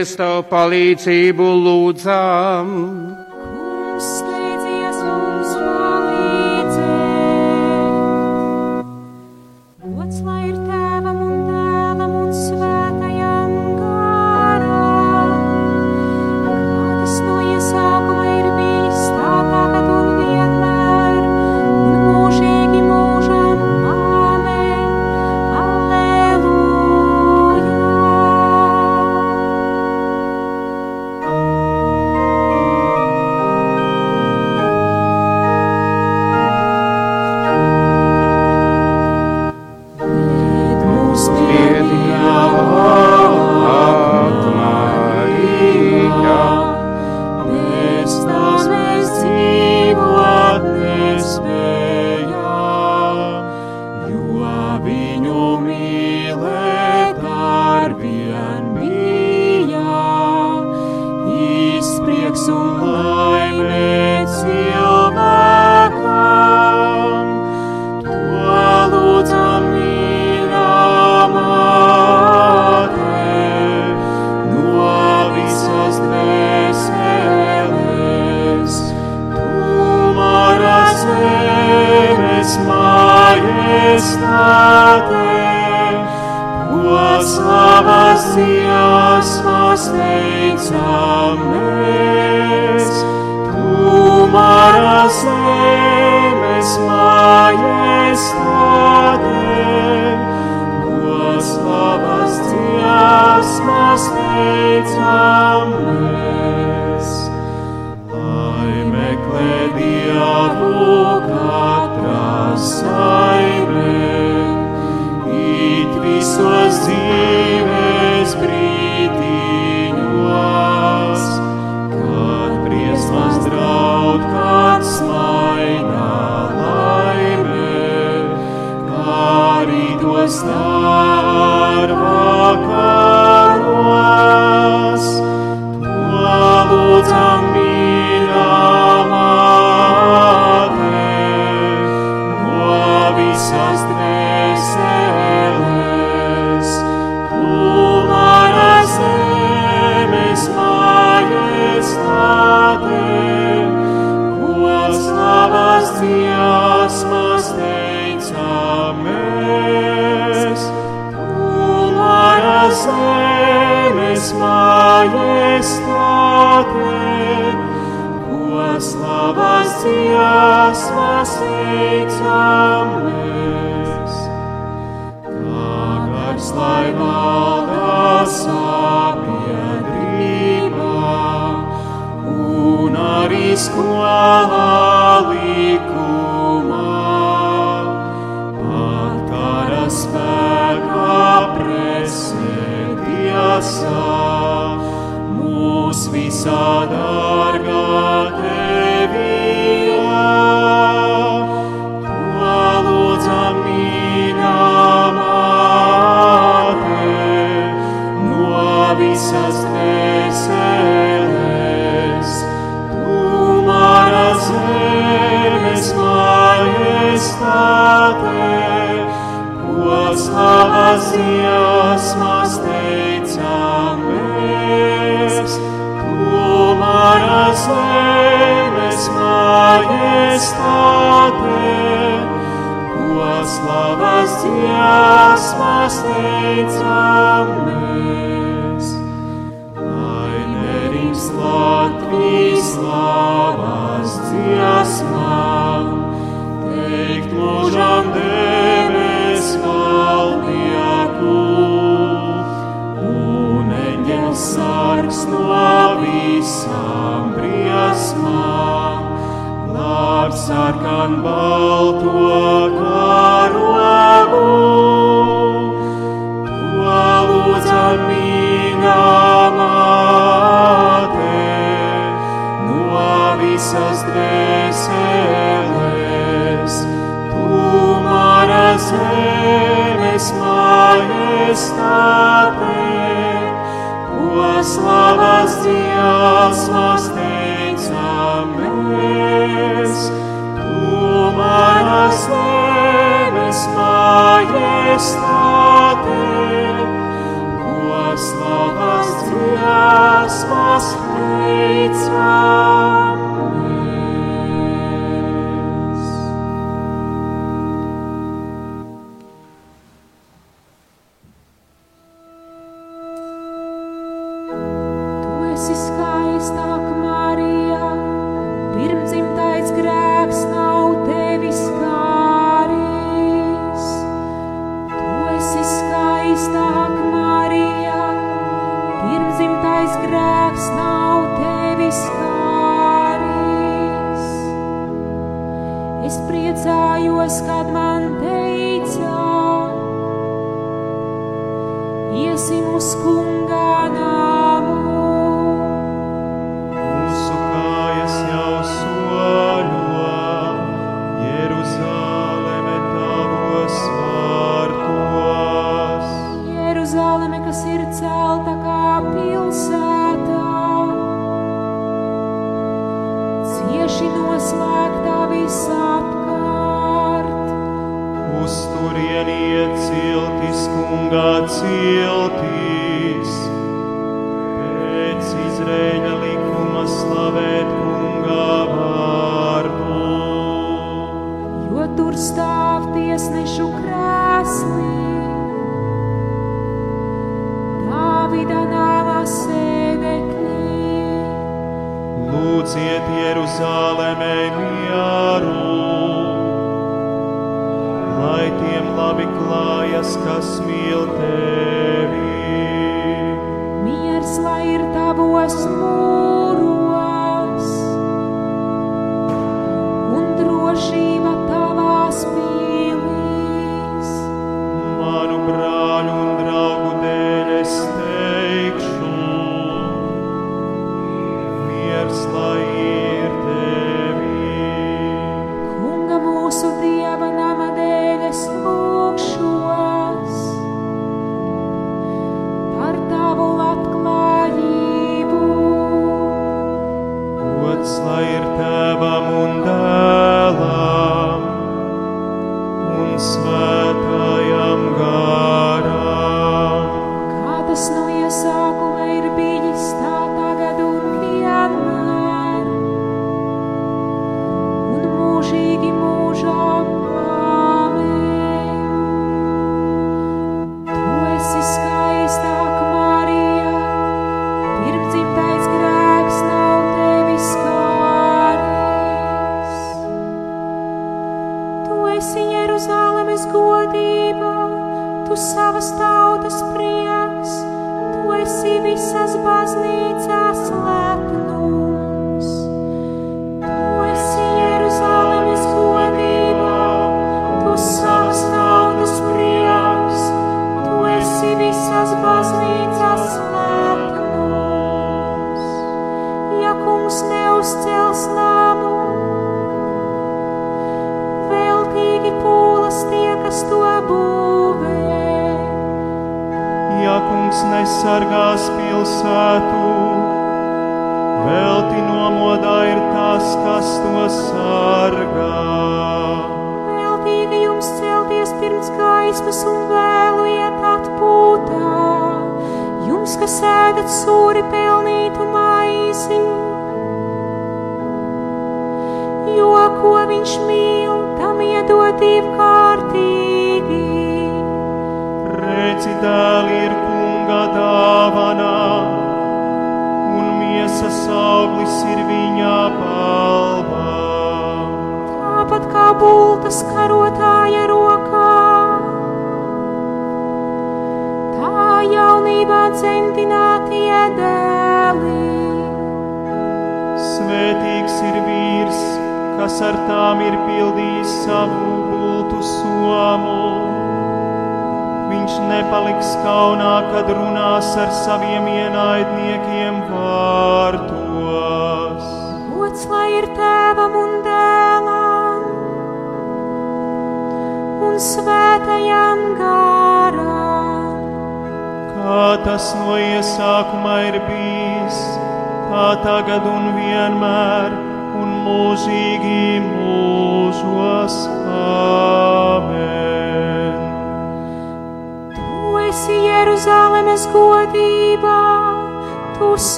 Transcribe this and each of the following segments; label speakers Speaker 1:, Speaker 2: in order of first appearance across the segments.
Speaker 1: mēs tavu palīdzību lūdzam.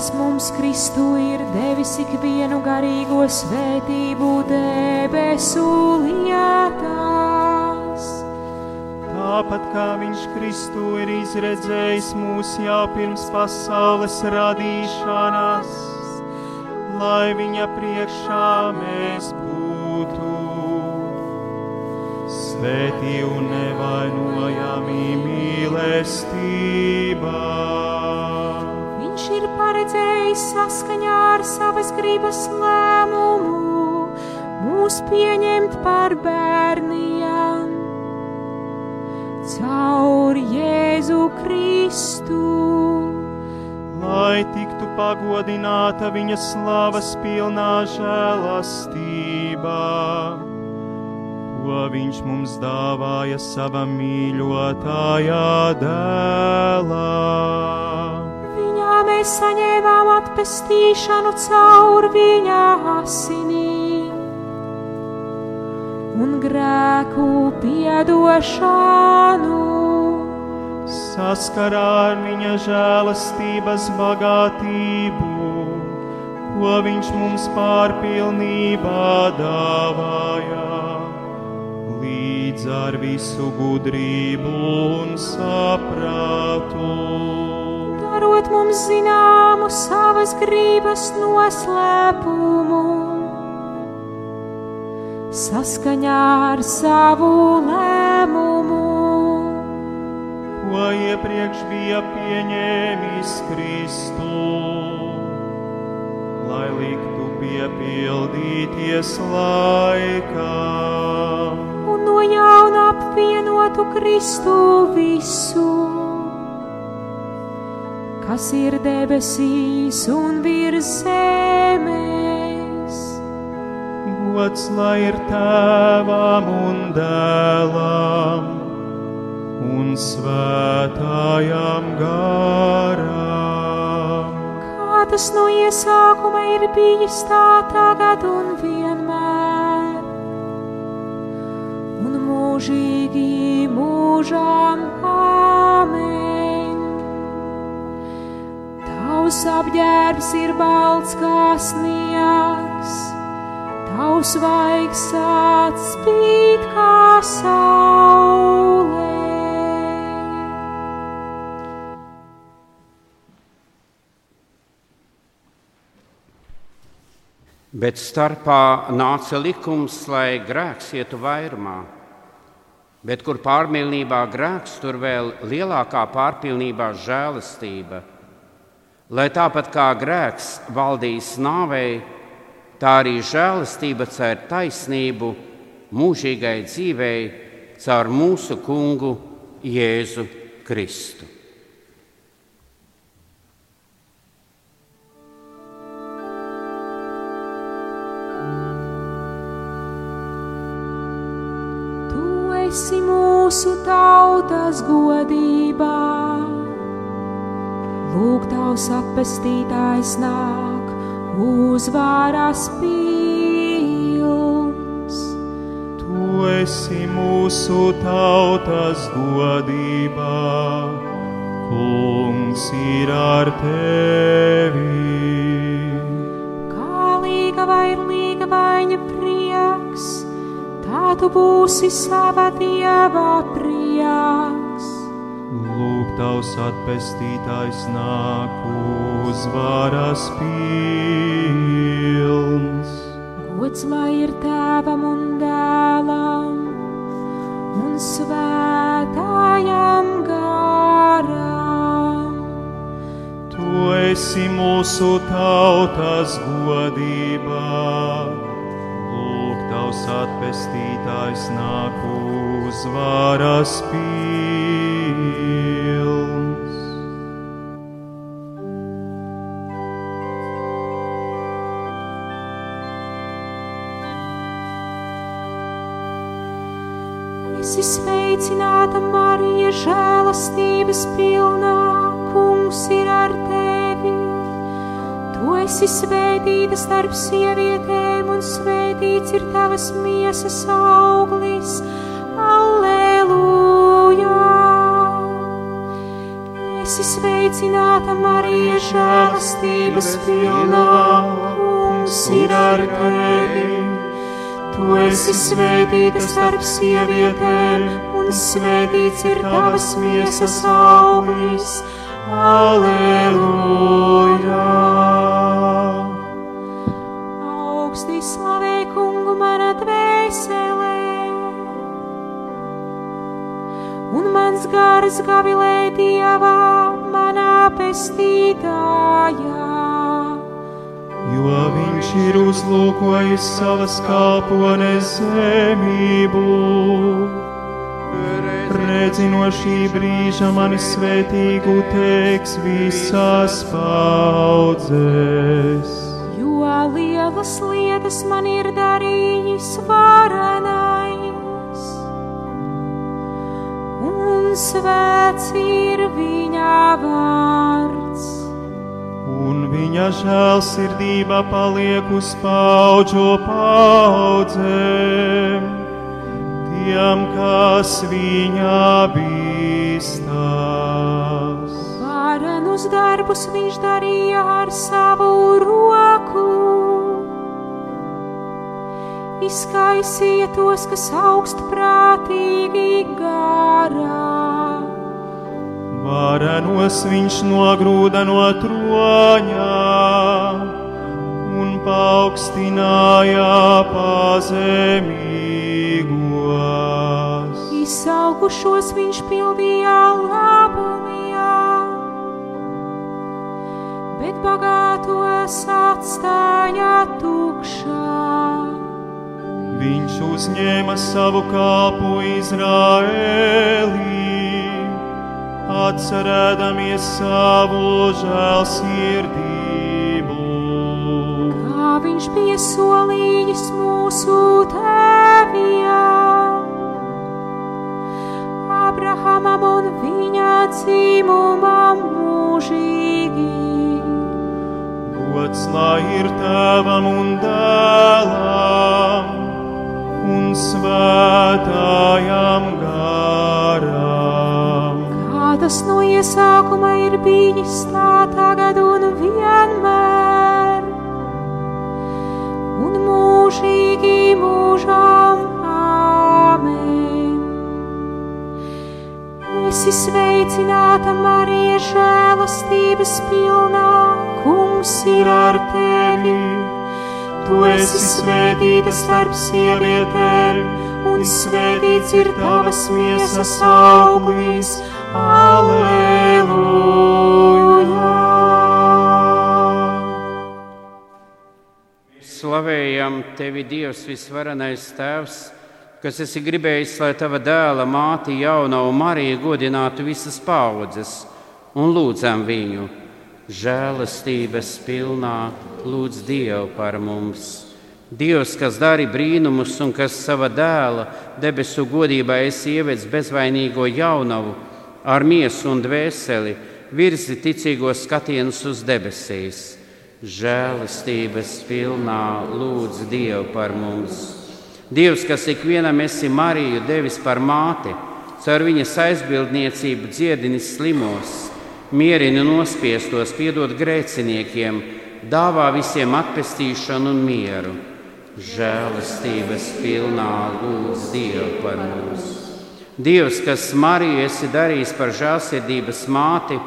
Speaker 1: kas
Speaker 2: mums Kristu ir devis ikvienu garīgo svētību debesu lietās.
Speaker 1: Tāpat kā viņš Kristu ir izredzējis mūs jau pirms pasaules radīšanas, lai viņa priekšā mēs būtu. Svētī un nevainojami mīlestībā
Speaker 2: lai saskaņā ar savas gribas lēmumu mūs pieņemt par bērniem. Caur Jēzu Kristu.
Speaker 1: Lai tiktu pagodināta viņa slavas pilnā žēlastībā, ko viņš mums dāvāja sava mīļotājā dēlā.
Speaker 2: Mēs saņēmām atpestīšanu caur viņa asinīm un grēku piedošanu.
Speaker 1: Saskarā ar viņa žēlastības bagātību, ko viņš mums pārpilnībā dāvāja, līdz ar visu gudrību un saprātu.
Speaker 2: Darot mums zināmu savas gribas noslēpumu, saskaņā ar savu lēmumu.
Speaker 1: ko iepriekš bija pieņēmis Kristu, lai liktu piepildīties laikam.
Speaker 2: Un no jauna apvienotu Kristu visu, kas ir debesīs un virs zemes.
Speaker 1: Gods lai ir tēvam un dēlam un svētājam garam.
Speaker 2: Kā tas no iesākuma ir bijis tā tagad un vienmēr, un mūžīgi mūžām āmen. Tavs apģērbs ir balts kā sniegs, tavs vaigs atspīd kā saule.
Speaker 3: Bet starpā nāca likums, lai grēks ietu vairumā. Bet kur pārmīlībā grēks, tur vēl lielākā pārpilnībā žēlastība. Lai tāpat kā grēks valdīs nāvei, tā arī žēlastība cer taisnību mūžīgai dzīvei caur mūsu kungu Jēzu Kristu.
Speaker 2: Tu esi mūsu tautas godībā. Lūk, tavs apestītājs nāk, uzvārās pilns.
Speaker 1: Tu esi mūsu tautas godībā, kungs ir ar tevi.
Speaker 2: Kā līgava ir līgavaņa prieks, tā tu būsi sava dieva prieks.
Speaker 1: Tavs atpestītājs nāk uzvaras pilns.
Speaker 2: Gods lai ir tēvam un dēlam un svētājam garam.
Speaker 1: Tu esi mūsu tautas godībā. Lūk, tavs atpestītājs nāk uzvaras pilns.
Speaker 2: Esi sveicināta, Marija, žēlastības pilnā, kungs ir ar tevi. Tu esi svētīta starp sievietēm, un svētīts ir tavas miesas auglis. Alleluja! Esi sveicināta, Marija, žēlastības pilnā, kungs ir ar tevi. Tu esi svētīta starp sievietēm, un svētīts ir tavas miesas auglis. Aleluja! Augstī slavē kungu mana dvēselē, un mans gars gavilē dievā manā pestītājā.
Speaker 1: Jo viņš ir uzlūkojis savas kalpones zemību. Redzi no šī brīža mani svētīgu teiks visās paudzes.
Speaker 2: Jo lielas lietas man ir darījis varenais, un svēts ir viņa vārds.
Speaker 1: Un viņa žēlsirdība paliek uz paudžu paudzēm, tiem, kas viņa bīstās.
Speaker 2: Varenus darbus viņš darīja ar savu roku. Izkaisīja tos, kas augstprātīgi garā.
Speaker 1: Varenos viņš nogrūda no troņa un paaugstināja pazemīgos.
Speaker 2: Izsaukušos viņš pildīja labumijā, bet bagātos atstāja tukšā.
Speaker 1: Viņš uzņēma savu kāpu Izraēlī, atcerēdamies savu žēlsirdību.
Speaker 2: Kā viņš bija solījis mūsu tēviem, Abrahamam un viņa dzimumam mūžīgi.
Speaker 1: Gods lai ir tēvam un dēlam un svētājam.
Speaker 2: Kā tas no iesākuma ir bijis tā tagad un vienmēr, un mūžīgi mūžām āmen. Esi sveicināta, Marija, žēlastības pilnā, kungs ir ar tevi. Tu esi svētīta starp sievietēm, un svētīts ir tavas miesas auglis.
Speaker 3: Slavējam tevi, Dievs, visvarenais Tēvs, kas esi gribējis, lai tava dēla māte jaunavu Mariju godinātu visas paudzes, un lūdzam viņu žēlastības pilnā, lūdz Dievu par mums. Dievs, kas dara brīnumus un kas sava dēla debesu godībā esi ievedis bezvainīgo jaunavu ar miesu un dvēseli, virzi ticīgos skatienus uz debesīs. Žēlastības pilnā lūdz Dievu par mums. Dievs, kas ikvienam esi Mariju devis par māti, caur viņas aizbildniecību dziedinis slimos, mierina nospiestos, piedod grēciniekiem, dāvā visiem atpestīšanu un mieru. Žēlastības pilnā lūdz Dievu par mums. Dievs, kas Mariju esi darījis par žēlsirdības māti,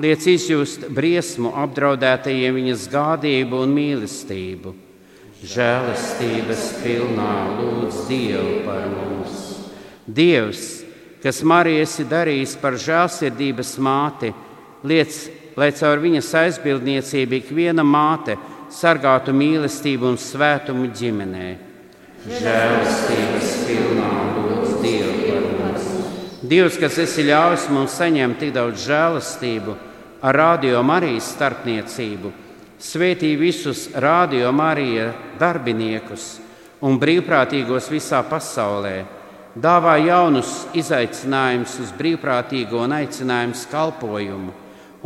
Speaker 3: liec izjust briesmu apdraudētajiem viņas gādību un mīlestību. Žēlastības pilnā lūdz Dievu par mums. Dievs, kas Mariju esi darījis par žēlsirdības māti, liec, lai caur viņas aizbildniecību ikviena māte sargātu mīlestību un svētumu ģimenē. Žēlastības pilnā lūdz Dievu par mums. Dievs, kas esi ļāvis mums saņemt tik daudz žēlastību ar radio Marijas starpniecību, svētī visus radio Marija darbiniekus un brīvprātīgos visā pasaulē, dāvā jaunus izaicinājumus uz brīvprātīgo un aicinājumu kalpojumu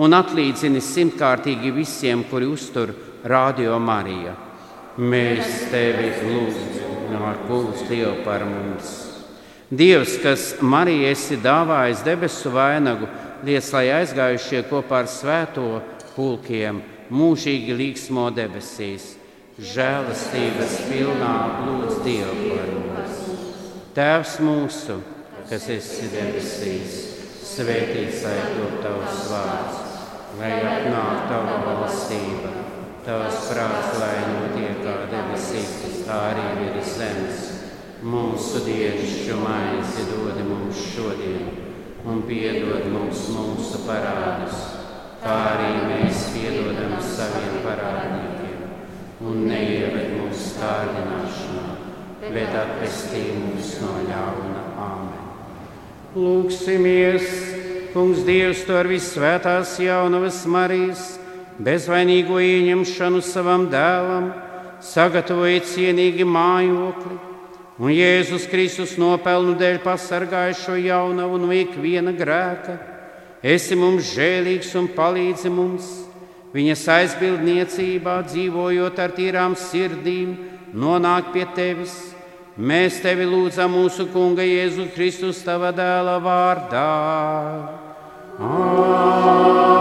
Speaker 3: un atlīdzini simtkārtīgi visiem, kuri uztur Radio Marija. Mēs tevi lūdzam, ar kungs Dievu par mums. Dievs, kas Marijai esi dāvājis debesu vainagu, liec, lai aizgājušie kopā ar svēto pulkiem mūžīgi līksmo debesīs. Žēlastības pilnā lūdz Dievu par mums. Tēvs mūsu, kas esi debesīs, svētīts lai top tavs vārds, lai atnāk tava valstība, tavs prāts, lai notiek kā debesīs, tā arī virs zemes. Mūsu dienascho maizi dod mums šodien, un piedod mums mūsu parādus, kā arī mēs piedodam saviem parādniekiem, un neieved mūsu kārdināšanā, bet atpestī mūs no ļauna āmen. Lūksimies, Kungs Dievs, to ar visvētās jaunavas Marijas, bezvainīgo ieņemšanu savam dēlam, sagatavojiet cienīgi mājokli un Jēzus Kristus nopelnu dēļ pasargāja šo jaunavu no ikviena grēka. Esi mums žēlīgs un palīdzi mums, viņas aizbildniecībā dzīvojot ar tīrām sirdīm, nonāk pie tevis Mēs tevi lūdzam mūsu Kunga Jēzu Kristus, tava dēla vārdā. Amen.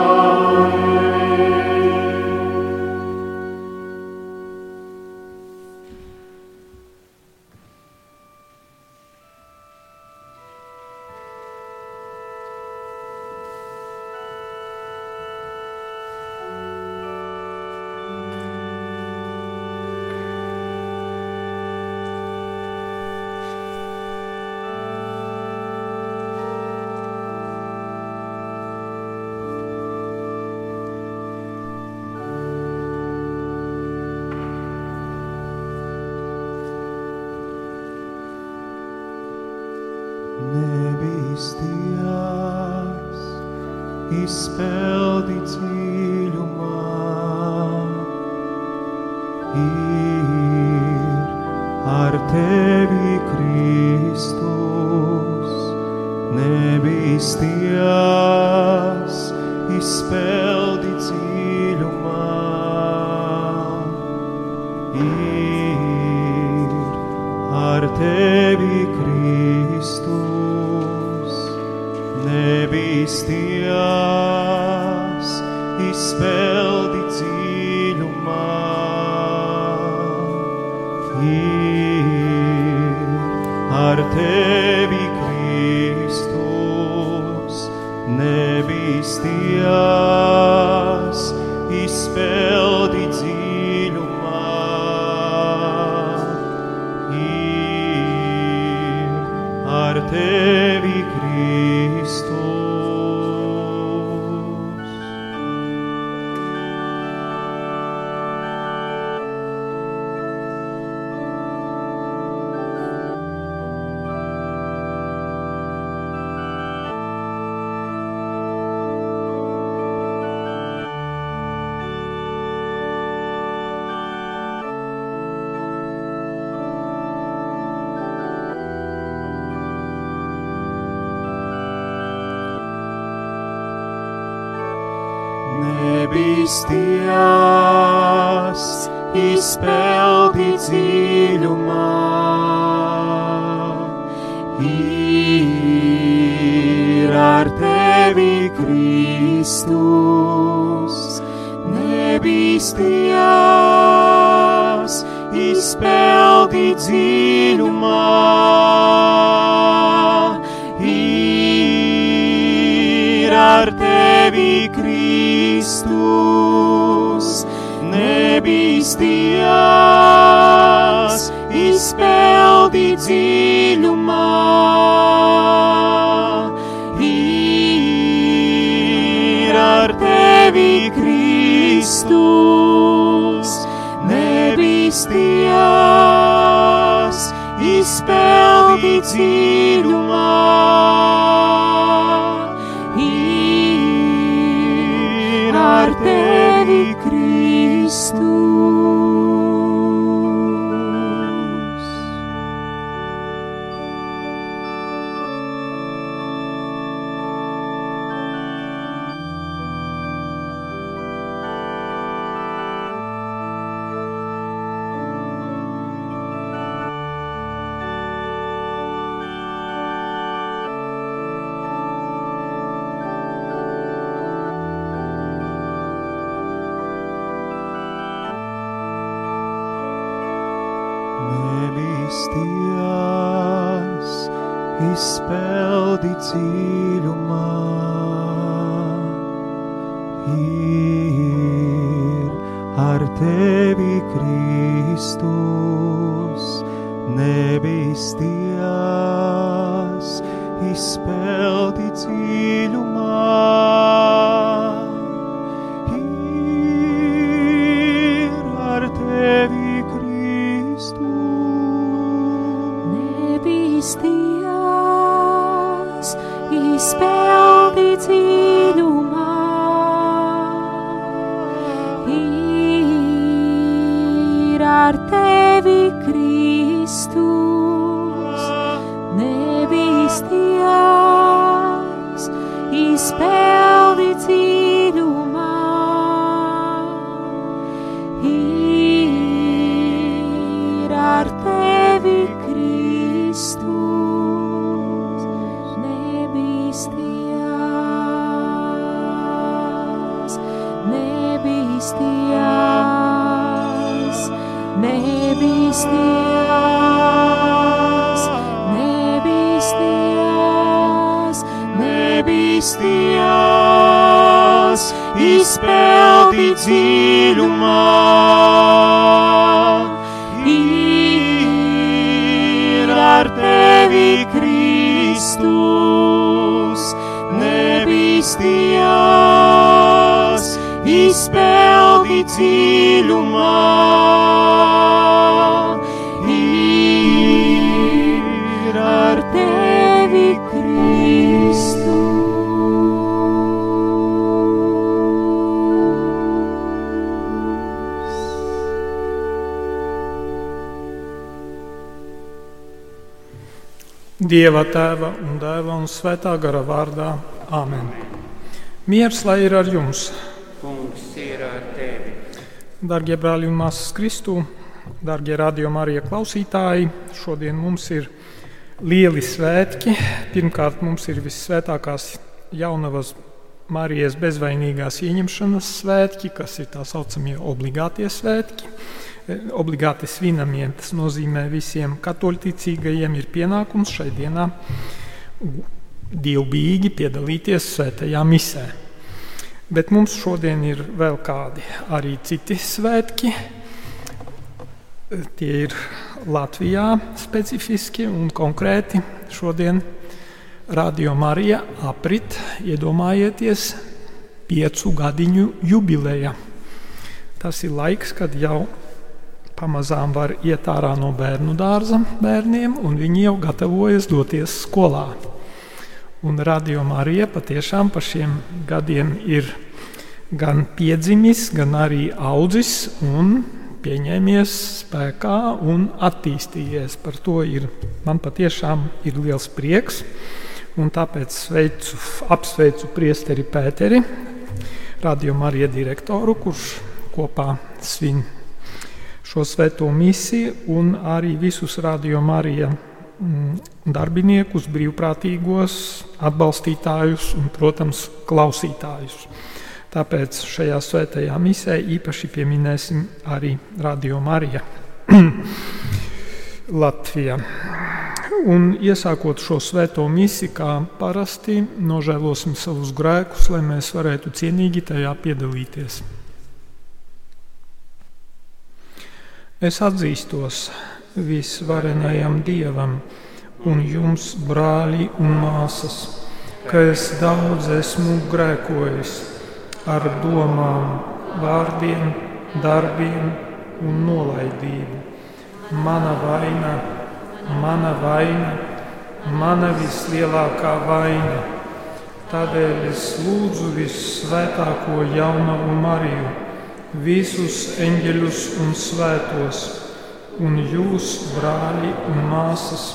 Speaker 1: Ar tevi Kristus, nebīsties, izpeldi dziļumā. Ir ar tevi Kristus, nebīsties. nebīsties,
Speaker 4: Dieva tēva un dēla un svētā gara vārdā. Āmen. Miers lai ir ar jums,
Speaker 3: Kungs ir ar tevi.
Speaker 4: darbie brāļi un māsas Kristū, darbie radio Marija klausītāji. Šodien mums ir lieli svētki. Pirmkārt, mums ir visvētākās jaunavas Marijas bezvainīgās ieņemšanas svētki, kas ir tā saucamie obligātie svētki. Obligāti svinamie, tas nozīmē visiem katoļticīgajiem ir pienākums šai dienā dievbijīgi piedalīties svētajā misē. Bet mums šodien ir vēl kādi arī citi svētki. Tie ir Latvijā specifiski un konkrēti. Šodien Radio Marija aprit, iedomājieties, piecu gadiņu jubileja. Tas ir laiks, kad jau pamazām var iet ārā no bērnu dārza bērniem, un viņi jau gatavojas doties skolā. Un Radio Marija patiešām par šiem gadiem ir gan piedzimis, gan arī audzis un pieņēmies spēkā un attīstījies. Par to ir, man patiešām ir liels prieks. Un tāpēc sveicu, apsveicu priesteri Pēteri, Radio Marija direktoru, kurš kopā svin šo svēto misiju, un arī visus Radio Marija mm, darbiniekus, brīvprātīgos, atbalstītājus un, protams, klausītājus. Tāpēc šajā svētajā misē īpaši pieminēsim arī Radio Marija Latvijā. Un iesākot šo svēto misiju, kā parasti, nožēlosim savus grēkus, lai mēs varētu cienīgi tajā piedalīties. Es atzīstos visvarenajam Dievam un jums, brāļi un māsas, ka es daudz esmu grēkojis ar domām, vārdiem, darbiem un nolaidību. Mana vaina, mana vaina, mana vislielākā vaina. Tādēļ es lūdzu visvētāko jaunavu Mariju, visus eņģeļus un svētos, un jūs, brāļi un māsas,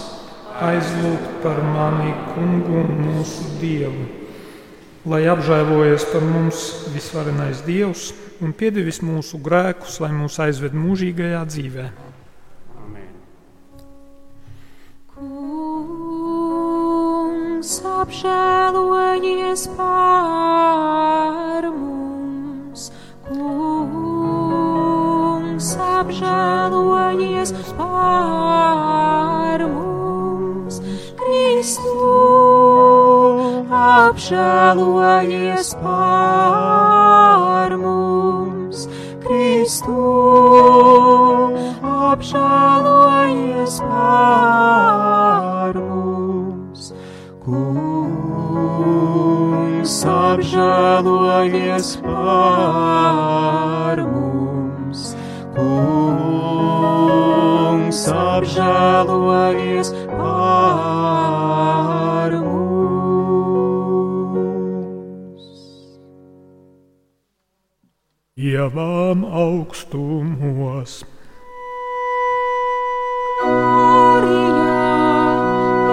Speaker 4: aizlūgt par mani kungu un mūsu dievu, lai apžēlojies par mums visvarenais dievs un piedevis mūsu grēkus, lai mūs aizved mūžīgajā dzīvē.
Speaker 3: Amen.
Speaker 2: Kungs apžēlojies par mums. Kungs apžēlojies par mums. Kristu apžēlojies par mums. Kristu apžēlojies par mums. Kungs apžēlojies par mums. Kungs apžēlojies par mums.
Speaker 4: Ievām augstumos,
Speaker 2: Gloria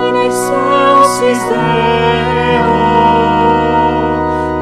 Speaker 2: in excelsis Deo.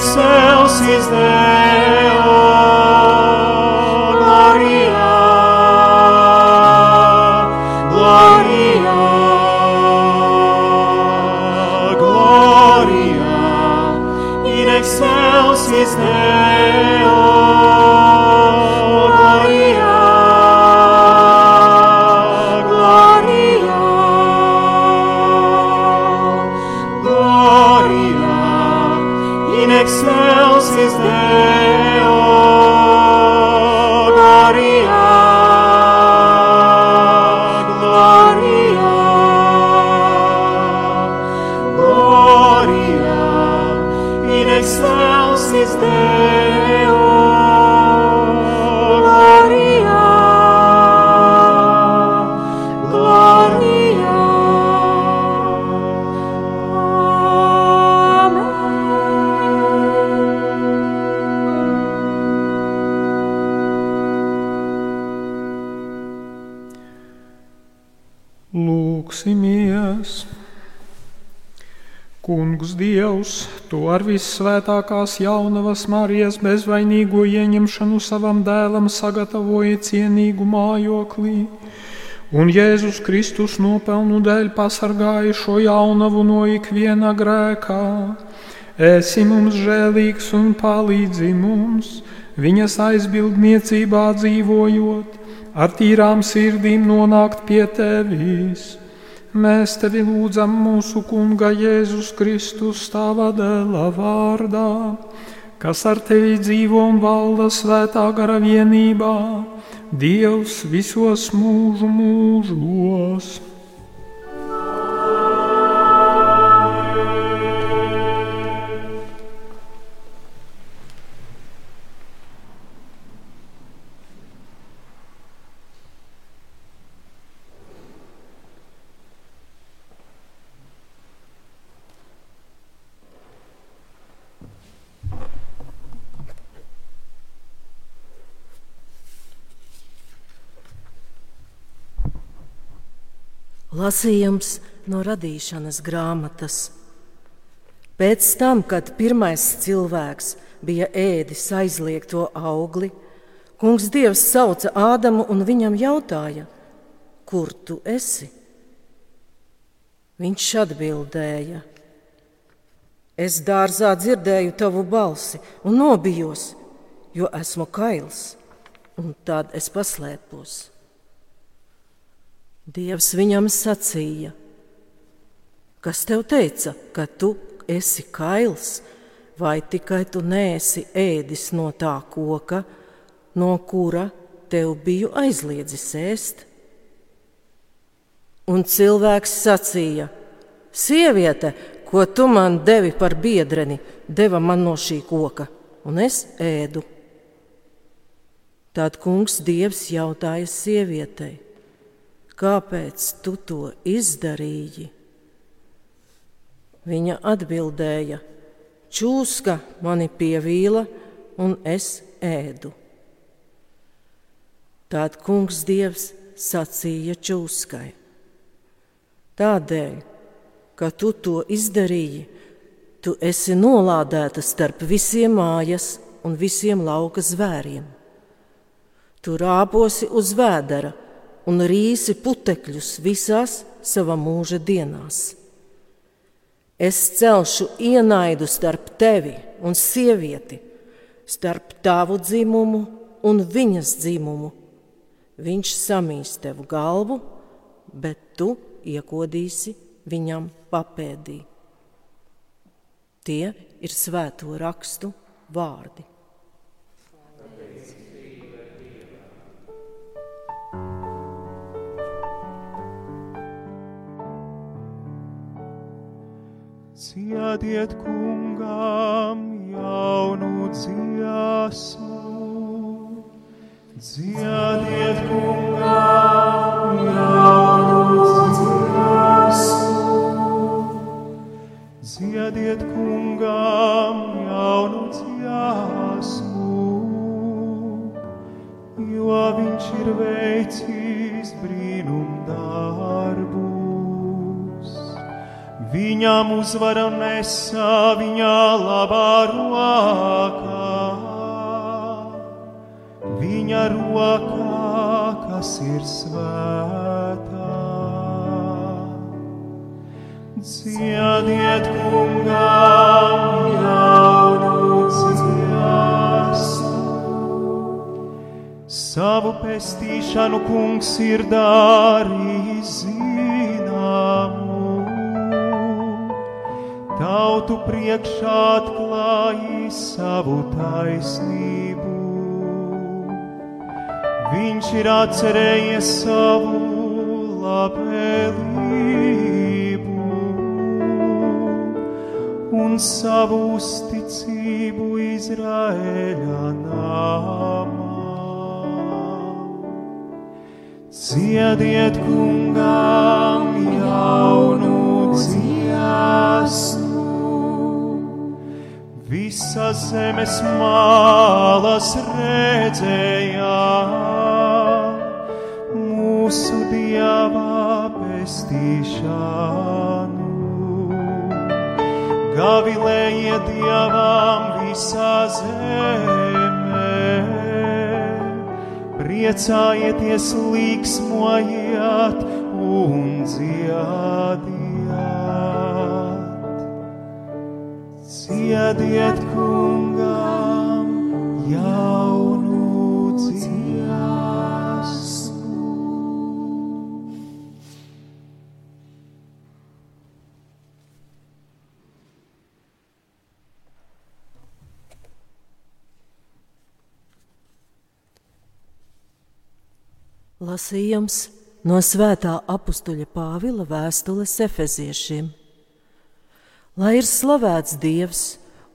Speaker 2: excelsis Deo.
Speaker 5: In excelsis Deo. Gloria,
Speaker 4: ar vissvētākās jaunavas Marijas bezvainīgo ieņemšanu savam dēlam sagatavoji cienīgu mājoklī, un Jēzus Kristus nopelnu dēļ pasargāja šo jaunavu no ikviena grēkā. Esi mums žēlīgs un palīdzi mums, viņas aizbildniecībā dzīvojot, ar tīrām sirdīm nonākt pie tevis. Mēs tevi lūdzam mūsu Kunga Jēzus Kristus tava dēla vārdā, kas ar tevi dzīvo un valda svētā gara vienībā, Dievs visos mūžu mūžos.
Speaker 6: Lasījums no radīšanas grāmatas. Pēc tam, kad pirmais cilvēks bija ēdis aizliegto augli, Kungs Dievs sauca Ādamu un viņam jautāja, kur tu esi? Viņš atbildēja: Es dārzā dzirdēju tavu balsi un nobijos, jo esmu kails, un tad es paslēpos. Dievs viņam sacīja: Kas tev teica, ka tu esi kails, vai tikai tu neesi ēdis no tā koka, no kura tev biju aizliedzis ēst? Un cilvēks sacīja: Sieviete, ko tu man devi par biedreni, deva man no šī koka, un es ēdu. Tad kungs Dievs jautāja sievietei: Kāpēc tu to izdarīji? Viņa atbildēja: Čūska mani pievīla, un es ēdu. Tad kungs Dievs sacīja čūskai. Tādēļ, ka tu to izdarīji, tu esi nolādēta starp visiem mājas un visiem lauka zvēriem. Tu rāposi uz vēdera un rīsi putekļus visās sava mūža dienās. Es celšu ienaidu starp tevi un sievieti, starp tavu dzimumu un viņas dzimumu. Viņš samīs tev galvu, bet tu iekodīsi viņam papēdī. Tie ir svēto rakstu vārdi.
Speaker 1: Ciediet kungam jaunu dziesmu, dziediet kungam jaunu dziesmu, dziediet kungam jaunu dziesmu, jo viņš ir veicis brīnum darbu. Viņam uzvara nesā viņa labā rokā, viņa rokā, kas ir svētā. Dziediet kungam jaunu dziesmu, savu pestīšanu kungs ir darījis zināmu tautu priekšā atklājis savu taisnību. Viņš ir atcerējies savu labvēlību un savu uzticību Izraēļa namā. Ciediet kungām jaunu dziesmu visas zemes malas redzēja mūsu dievā pestīšanu. Gavilējiet dievam visā zemē, priecājieties, līksmojiet un dziediet. Kungam jaunu dziesmu.
Speaker 6: Lasījums no Svētā apstuļa Pāvila vēstules Efeziešiem. Lai ir slavēts Dievs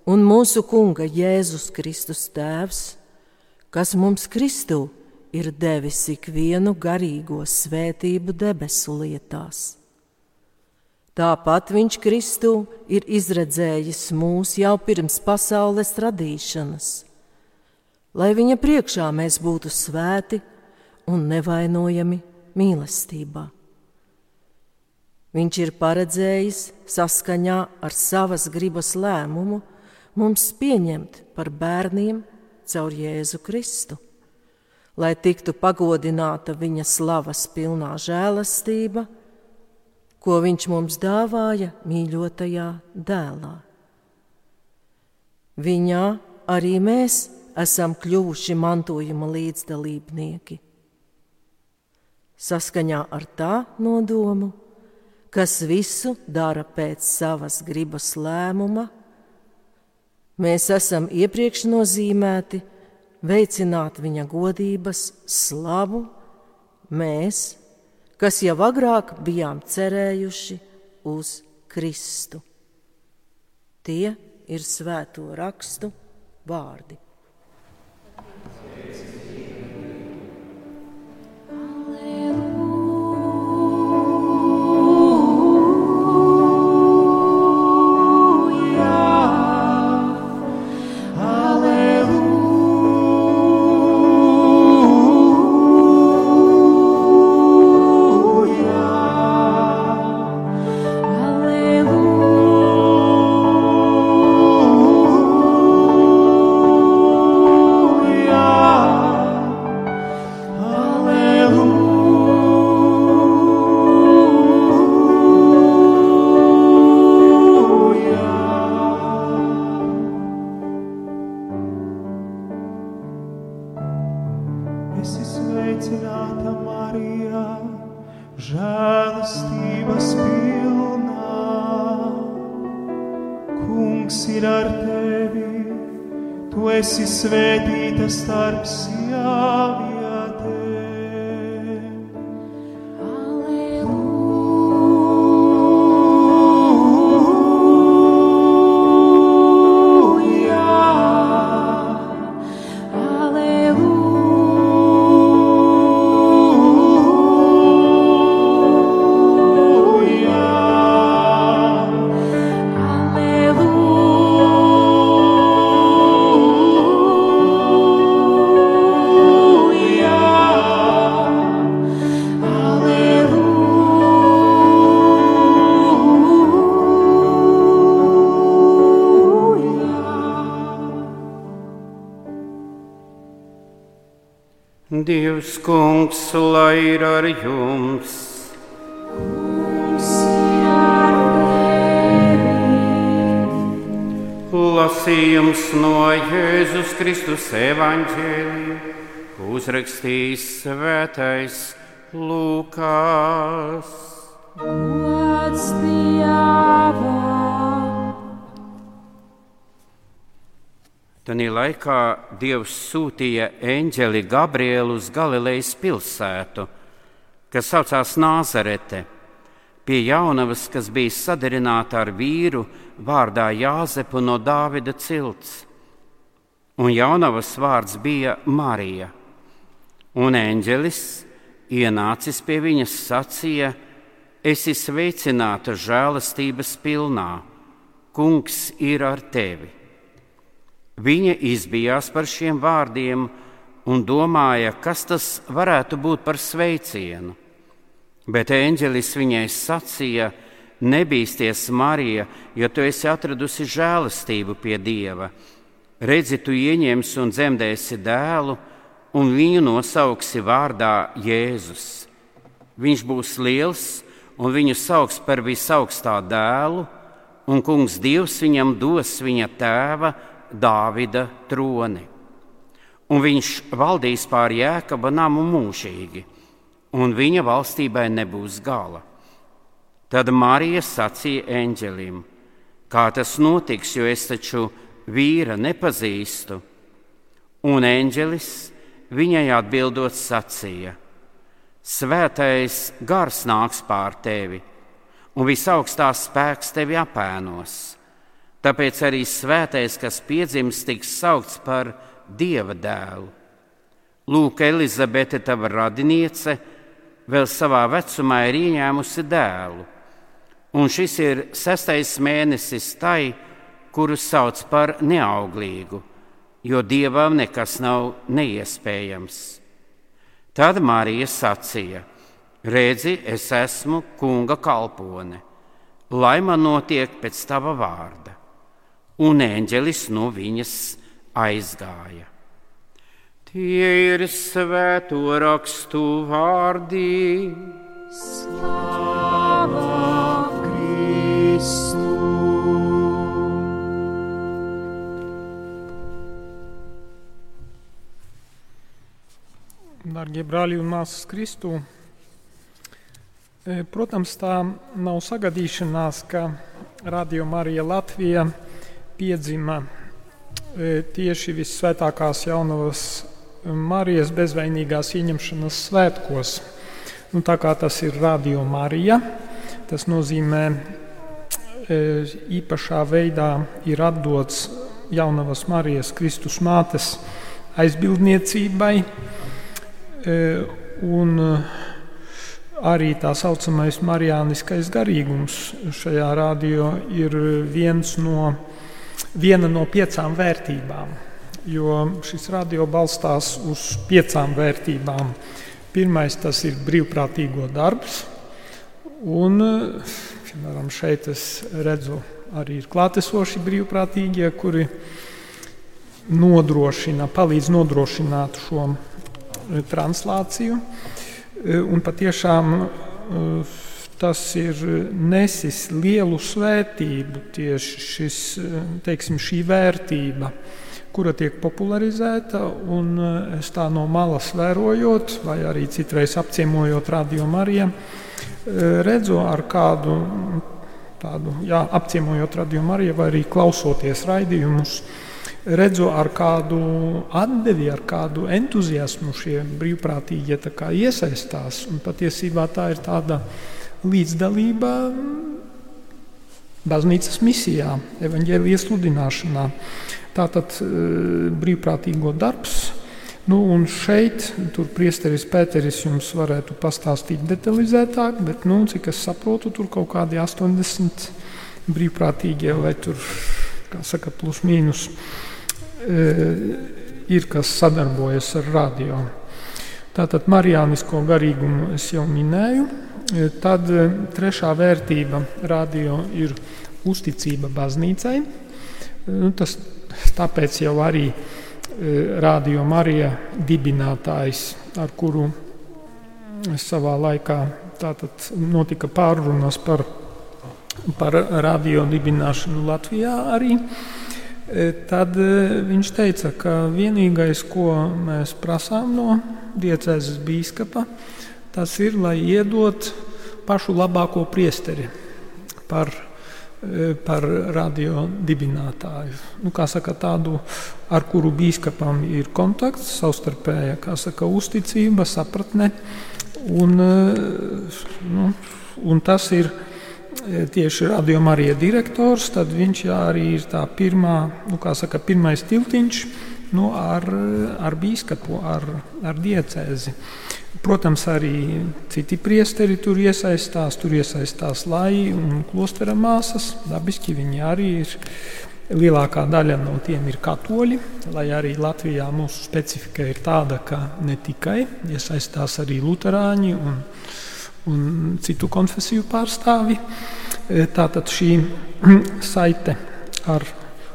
Speaker 6: un mūsu Kunga Jēzus Kristus Tēvs, kas mums Kristu ir devis ikvienu garīgo svētību debesu lietās. Tāpat Viņš Kristu ir izredzējis mūs jau pirms pasaules radīšanas, lai Viņa priekšā mēs būtu svēti un nevainojami mīlestībā. Viņš ir paredzējis saskaņā ar savas gribas lēmumu mums pieņemt par bērniem caur Jēzu Kristu, lai tiktu pagodināta viņa slavas pilnā žēlastība, ko viņš mums dāvāja mīļotajā dēlā. Viņā arī mēs esam kļuvuši mantojuma līdzdalībnieki. Saskaņā ar tā nodomu kas visu dara pēc savas gribas lēmuma. Mēs esam iepriekš nozīmēti veicināt viņa godības slavu, mēs, kas jau agrāk bijām cerējuši uz Kristu. Tie ir svēto rakstu vārdi.
Speaker 3: Uzrakstījis svētais
Speaker 2: Dievam!
Speaker 3: Tanī laikā Dievs sūtīja eņģeli Gabrielu uz Galilejas pilsētu, kas saucās Nāzarete, pie jaunavas, kas bija sadarināta ar vīru vārdā Jāzepu no Dāvida cilts. Un jaunavas vārds bija Marija. Un eņģelis, ienācis pie viņas, sacīja: Esi sveicināta žēlastības pilnā, Kungs ir ar tevi! Viņa izbijās par šiem vārdiem un domāja, kas tas varētu būt par sveicienu. Bet eņģelis viņai sacīja: Nebīsties, Marija, jo tu esi atradusi žēlastību pie Dieva. Redzi, tu ieņemsi un dzemdēsi dēlu, un viņu nosauksi vārdā Jēzus. Viņš būs liels, un viņu sauks par visaugstā dēlu, un Kungs Dievs viņam dos viņa tēva Dāvida troni. Un viņš valdīs pār jēkaba namu mūžīgi, un viņa valstībai nebūs gala. Tad Marija sacīja eņģelim: Kā tas notiks, jo es taču vīra nepazīstu? Un eņģelis viņai atbildot sacīja: Svētais gars nāks pār tevi, un visaugstās spēks tevi apēnos. Tāpēc arī svētais, kas piedzims, tiks saukts par Dieva dēlu. Lūk, Elizabete, tava radiniece, vēl savā vecumā ir ieņēmusi dēlu, un šis ir sestais mēnesis tai, kuru sauc par neauglīgu, jo dievam nekas nav neiespējams. Tad Marija sacīja: Redzi, es esmu kunga kalpone, lai man notiek pēc tava vārda un eņģelis no viņas aizgāja. Tie ir svēto rakstu vārdi.
Speaker 2: Slāvā Kristu!
Speaker 4: Darbie brāļi un māsas Kristū, protams, tā nav sagadīšanās, ka Radio Marija Latvija piedzima e, tieši visvētākās jaunavas Marijas bezvainīgās ieņemšanas svētkos. Nu, tā kā tas ir Radio Marija, tas nozīmē e, īpašā veidā ir atdots jaunavas Marijas Kristus mātes aizbildniecībai. E, un arī tā saucamais marijāniskais garīgums šajā radio ir no viena no piecām vērtībām, jo šis radio balstās uz piecām vērtībām. Pirmais tas ir brīvprātīgo darbs, un piemēram, šeit es redzu arī ir klātesoši brīvprātīgie, kuri nodrošina, palīdz nodrošināt šo translāciju. Eh, un patiešām uh, tas ir nesis lielu svētību, tieši šis, teiksim, šī vērtība, kura tiek popularizēta. Es tā no malas vērojot, vai arī citreiz apciemojot radio Mariju, redzu ar kādu tādu, jā, apciemojot radio Mariju vai arī klausoties raidījumus. Redzu, ar kādu atdevi, ar kādu entuziasmu šie brīvprātīgie iesaistās. Un patiesībā tā ir tāda līdzdalība baznīcas misijā, evaņģēlijas sludināšanā. Tātad e, brīvprātīgo darbs. Nu, un šeit, priesteris Pēteris jums varētu pastāstīt detalizētāk, bet, nu, cik es saprotu, tur kaut kādi 80 brīvprātīgie vai tur, kā saka, plus mīnus e, ir, kas sadarbojas ar radio. Tātad marijānisko garīgumu es jau minēju. Tad trešā vērtība radio ir uzticība baznīcai. Nu, tas tāpēc jau arī Radio Marija dibinātājs, ar kuru savā laikā notika pārunas par, par radio dibināšanu Latvijā arī. Tad viņš teica, ka vienīgais, ko mēs prasām no diecēzes bīskapa, ir tas ir, lai iedot pašu labāko priesteri par, e, par radio dibinātāju. Nu, saka, tādu, ar kuru biskupam ir kontakts, savstarpēja saka, uzticība, sapratne. Un, e, nu, un tas ir e, tieši radio Marija direktors, tad viņš arī ir tā pirmā, nu, saka, pirmais tiltiņš nu, ar, ar biskupu, ar, ar diecēzi. Protams, arī citi priesteri tur iesaistās. Tur iesaistās lai un klostera māsas. Dabiski viņi arī ir. Lielākā daļa no tiem ir katoļi, lai arī Latvijā mūsu specifika ir tāda, ka ne tikai iesaistās arī luterāņi un, un citu konfesiju pārstāvi. Tātad šī saite ar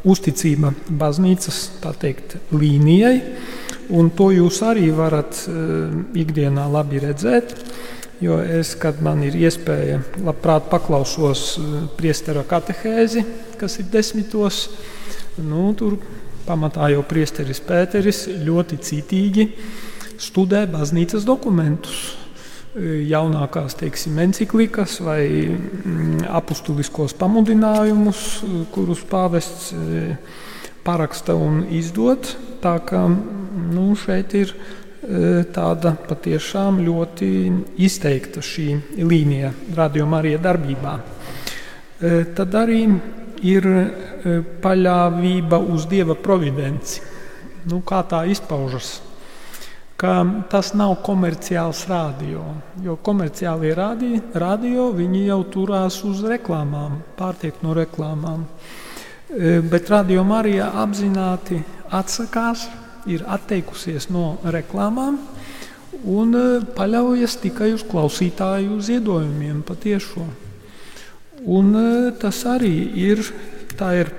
Speaker 4: uzticība baznīcas teikt, līnijai Un to jūs arī varat uh, ikdienā labi redzēt. Jo es, kad man ir iespēja, labprāt paklausos uh, priestera katehēzi, kas ir desmitos, nu, tur pamatā jau priesteris Pēteris ļoti citīgi studē baznīcas dokumentus. Uh, jaunākās teiksim, encyklikas vai mm, apustuliskos pamudinājumus, kurus pāvests paraksta un izdod. Tā kā nu, šeit ir e, tāda patiešām ļoti izteikta šī līnija radījuma arī darbībā. E, tad arī ir e, paļāvība uz Dieva providenci. Nu, kā tā izpaužas? Ka tas nav komerciāls radio, jo komerciālie radio, radio jau turās uz reklāmām, pārtiek no reklāmām. Bet radio Marija apzināti atsakās ir atteikusies no reklāmām un e, paļaujas tikai uz klausītāju ziedojumiem patiešo. Un e, tas arī ir, ir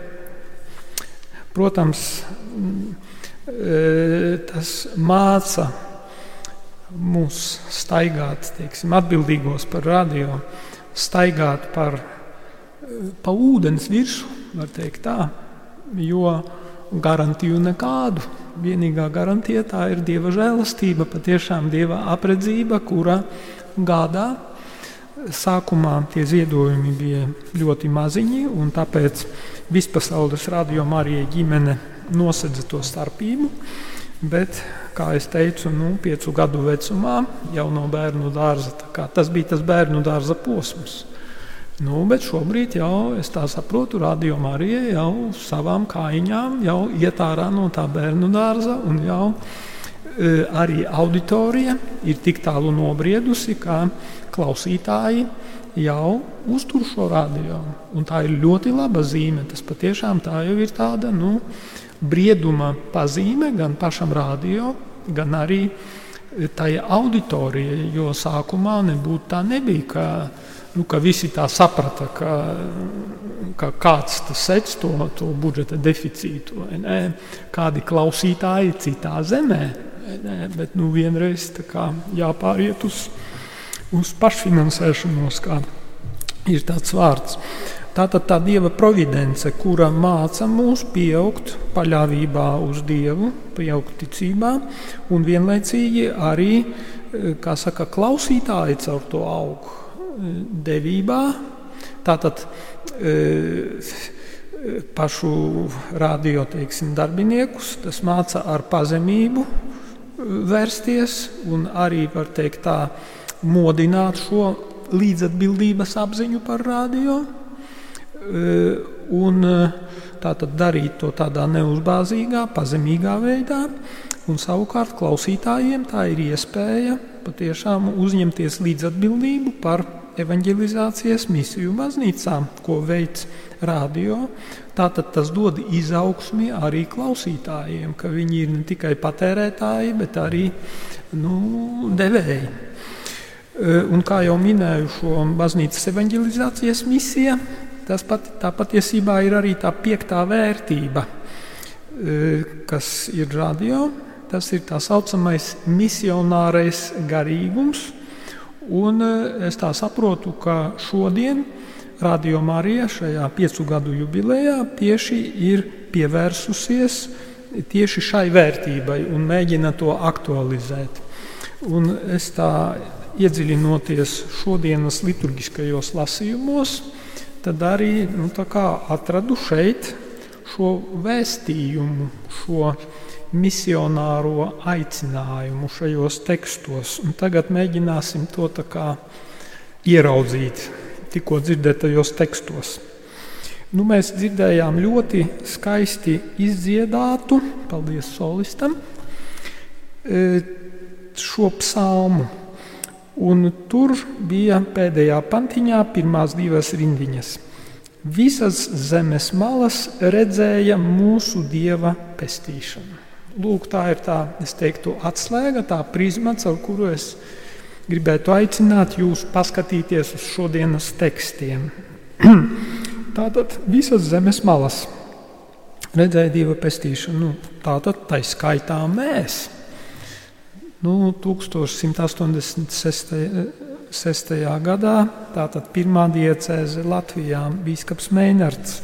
Speaker 4: protams, e, tas māca mūs staigāt, teiksim, atbildīgos par radio, staigāt par, pa ūdens virsmu, var teikt tā, jo garantiju nekādu vienīgā garantija tā ir Dieva žēlastība, patiešām Dieva apredzība, kura gādā. Sākumā tie ziedojumi bija ļoti maziņi, un tāpēc vispasaules radio Marija ģimene nosedza to starpību. Bet, kā jau teicu, nu, piecu gadu vecumā jau no bērnu dārza, tas bija tas bērnu dārza posms. Nu, bet šobrīd jau es tā saprotu, radio Marija jau savām kājiņām jau iet ārā no tā bērnu dārza un jau e, arī auditorija ir tik tālu nobriedusi, ka klausītāji jau uztur šo radio. Un tā ir ļoti laba zīme. Tas patiešām tā jau ir tāda nu, brieduma pazīme gan pašam radio, gan arī tai auditorijai, jo sākumā nebūtu tā nebija nu, ka visi tā saprata, ka, ka kāds tas sec to, to budžeta deficītu, kādi klausītāji citā zemē. Ne, bet nu, vienreiz jāpāriet uz, uz pašfinansēšanos, kā ir tāds vārds. Tā tad tā Dieva providence, kura māca mūs pieaugt paļāvībā uz Dievu, pieaugt ticībā, un vienlaicīgi arī, kā saka, klausītāji caur to augu devībā. Tātad pašu radio teiksim, darbiniekus tas māca ar pazemību vērsties un arī, var teikt, tā modināt šo līdzatbildības apziņu par radio un tātad darīt to tādā neuzbāzīgā, pazemīgā veidā. Un savukārt klausītājiem tā ir iespēja patiešām uzņemties līdzatbildību par evanģelizācijas misiju baznīcām, ko veids radio. Tātad tas dod izaugsmi arī klausītājiem, ka viņi ir ne tikai patērētāji, bet arī nu, devēji. Un kā jau minēju, šo baznīcas evanģelizācijas misiju tas pat, tā patiesībā ir arī tā piektā vērtība, e, kas ir radio. Tas ir tā saucamais misionārais garīgums. Un e, es tā saprotu, ka šodien Radio Marija šajā piecu gadu jubilejā tieši ir pievērsusies tieši šai vērtībai un mēģina to aktualizēt. Un es tā iedziļinoties šodienas liturgiskajos lasījumos, tad arī nu, atradu šeit šo vēstījumu, šo misionāro aicinājumu šajos tekstos. Un tagad mēģināsim to ieraudzīt tikko dzirdētajos tekstos. Nu, mēs dzirdējām ļoti skaisti izdziedātu, paldies solistam, e, šo psalmu. Un tur bija pēdējā pantiņā pirmās divas rindiņas. Visas zemes malas redzēja mūsu dieva pestīšanu. Lūk, tā ir tā, es teiktu, atslēga, tā prizma, caur kuru es gribētu aicināt jūs paskatīties uz šodienas tekstiem. Tātad visas zemes malas redzēja dieva pestīšanu, nu, tātad tā skaitā mēs. Nu, 1186. gadā tātad pirmā diecēze Latvijā Bīskaps Meinards.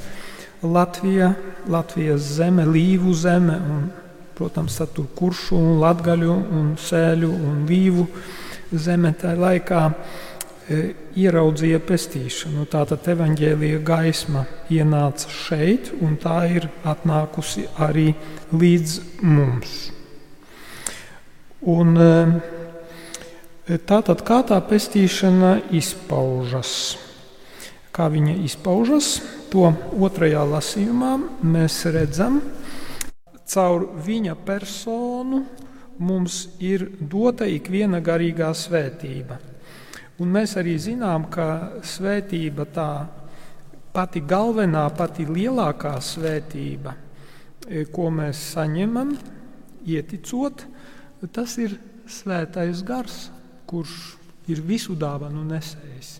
Speaker 4: Latvija, Latvijas zeme, Līvu zeme, un, protams, tur kuršu, un latgaļu, un sēļu un līvu zeme tajā laikā e, ieraudzīja pestīšanu. Tātad evaņģēlīja gaisma ienāca šeit, un tā ir atnākusi arī līdz mums. Un, e, tātad, kā tā pestīšana izpaužas? Kā viņa izpaužas, to otrajā lasījumā mēs redzam, caur viņa personu mums ir dota ikviena garīgā svētība. Un mēs arī zinām, ka svētība tā pati galvenā, pati lielākā svētība, e, ko mēs saņemam, ieticot, Tas ir svētais gars, kurš ir visu dāvanu nesējis.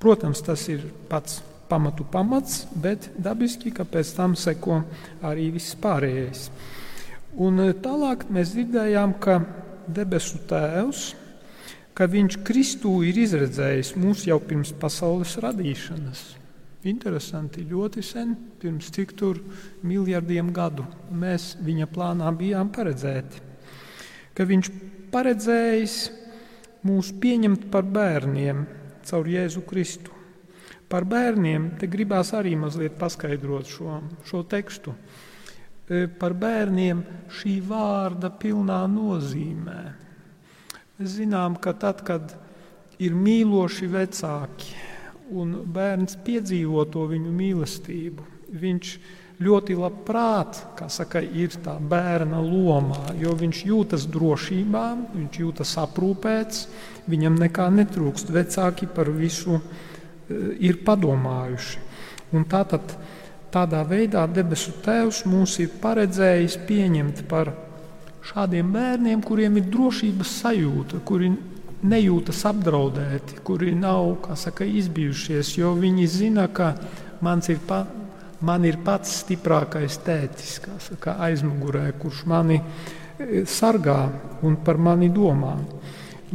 Speaker 4: Protams, tas ir pats pamatu pamats, bet dabiski, ka pēc tam seko arī viss pārējais. Un eh, tālāk mēs dzirdējām, ka debesu tēvs, ka viņš Kristū ir izredzējis mūs jau pirms pasaules radīšanas. Interesanti, ļoti sen, pirms cik tur miljardiem gadu mēs viņa plānā bijām paredzēti ka viņš paredzējis mūs pieņemt par bērniem caur Jēzu Kristu. Par bērniem te gribās arī mazliet paskaidrot šo, šo tekstu. E, par bērniem šī vārda pilnā nozīmē. Mēs zinām, ka tad, kad ir mīloši vecāki un bērns piedzīvo to viņu mīlestību, viņš ir ļoti labprāt saka, ir tā bērna lomā, jo viņš jūtas drošībā, viņš jūtas aprūpēts, viņam nekā netrūkst. Vecāki par visu eh, ir padomājuši. Un tātad, tādā veidā debesu Tēvs mūs ir paredzējis pieņemt par šādiem bērniem, kuriem ir drošības sajūta, kuri nejūtas apdraudēti, kuri nav saka, izbijušies, jo viņi zina, ka mans ir pa, man ir pats stiprākais tētis, kā aizmugurē, kurš mani e, sargā un par mani domā.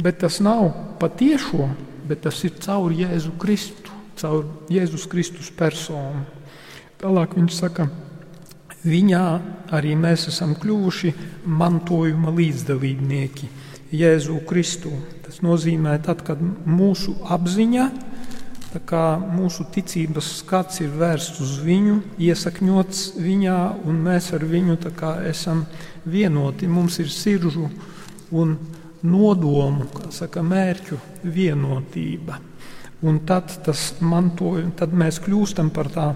Speaker 4: Bet tas nav patiešo, bet tas ir caur Jēzu Kristu, caur Jēzus Kristus personu. Tālāk viņš saka, viņā arī mēs esam kļuvuši mantojuma līdzdalībnieki Jēzu Kristu. Tas nozīmē, tad, kad mūsu apziņa, mūsu ticības skats ir vērsts uz viņu, iesakņots viņā, un mēs ar viņu esam vienoti. Mums ir sirdžu un nodomu, kā saka, mērķu vienotība. Un tad, mantojum, tad mēs kļūstam par tā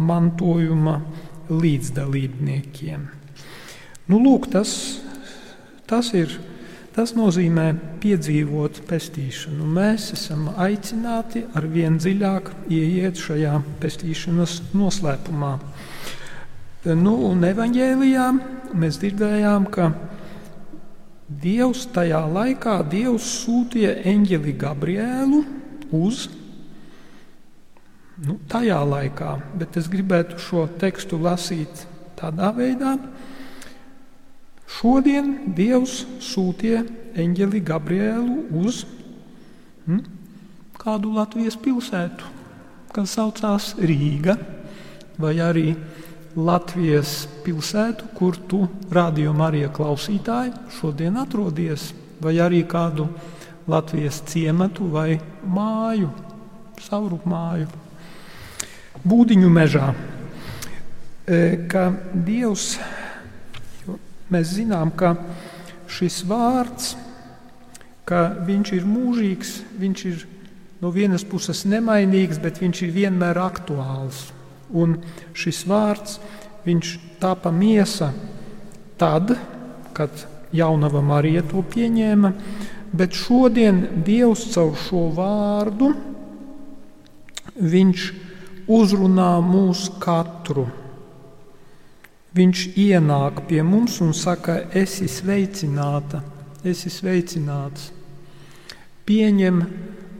Speaker 4: mantojuma līdzdalībniekiem. Nu, lūk, tas, tas, ir, tas nozīmē piedzīvot pestīšanu. Mēs esam aicināti ar vien dziļāk ieiet šajā pestīšanas noslēpumā. Nu, un evanģēlijā mēs dzirdējām, ka Dievs tajā laikā Dievs sūtīja eņģeli Gabrielu uz nu, tajā laikā, bet es gribētu šo tekstu lasīt tādā veidā. Šodien Dievs sūtīja eņģeli Gabrielu uz hm, kādu Latvijas pilsētu, kas saucās Rīga, vai arī Latvijas pilsētu, kur tu rādījumā arī klausītāji šodien atrodies, vai arī kādu Latvijas ciematu vai māju, savu māju būdiņu mežā, e, ka Dievs, mēs zinām, ka šis vārds, ka viņš ir mūžīgs, viņš ir no vienas puses nemainīgs, bet viņš ir vienmēr aktuāls. Un šis vārds, viņš tāpa miesa tad, kad jaunava Marija to pieņēma, bet šodien Dievs caur šo vārdu, viņš uzrunā mūs katru. Viņš ienāk pie mums un saka, esi sveicināta, esi sveicināts. Pieņem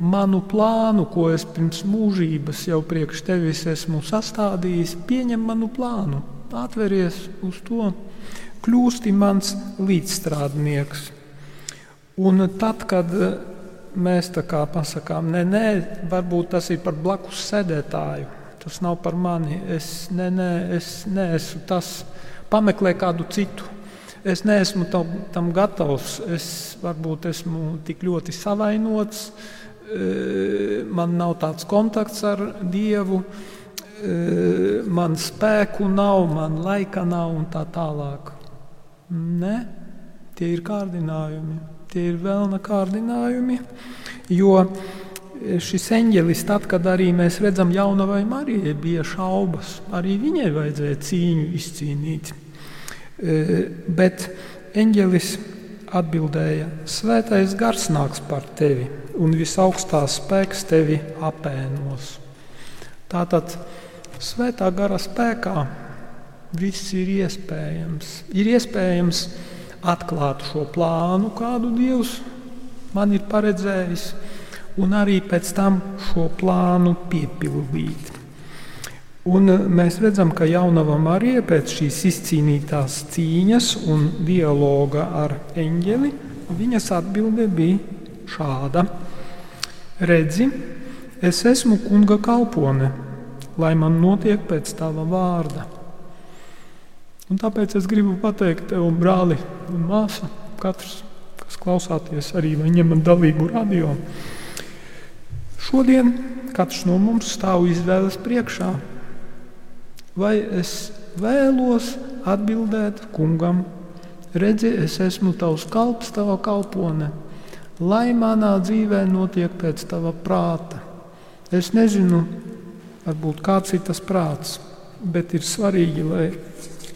Speaker 4: manu plānu, ko es pirms mūžības jau priekš tevis esmu sastādījis, pieņem manu plānu, atveries uz to, kļūsti mans līdzstrādnieks. Un tad, kad mēs tā kā pasakām, nē, nē, varbūt tas ir par blakus sēdētāju. Tas nav par mani. Es, nē, nē, es neesmu tas. Pameklē kādu citu. Es neesmu tam, tam gatavs. Es varbūt esmu tik ļoti savainots. E, man nav tāds kontakts ar Dievu. E, man spēku nav, man laika nav un tā tālāk. Nē, tie ir kārdinājumi. Tie ir vēlna kārdinājumi, jo šis eņģelis, tad, kad arī mēs redzam jaunavai Marijai, bija šaubas. Arī viņai vajadzēja cīņu izcīnīt. E, bet eņģelis atbildēja: Svētais gars nāks par tevi, un visaugstās spēks tevi apēnos. Tātad svētā gara spēkā viss ir iespējams. Ir iespējams atklāt šo plānu, kādu Dievs man ir paredzējis, un arī pēc tam šo plānu piepildīt. Un eh, mēs redzam, ka jaunava Marija pēc šīs izcīnītās cīņas un dialoga ar eņģeli, viņas atbilde bija šāda: Redzi, es esmu kunga kalpone, lai man notiek pēc tava vārda. Un tāpēc es gribu pateikt tev, brāli un māsa, katrs, kas klausāties arī vai ņemat dalību radio. Šodien katrs no mums stāv izvēles priekšā. Vai es vēlos atbildēt kungam, redzi, es esmu tavs kalps, tava kalpone, lai manā dzīvē notiek pēc tava prāta. Es nezinu, varbūt kāds ir tas prāts, bet ir svarīgi, lai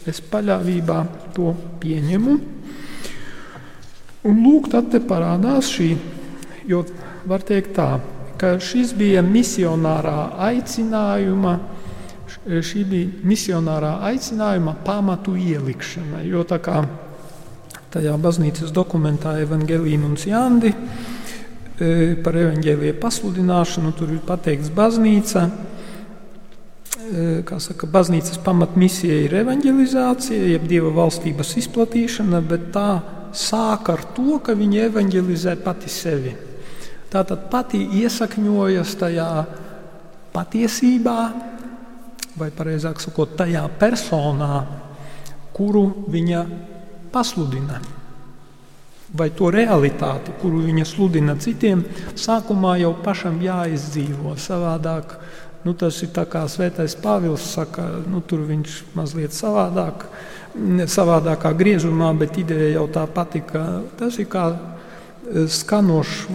Speaker 4: Es paļāvībā to pieņemu. Un lūk, tad parādās šī, jo var teikt tā, ka šis bija misionārā aicinājuma, šī bija misionārā aicinājuma pamatu ielikšana. Jo tā kā tajā baznīcas dokumentā Evangelija un Jandi e, par evaņģēlīju pasludināšanu tur ir pateikts baznīca saka, baznīcas pamatmisija ir evanģelizācija, jeb dieva valstības izplatīšana, bet tā sāk ar to, ka viņi evanģelizē pati sevi. Tātad pati iesakņojas tajā patiesībā, vai precīzāk sakot, tajā personā, kuru viņa pasludina. Vai to realitāti, kuru viņa sludina citiem, sākumā jau pašam jāizdzīvo. Savādāk nu, tas ir kā Svētais Pāvils saka, nu, tur viņš mazliet savādāk, savādākā griezumā, bet ideja jau tā pati, ka tas ir kā skanošs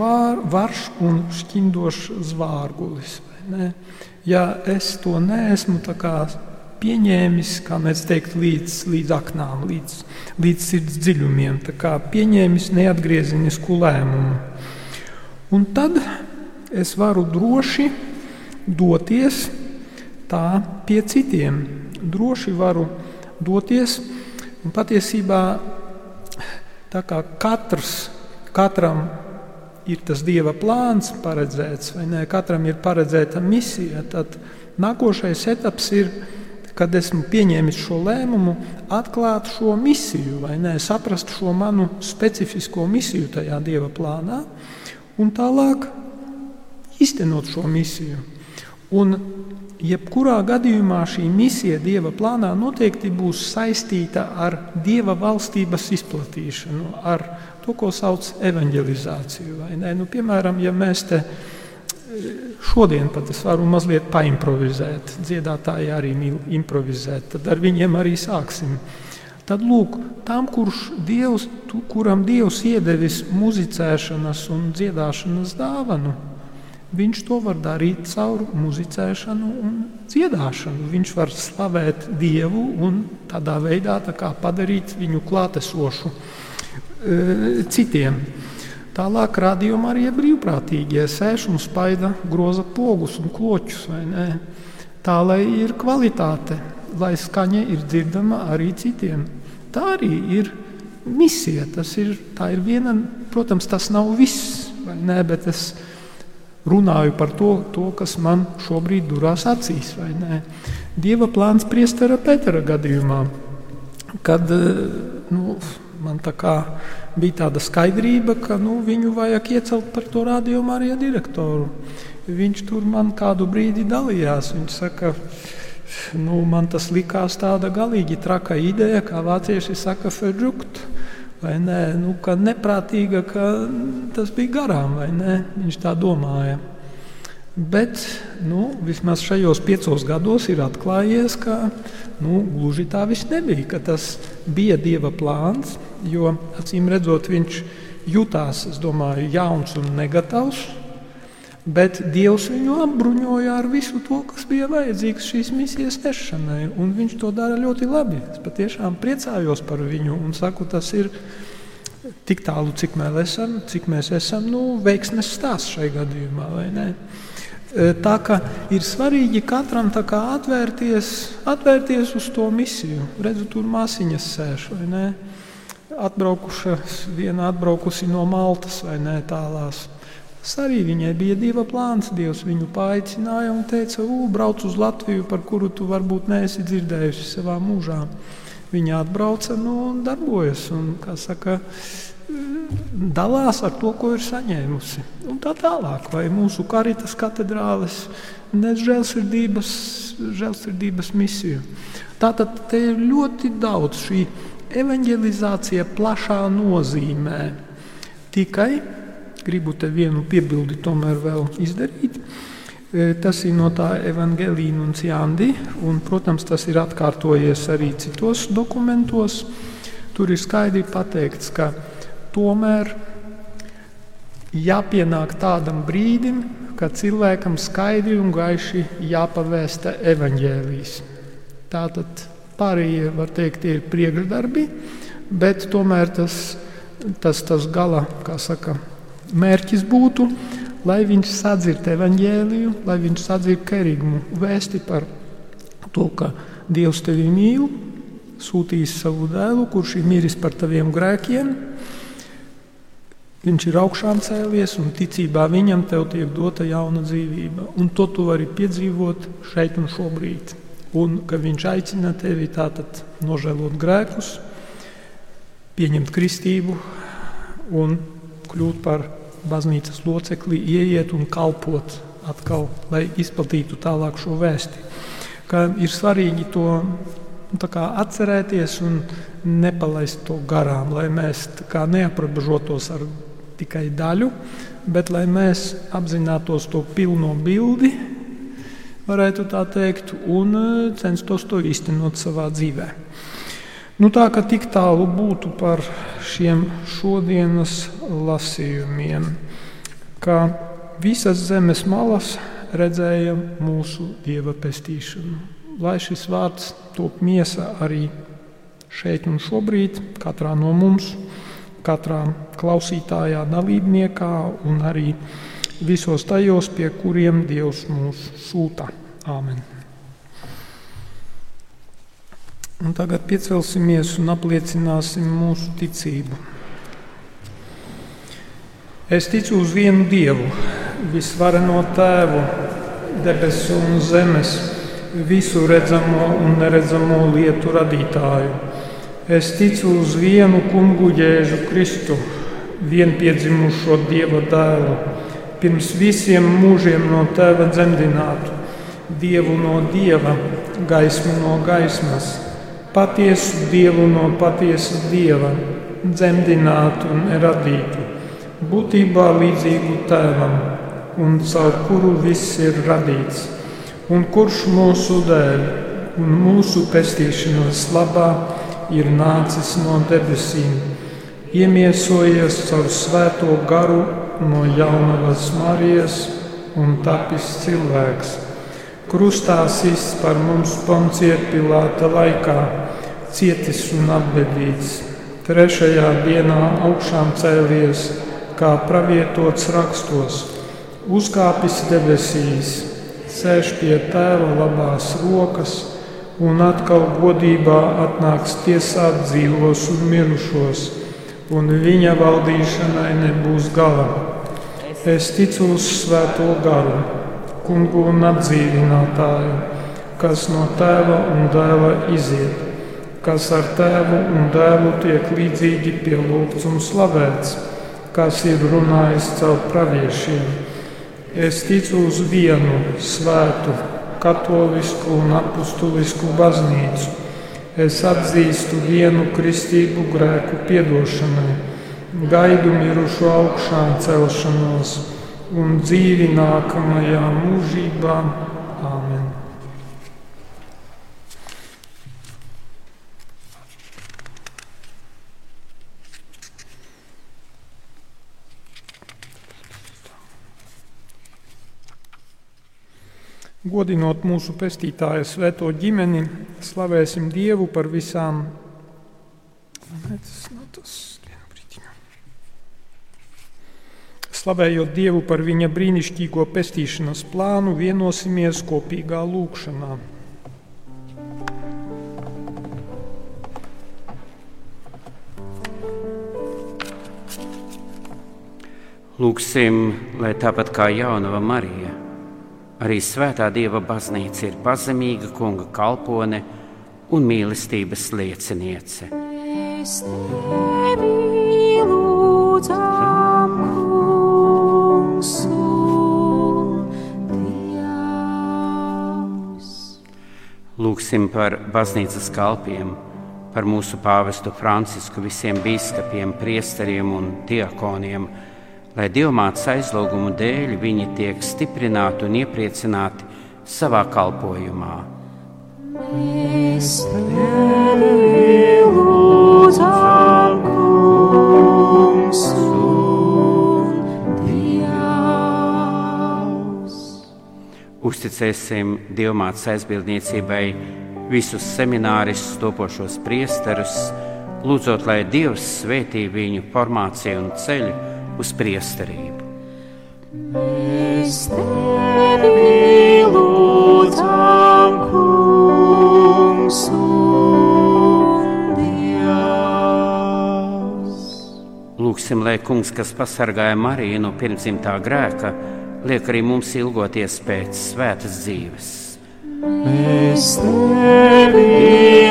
Speaker 4: varš un šķindošs zvārgulis. Ja es to neesmu pieņēmis, kā mēs teiktu, līdz, līdz aknām, līdz, līdz sirds dziļumiem, pieņēmis neatgriezenisku lēmumu. Un tad es varu droši doties tā pie citiem. Droši varu doties, un patiesībā tā kā katrs, katram ir tas dieva plāns paredzēts, vai ne? Katram ir paredzēta misija. Tad nākošais etaps ir kad esmu pieņēmis šo lēmumu, atklāt šo misiju, vai ne, saprast šo manu specifisko misiju tajā dieva plānā, un tālāk iztenot šo misiju. Un jebkurā gadījumā šī misija dieva plānā noteikti būs saistīta ar dieva valstības izplatīšanu, ar to, ko sauc par evanģelizāciju. Nu, piemēram, ja mēs te Šodien pat es varu mazliet paimprovizēt. Dziedātāji arī mīl improvizēt, tad ar viņiem arī sāksim. Tad lūk, tam, kurš dievs, tu, kuram Dievs iedevis muzicēšanas un dziedāšanas dāvanu, viņš to var darīt caur muzicēšanu un dziedāšanu. Viņš var slavēt Dievu un tādā veidā tā padarīt viņu klātesošu e, citiem. Tālāk rādījumā arī brīvprātīgie sēž un spaida groza pogus un kloķus. Tā lai ir kvalitāte, lai skaņa ir dzirdama arī citiem. Tā arī ir misija. Tas ir, ir viena, protams, tas nav viss, ne, bet es runāju par to, to, kas man šobrīd durās acīs. Dieva plāns priestera Petera gadījumā, kad nu, man tā bija tāda skaidrība, ka nu, viņu vajag iecelt par to rādījumu arī direktoru. Viņš tur man kādu brīdi dalījās. Viņš saka, nu, man tas likās tāda galīgi traka ideja, kā vācieši saka, fedžukt. Vai nē, nu, ka neprātīga, ka tas bija garām, vai ne? Viņš tā domāja. Bet nu, vismaz šajos piecos gados ir atklājies, ka nu, gluži tā viss nebija, ka tas bija Dieva plāns, jo acīm redzot, viņš jutās, domāju, jauns un negatavs. Bet Dievs viņu apbruņoja ar visu to, kas bija vajadzīgs šīs misijas nešanai. Viņš to dara ļoti labi. Es patiešām priecājos par viņu un saku, tas ir tik tālu, cik mēs esam, cik mēs esam nu, veiksmes stāsts šai gadījumā. Tā kā ir svarīgi katram atvērties, atvērties uz to misiju. Redzu, tur māsiņas sēž vai ne? Atbraukuša, viena atbraukusi no Maltas vai ne tālās. Tas arī viņai bija dieva plāns. Dievs viņu paaicināja un teica, brauc uz Latviju, par kuru tu varbūt neesi dzirdējusi savā mūžā. Viņa atbrauca nu, un darbojas. Un, saka, dalās ar to, ko ir saņēmusi. Un tā tālāk, vai mūsu karitas katedrāles nes žēlsirdības, žēlsirdības misiju. Tātad te ir ļoti daudz šī evanģelizācija plašā nozīmē. Tikai gribu te vienu piebildi tomēr vēl izdarīt. E, tas ir no tā evanģēlīna un ciandi, un, protams, tas ir atkārtojies arī citos dokumentos. Tur ir skaidri pateikts, ka Tomēr jāpienāk tādam brīdim, kad cilvēkam skaidri un gaiši jāpavēsta evaņģēlijas. Tātad pārējie var teikt, ir priekšdarbi, bet tomēr tas, tas, tas gala saka, mērķis būtu, lai viņš sadzird evaņģēliju, lai viņš sadzird kerīgumu vēsti par to, ka Dievs tevi mīl, sūtīs savu dēlu, kurš ir miris par taviem grēkiem Viņš ir augšām cēlies, un ticībā viņam tiek dota jauna dzīvība. Un to tu vari piedzīvot šeit un šobrīd. Un ka viņš aicina tevi tātad nožēlot grēkus, pieņemt kristību un kļūt par baznīcas locekli, ieiet un kalpot atkal, lai izplatītu tālāk šo vēsti. Ka ir svarīgi to nu, atcerēties un nepalaist to garām, lai mēs neaprobežotos ar tikai daļu, bet lai mēs apzinātos to pilno bildi, varētu tā teikt, un e, censtos to īstenot savā dzīvē. Nu, tā kā tik tālu būtu par šiem šodienas lasījumiem, ka visas zemes malas redzēja mūsu dieva pestīšanu. Lai šis vārds top miesa arī šeit un šobrīd, katrā no mums, katrā klausītājā, dalībniekā un arī visos tajos, pie kuriem Dievs mūs sūta. Āmen! Un tagad piecelsimies un apliecināsim mūsu ticību. Es ticu uz vienu Dievu, visvareno Tēvu, debesu un zemes, visu redzamo un neredzamo lietu radītāju. Es ticu uz vienu kungu Jēzu Kristu, vienpiedzimušo Dieva dēlu. Pirms visiem mūžiem no tēva dzemdinātu, dievu no dieva, gaismu no gaismas, patiesu dievu no patiesa dieva, dzemdinātu un radītu, būtībā līdzīgu tēvam, un caur kuru viss ir radīts, un kurš mūsu dēļ un mūsu pestīšanas labā ir nācis no debesīm, iemiesojies caur svēto garu no jaunavas Marijas un tapis cilvēks. Krustā sists par mums Poncija Pilāta laikā, cietis un apbedīts. Trešajā dienā augšām cēlies, kā pravietots rakstos, uzkāpis debesīs, sēž pie tēva labās rokas un atkal godībā atnāks tiesāt dzīvos un mirušos un viņa valdīšanai nebūs gala. Es ticu uz Svēto garu, kungu un atdzīvinātāju, kas no tēva un dēla iziet, kas ar tēvu un dēlu tiek līdzīgi pielūgts un slavēts, kas ir runājis caur praviešiem. Es ticu uz vienu svētu, katolisku un apustulisku baznīcu Es atzīstu vienu kristību grēku piedošanai, gaidu mirušo augšām celšanos un dzīvi nākamajā mūžībā. Āmen! Godinot mūsu pestītāja svēto ģimeni, slavēsim Dievu par visām. Slavējot Dievu par viņa brīnišķīgo pestīšanas plānu, vienosimies kopīgā lūkšanā.
Speaker 3: Lūksim, lai tāpat kā jaunava Marija Arī Svētā Dieva baznīca ir pazemīga kunga kalpone un mīlestības lieciniece. Mēs tevi lūdzam, kungs, Lūksim par baznīcas kalpiem, par mūsu pāvestu Francisku, visiem biskupiem, priesteriem un diakoniem lai dievmātes aizlūgumu dēļ viņi tiek stiprināti un iepriecināti savā kalpošanā. Mēs tevi lūdzam, kungs, Uzticēsim dievmātes aizbildniecībai visus semināristus, topošos priesterus, lūdzot, lai Dievs svētī viņu formāciju un ceļu uz priesterību. Mēs tevi lūdzam, kungs. Lūksim, lai kungs, kas pasargāja Mariju no pirmsimtā grēka, liek arī mums ilgoties pēc svētas dzīves. Mēs tevi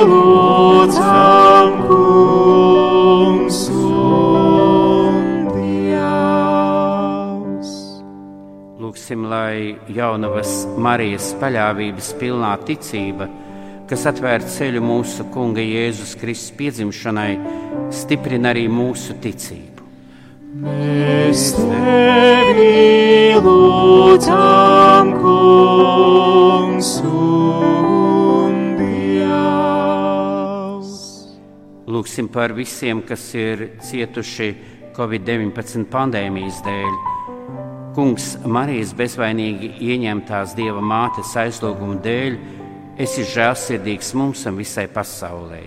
Speaker 3: lūdzam, kungs, Lūksim, lai jaunavas Marijas paļāvības pilnā ticība, kas atvēr ceļu mūsu Kunga Jēzus Kristus piedzimšanai, stiprina arī mūsu ticību.
Speaker 1: Mēs tevi lūdzam, kungs un Dievs.
Speaker 3: Lūksim par visiem, kas ir cietuši Covid-19 pandēmijas dēļ. Kungs Marijas bezvainīgi ieņemtās Dieva mātes aizlūgumu dēļ, esi žēlsirdīgs mums un visai pasaulē.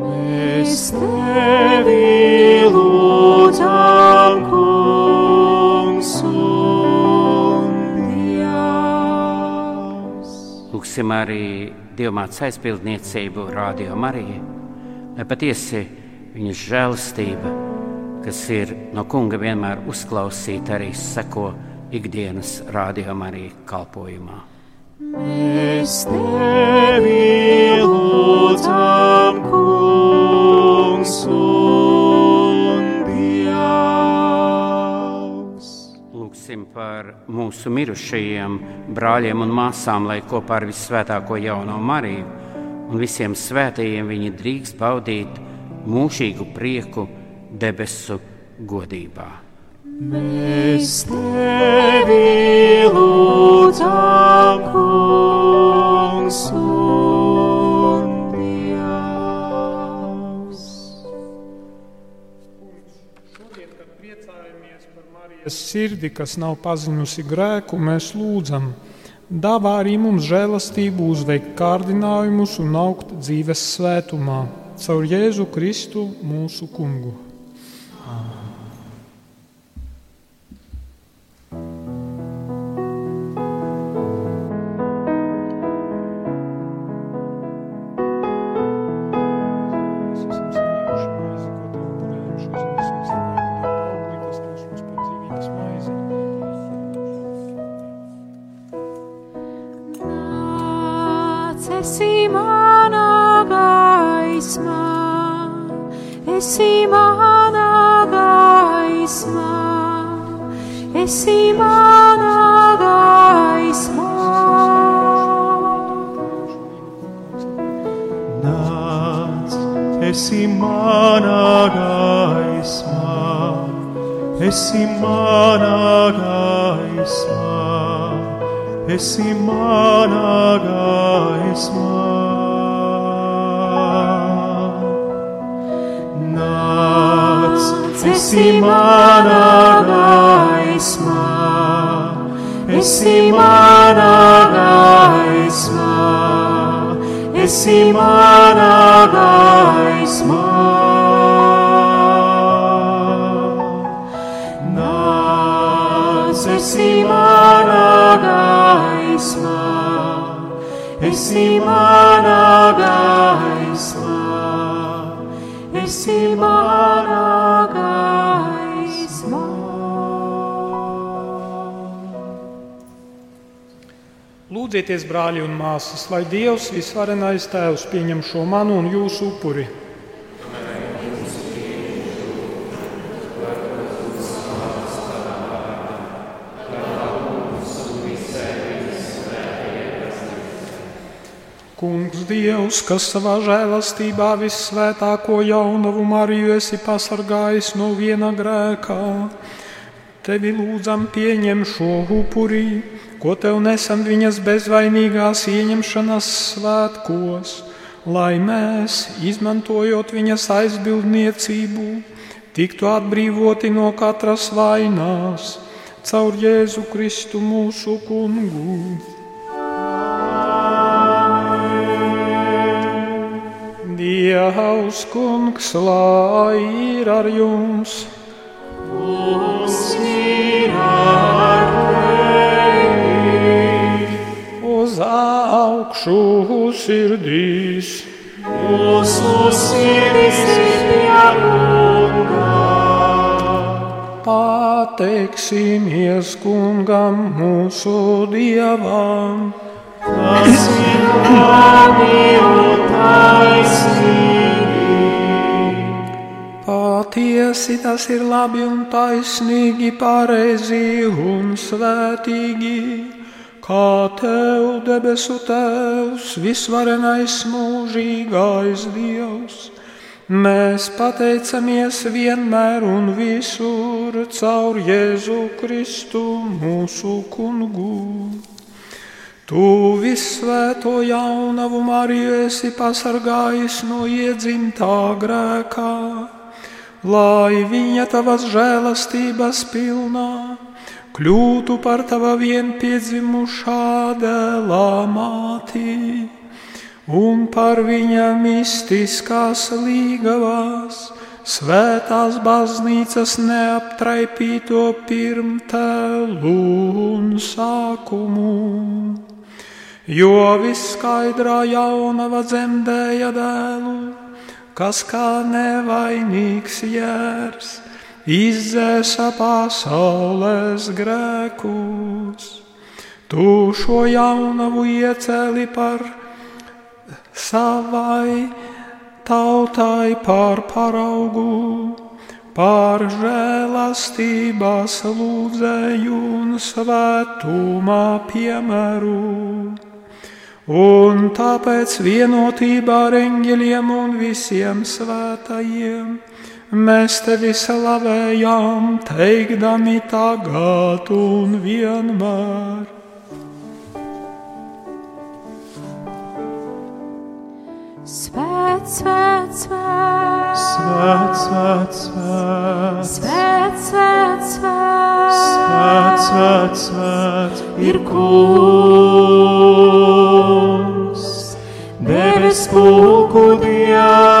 Speaker 1: Mēs tevi lūdzam, kungs un Dievs.
Speaker 3: Lūksim arī Dievmātes aizpildniecību, Radio Mariju, lai patiesi viņas žēlastība, kas ir no Kunga vienmēr uzklausīta, arī seko ikdienas Radio Mariju kalpojumā.
Speaker 1: Mēs tevi lūdzam, kungs un Dievs.
Speaker 3: Lūksim par mūsu mirušajiem brāļiem un māsām, lai kopā ar visvētāko jauno Mariju un visiem svētajiem viņi drīkst baudīt mūžīgu prieku debesu godībā.
Speaker 1: Mēs tevi lūdzam, kungs un Dievs.
Speaker 4: Šodien, kad priecājamies par Marijas sirdi, kas nav pazinusi grēku, mēs lūdzam, dāvā arī mums žēlastību uzveikt kārdinājumus un augt dzīves svētumā, caur Jēzu Kristu mūsu kungu.
Speaker 2: Esi mana gaisma, esi mana gaisma, esi mana gaisma.
Speaker 1: Nāc, esi mana gaisma, esi mana gaisma, esi mana gaisma. Nāc, esi mana gaisma, esi mana gaisma, esi mana
Speaker 4: Lūdzieties, brāļi un māsas, lai Dievs visvarenais Tēvs pieņem šo manu un jūsu upuri. Kungs, Dievs, kas savā žēlastībā vissvētāko jaunavu Mariju esi pasargājis no viena grēkā, tevi lūdzam pieņem šo upurī, ko tev nesam viņas bezvainīgās ieņemšanas svētkos, lai mēs, izmantojot viņas aizbildniecību, tiktu atbrīvoti no katras vainās, caur Jēzu Kristu mūsu kungu. Dievs, kungs, lai ir ar jums! Uz augšu sirdīs,
Speaker 1: Mūsu sirdis ir jāgunga,
Speaker 4: pateiksimies kungam mūsu dievam.
Speaker 1: tas ir labi un taisnīgi.
Speaker 4: Pati patiesi, tas ir labi un taisnīgi, pareizi un svētīgi. Kā tev, debesu Tēvs, visvarenais mūžīgais Dievs, mēs pateicamies vienmēr un visur caur Jēzu Kristu mūsu kungu. Tu visvēto jaunavu Mariju esi pasargājis no iedzimtā grēkā, lai viņa tavas žēlastības pilnā kļūtu par tava vienpiedzimušā dēlā māti un par viņa mistiskās līgavās svētās baznīcas neaptraipīto pirmtēlu un sākumu. Jo viskaidrā jaunava dzemdēja dēlu, kas kā nevainīgs jērs izdzēsa pasaules grēkus. Tu šo jaunavu iecēli par savai tautai par paraugu, par žēlastības lūdzēju un svētumā piemēru un tāpēc vienotībā ar eņģeļiem un visiem svētajiem mēs tevi slavējam, teikdami tagad un vienmēr.
Speaker 2: Svēt, svēt, svēt,
Speaker 1: svēt, svēt, svēt,
Speaker 2: svēt, svēt, svēt,
Speaker 1: svēt, svēt, ir kungs, debes pulku dievs.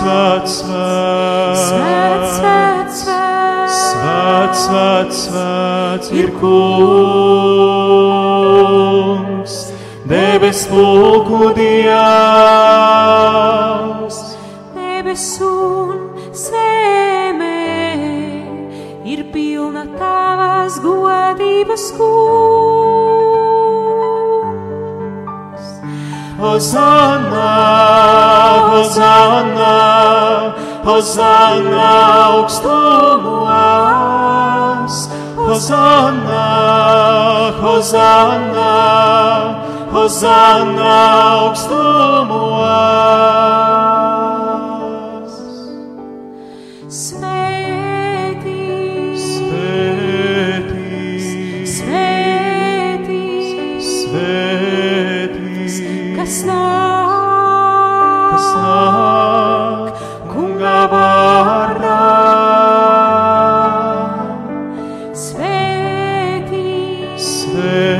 Speaker 2: svēts, svēts, svēts,
Speaker 1: svēts, svēts, svēts ir kungs, debes lūgu Dievs.
Speaker 2: Debes un zeme ir pilna tavas godības kungs.
Speaker 1: Hosanna, Hosanna, Hosanna augstumos, Hosanna, Hosanna, Hosanna augstumos.
Speaker 2: Svētī,
Speaker 1: Svētī,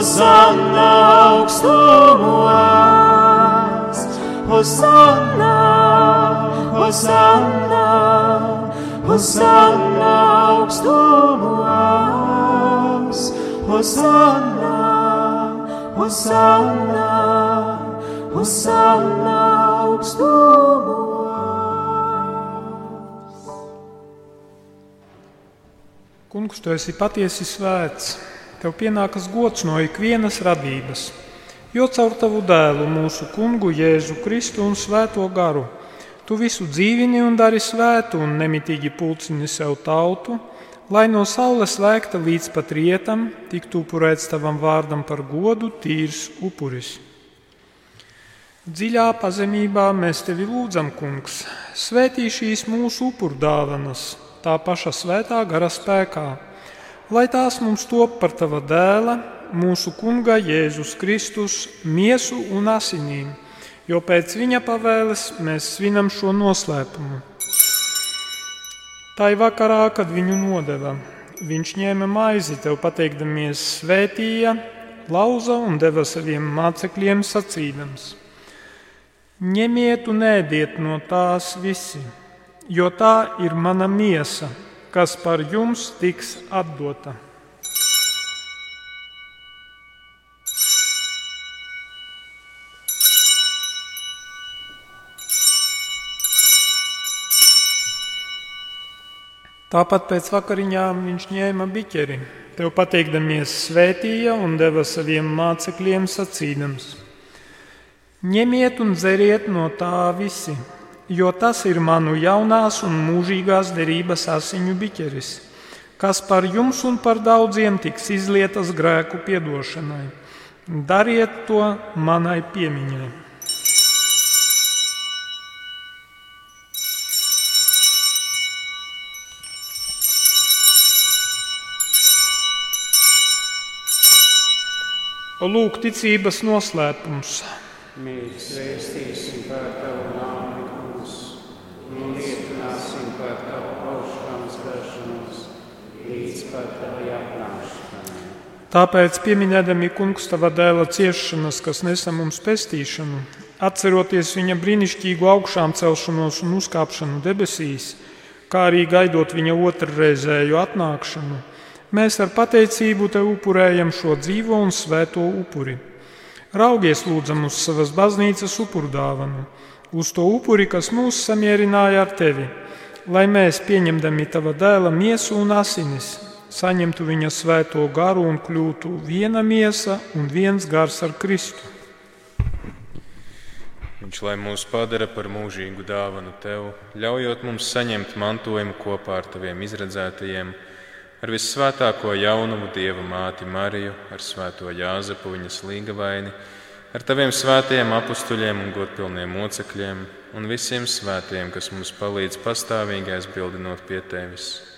Speaker 1: Hosanna augstumos, Hosanna, Hosanna, Hosanna augstumos, Hosanna, Hosanna, Hosanna augstumos.
Speaker 4: Kungs, tu esi patiesi svēts. Tev pienākas gods no ikvienas radības, jo caur tavu dēlu, mūsu kungu Jēzu Kristu un Svēto garu, tu visu dzīvini un dari svētu un nemitīgi pulcini sev tautu, lai no saules lēkta līdz pat rietam, tiktu upurēts tavam vārdam par godu tīrs upuris. Dziļā pazemībā mēs tevi lūdzam, Kungs, svētī šīs mūsu upurdāvanas, tā paša svētā gara spēkā, lai tās mums top par tava dēla, mūsu Kunga Jēzus Kristus, miesu un asinīm, jo pēc viņa pavēles mēs svinam šo noslēpumu. Tā ir vakarā, kad viņu nodeva. Viņš ņēma maizi, tev pateikdamies, svētīja, lauza un deva saviem mācekļiem sacīdams: Ņemiet un ēdiet no tās visi, jo tā ir mana miesa, kas par jums tiks atdota. Tāpat pēc vakariņām viņš ņēma biķeri, tev pateikdamies, svētīja un deva saviem mācekļiem sacīdams: Ņemiet un dzeriet no tā visi, jo tas ir manu jaunās un mūžīgās derības asiņu biķeris, kas par jums un par daudziem tiks izlietas grēku piedošanai. Dariet to manai piemiņai. Lūk, ticības noslēpums.
Speaker 3: Mēs vēstīsim par tavu nāvi, kungs, un liecināsim par tavu augstāmas gāšanos līdz pat tavai apnākšanai.
Speaker 4: Tāpēc, pieminēdami kungs tava dēla ciešanas, kas nesa mums pestīšanu, atceroties viņa brīnišķīgu augšām celšanos un uzkāpšanu debesīs, kā arī gaidot viņa otrreizēju atnākšanu Mēs ar pateicību te upurējam šo dzīvo un svēto upuri. Raugies lūdzam uz savas baznīcas upurdāvanu, uz to upuri, kas mūs samierināja ar tevi, lai mēs, pieņemdami tava dēla miesu un asinis, saņemtu viņa svēto garu un kļūtu viena miesa un viens gars ar Kristu.
Speaker 7: Viņš lai mūs padara par mūžīgu dāvanu tev, ļaujot mums saņemt mantojumu kopā ar taviem izredzētajiem ar visvētāko jaunumu Dieva māti Mariju, ar svēto Jāzepu viņas līgavaini, ar taviem svētajiem apstuļiem un godpilniem mocekļiem un visiem svētiem, kas mums palīdz pastāvīgi aizbildinot pie tevis.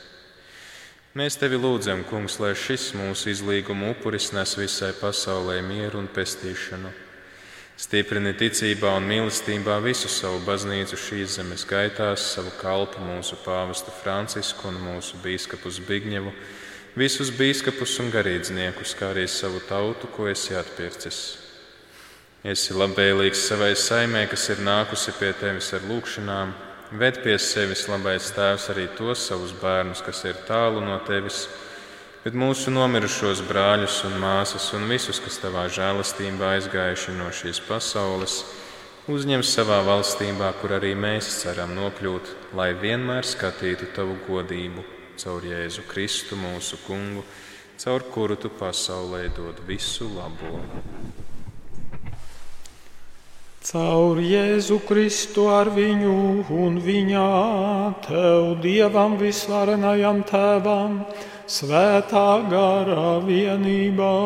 Speaker 7: Mēs tevi lūdzam, Kungs, lai šis mūsu izlīguma upuris nes visai pasaulē mieru un pestīšanu Stiprini ticībā un mīlestībā visu savu baznīcu šīs zemes gaitās, savu kalpu, mūsu pāvestu Francisku un mūsu bīskapu Zbigņevu, visus bīskapus un garīdzniekus, kā arī savu tautu, ko esi atpircis. Esi labvēlīgs savai saimē, kas ir nākusi pie tevis ar lūgšanām, ved pie sevis labais tēvs arī tos savus bērnus, kas ir tālu no tevis bet mūsu nomirušos brāļus un māsas un visus, kas tavā žēlastībā aizgājuši no šīs pasaules, uzņem savā valstībā, kur arī mēs ceram nokļūt, lai vienmēr skatītu tavu godību caur Jēzu Kristu, mūsu kungu, caur kuru tu pasaulē dod visu labo.
Speaker 4: Caur Jēzu Kristu ar viņu un viņā, Tev, Dievam visvarenajam Tēvam, svētā garā vienībā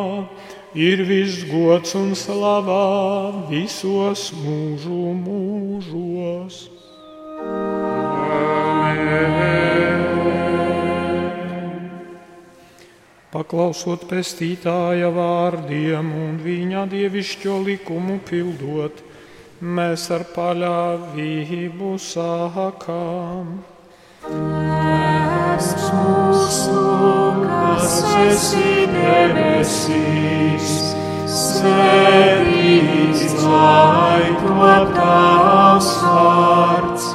Speaker 4: ir viss gods un slavā visos mūžu mūžos. Paklausot pestītāja vārdiem un viņa dievišķo likumu pildot, mēs ar paļāvību sākām. Tēvs mūsu, kas esi debesīs, svētīts lai top tavs vārds,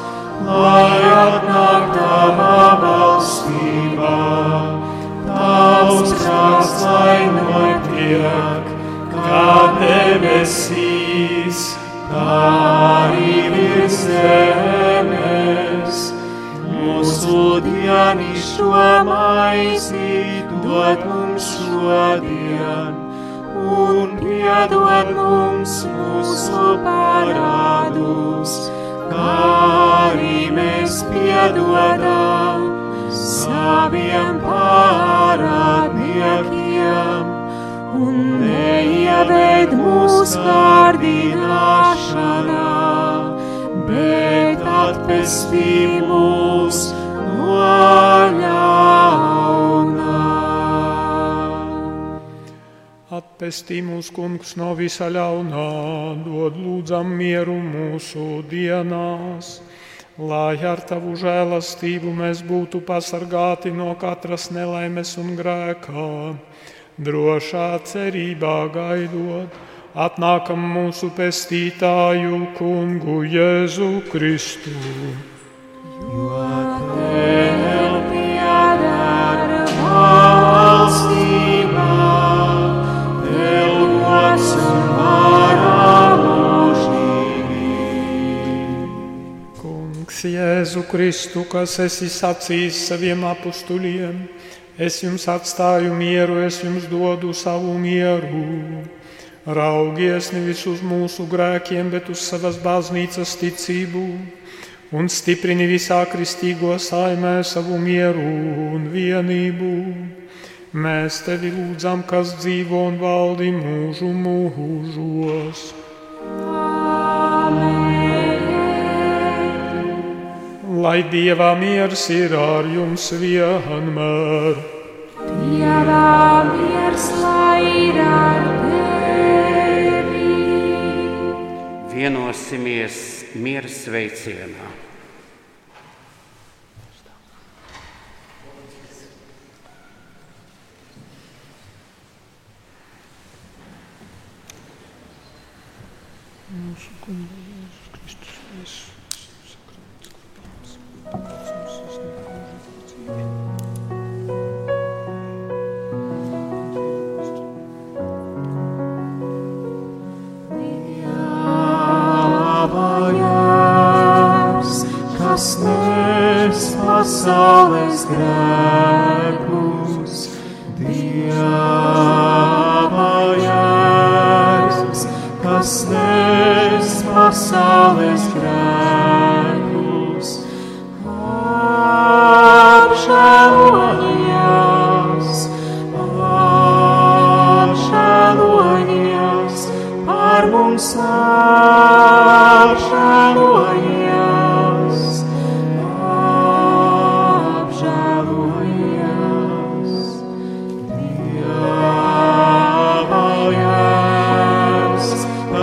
Speaker 4: lai atnāk tava valstība, tavs krāsts lai notiek, Atpestī mūs, kungs, no visa ļaunā, dod lūdzam mieru mūsu dienās, lai ar tavu žēlastību mēs būtu pasargāti no katras nelaimes un grēkā, drošā cerībā gaidot atnākam mūsu pestītāju, kungu Jēzu Kristu.
Speaker 1: Jo tev
Speaker 4: Jēzu Kristu, kas esi sacījis saviem apustuļiem, es jums atstāju mieru, es jums dodu savu mieru. Raugies nevis uz mūsu grēkiem, bet uz savas baznīcas ticību un stiprini visā kristīgo saimē savu mieru un vienību. Mēs tevi lūdzam, kas dzīvo un valdi mūžu mūžos. Lai Dieva miers ir ar jums vienmēr.
Speaker 1: Dievā miers lai ir ar tevi.
Speaker 3: Vienosimies miera sveicienā.
Speaker 4: Mūsu kungu
Speaker 1: kas nes pasaules grēkus, Dieva jēzus, kas nes pasaules grēkus,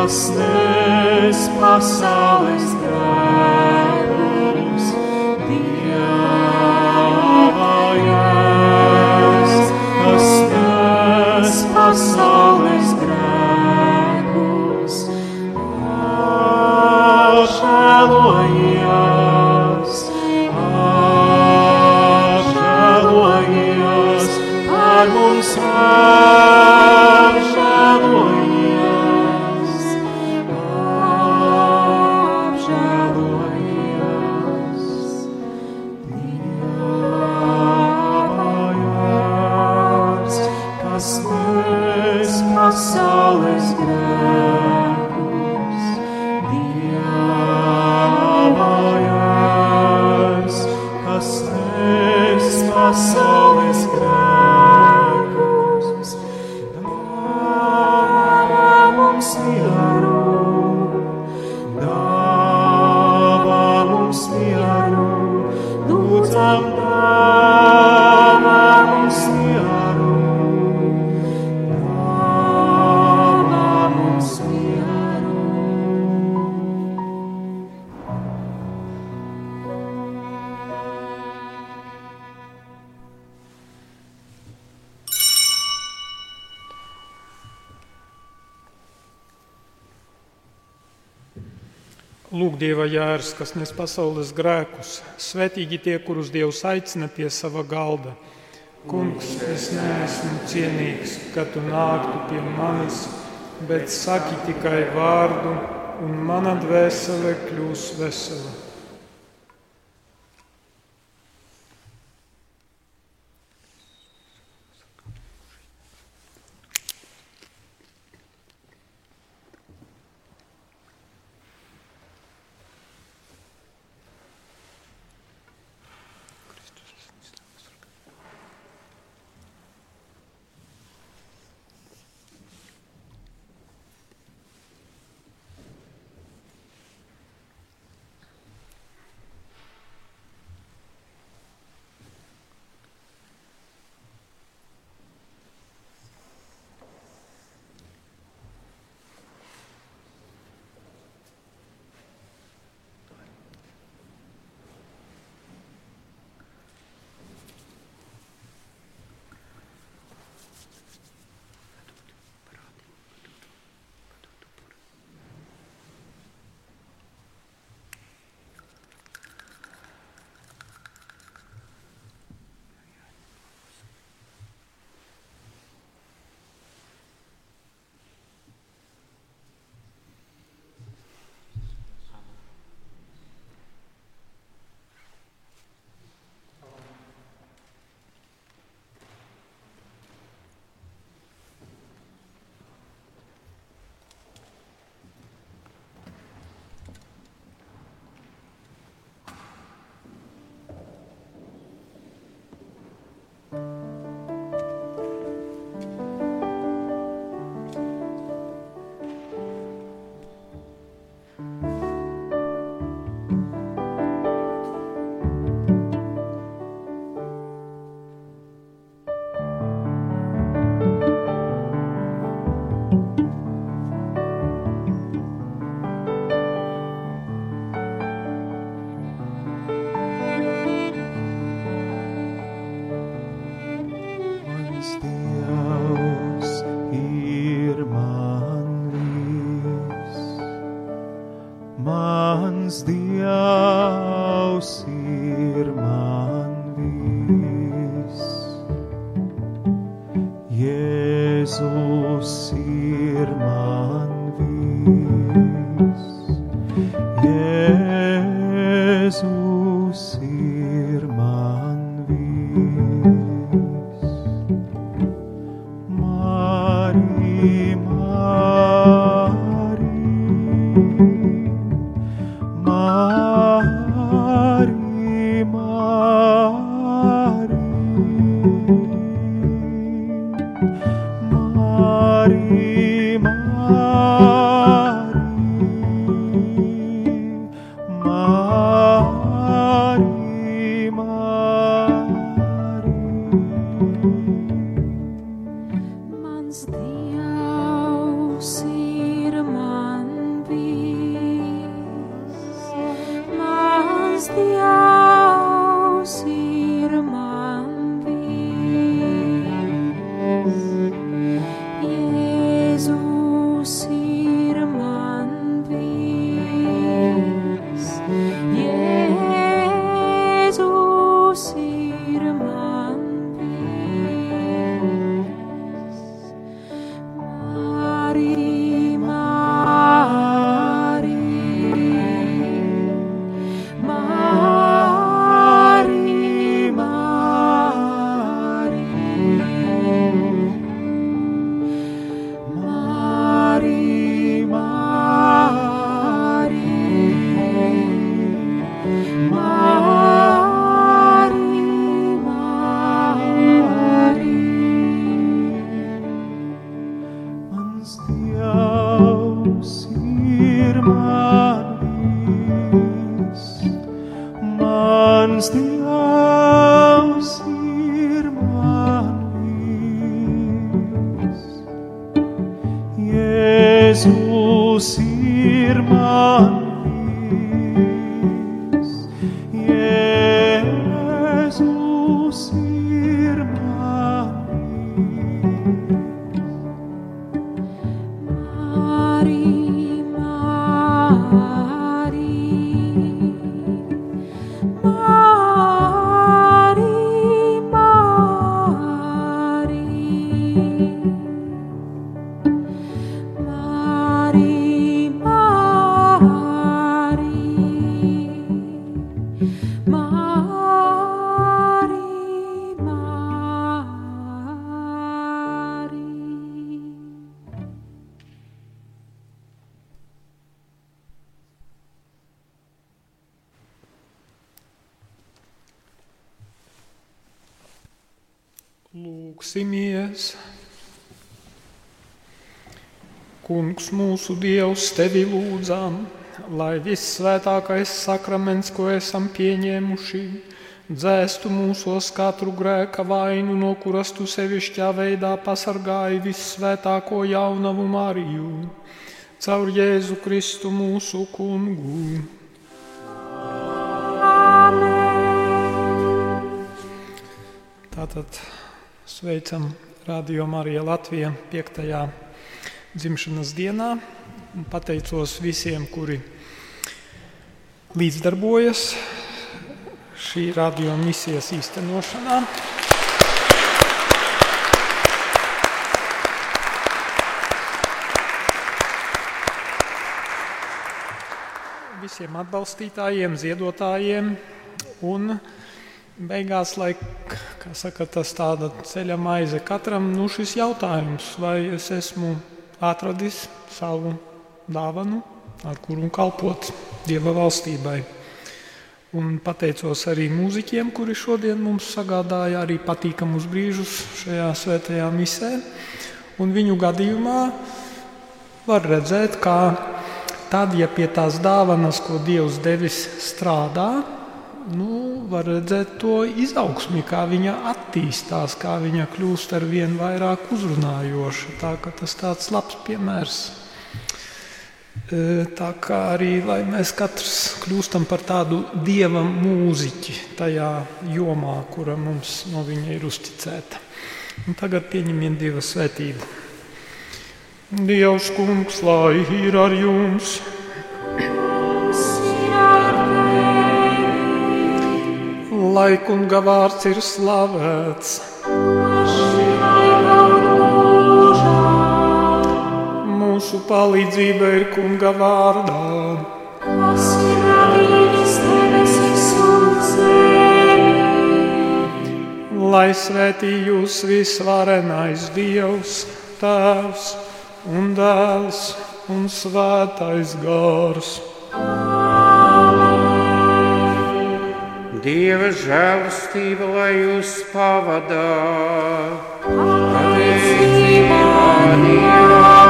Speaker 1: jēzus, kas nes pasaules jērs, kas nes pasaules grēkus,
Speaker 4: svētīgi tie, kurus Dievs aicina pie sava galda. Kungs, es neesmu cienīgs, ka tu nāktu pie manis, bet saki tikai vārdu, un mana dvēsele kļūs vesela. Mūsu Dievs, tevi lūdzām, lai vissvētākais sakraments, ko esam pieņēmuši, dzēstu mūsos katru grēka vainu, no kuras tu sevišķā veidā pasargāji vissvētāko jaunavu Mariju, caur Jēzu Kristu mūsu kungu. Tātad Sveicam Radio Marija Latvija 5. dzimšanas dienā. Pateicos visiem, kuri līdzdarbojas šī radio misijas īstenošanā. Visiem atbalstītājiem, ziedotājiem un beigās, lai saka, tas tāda ceļa maize katram, nu šis jautājums, vai es esmu atradis savu dāvanu, ar kuru kalpot Dieva valstībai. Un pateicos arī mūziķiem, kuri šodien mums sagādāja arī patīkamus brīžus šajā svētajā misē. Un viņu gadījumā var redzēt, kā tad, ja pie tās dāvanas, ko Dievs devis, strādā, nu, var redzēt to izaugsmi, kā viņa attīstās, kā viņa kļūst ar vien vairāk uzrunājoša. Tā, tas tāds labs piemērs. Tā kā arī mēs katrs kļūstam par tādu dieva mūziķi tajā jomā, kura mums no viņa ir uzticēta. Un tagad pieņemiet Dieva svētību. Dievs, kungs, lai ir ar jums! lai kunga vārds ir slavēts.
Speaker 8: Mūsu
Speaker 5: palīdzība ir kunga vārdā. Lai svētī jūs visvarenais Dievs, Tēvs un Dēls un Svētais Gārs.
Speaker 3: Dieva žēlastība, lai jūs pavadā,
Speaker 2: pateicībā Dievam.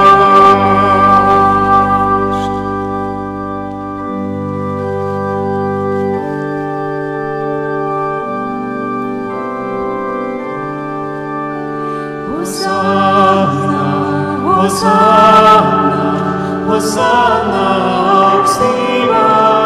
Speaker 2: Hosanna, Hosanna, Hosanna, Hosanna,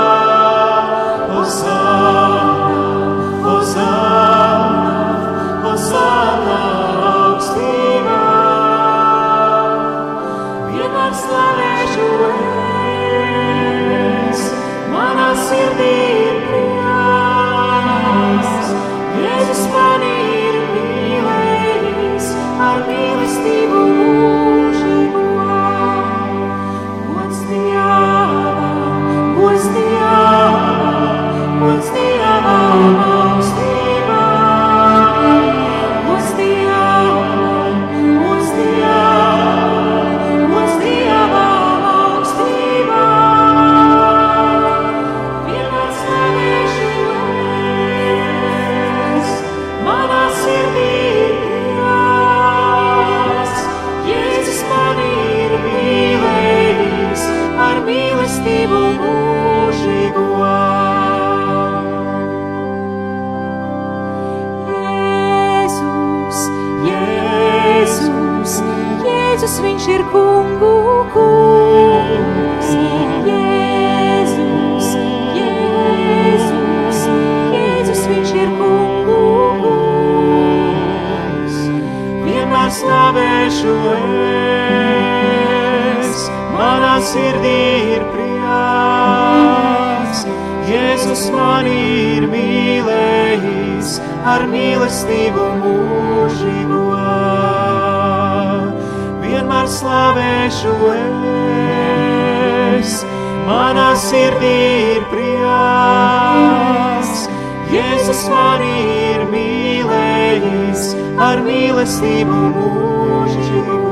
Speaker 2: kungs mani ir mīlējis, ar mīlestību mūžīgo. Vienmēr slavēšu es, manā sirdī ir prieks. Jēzus mani ir mīlējis, ar mīlestību mūžīgo.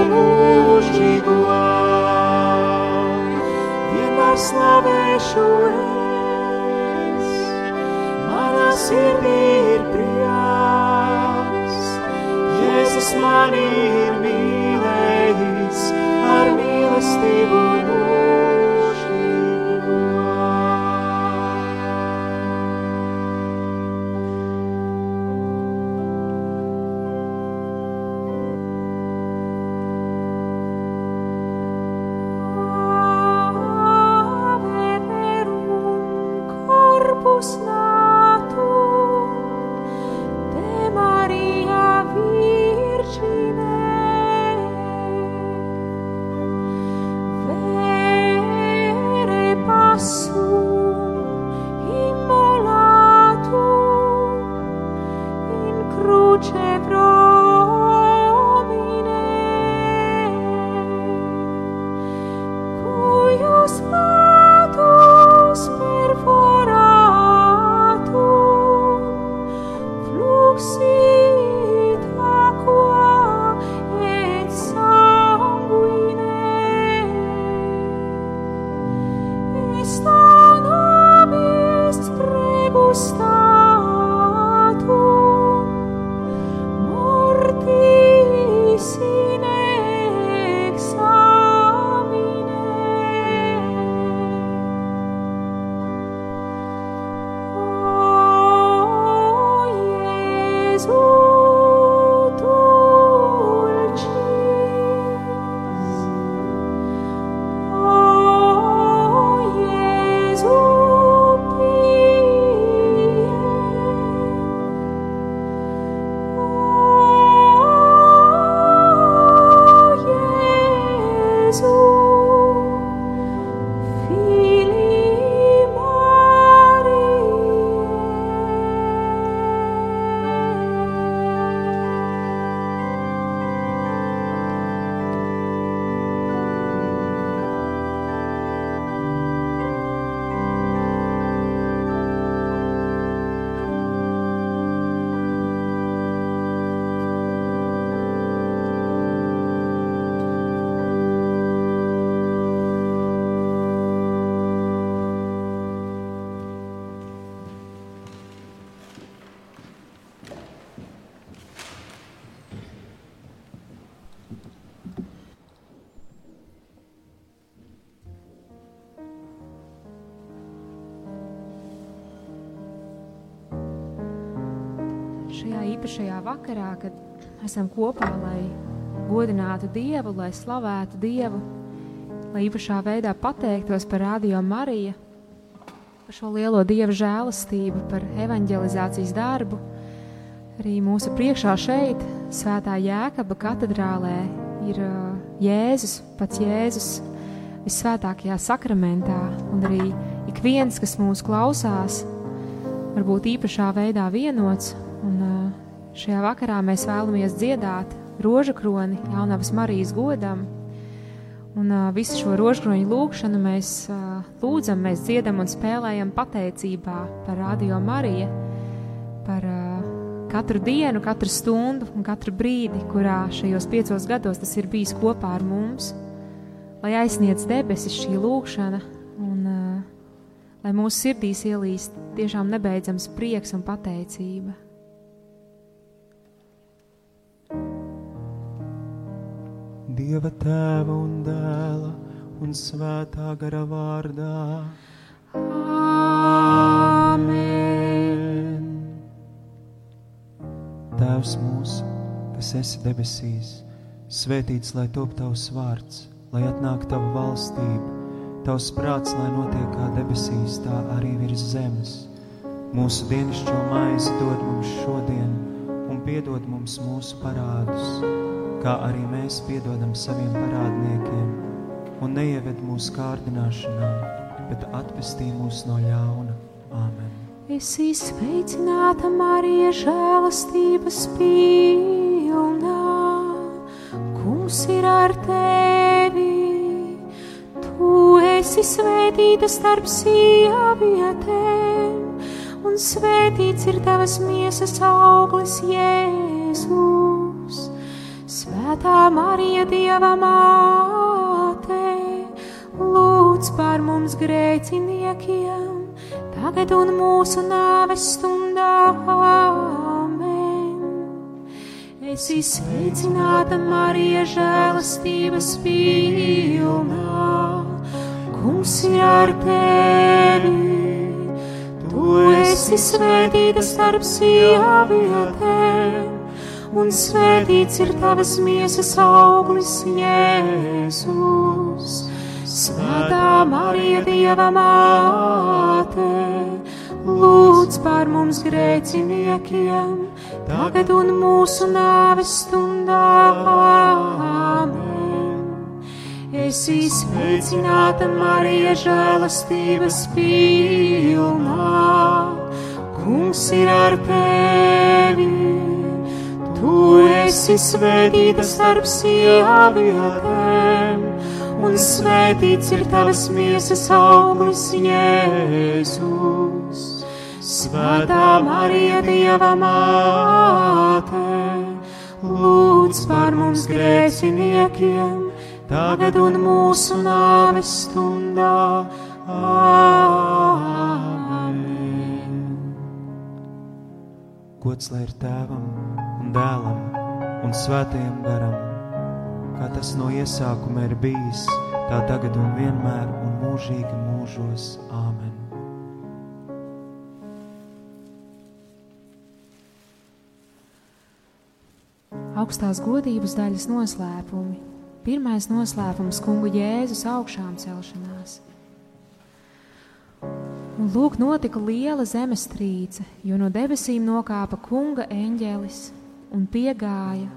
Speaker 2: vakarā, kad esam kopā, lai godinātu Dievu, lai slavētu Dievu, lai īpašā veidā pateiktos par Radio Mariju, par šo lielo Dieva žēlastību, par evanģelizācijas darbu. Arī mūsu priekšā šeit, Svētā Jēkaba katedrālē, ir uh, Jēzus, pats Jēzus, visvētākajā sakramentā, un arī ik viens, kas mūs klausās, varbūt īpašā veidā vienots, un uh, šajā vakarā mēs vēlamies dziedāt rožu kroni Jaunavas Marijas godam, un uh, visu šo rožu kroņu lūgšanu mēs uh, lūdzam, mēs dziedam un spēlējam pateicībā par Radio Mariju, par uh, katru dienu, katru stundu un katru brīdi, kurā šajos piecos gados tas ir bijis kopā ar mums, lai aizsniedz debesis šī lūkšana un uh, lai mūsu sirdīs ielīst tiešām nebeidzams prieks un pateicība.
Speaker 1: Dieva tēva un dēla un svētā gara vārdā.
Speaker 2: Amen!
Speaker 1: Tēvs mūsu, kas esi debesīs, svētīts lai top tavs vārds, lai atnāk tava valstība, tavs prāts, lai notiek kā debesīs, tā arī virs zemes. Mūsu dienascho maizi dod mums šodien, un piedod mums mūsu parādus, kā arī mēs piedodam saviem parādniekiem, un neieved mūsu kārdināšanā, bet atpestī mūs no ļauna. Āmen!
Speaker 2: Es izsveicināta Marija žēlastības pilnā, kungs ir ar tevi. Tu esi svētīta starp sievietēm, un svētīts ir tavas miesas auglis Jēzus. Svētā Marija Dieva māte, lūdz par mums grēciniekiem tagad un mūsu nāves stundā. Amen. Es izsveicināta Marija žēlastības pilnā, kungs ir ar tevi. Tu esi svētīta starp sievietēm, un svētīts ir tavas miesas auglis Jēzus. Svētā Marija, Dieva māte, lūdz par mums grēciniekiem, tagad un mūsu nāves stundā. Amen. Es izsveicināta Marija žēlastības pilnā, kungs ir ar tevi. Tu esi svētīta starp sievietēm un svētīts ir tavas miesas auglis, Jēzus. Svētā Marija, Dieva māte, lūdz par mums grēciniekiem, tagad un mūsu nāves stundā. Amen.
Speaker 1: Gods lai ir tēvam dēlam un svētajam garam kā tas no iesākuma ir bijis, tā tagad un vienmēr un mūžīgi mūžos. Āmen!
Speaker 2: Augstās godības daļas noslēpumi. Pirmais noslēpums - kungu Jēzus augšām celšanās. Un lūk, notika liela zemestrīce, jo no debesīm nokāpa kunga eņģelis un piegāja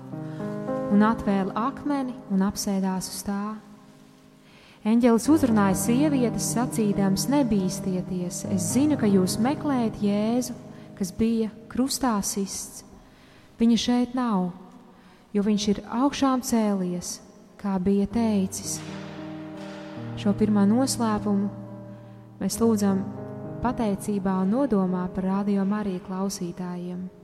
Speaker 2: un atvēla akmeni un apsēdās uz tā. Eņģelis uzrunāja sievietes, sacīdams: Nebīsties, es zinu, ka jūs meklējat Jēzu, kas bija krustā sists. Viņa šeit nav, jo viņš ir augšām cēlies, kā bija teicis. Šo pirmā noslēpumu mēs lūdzam pateicībā un nodomā par radio Mariju klausītājiem.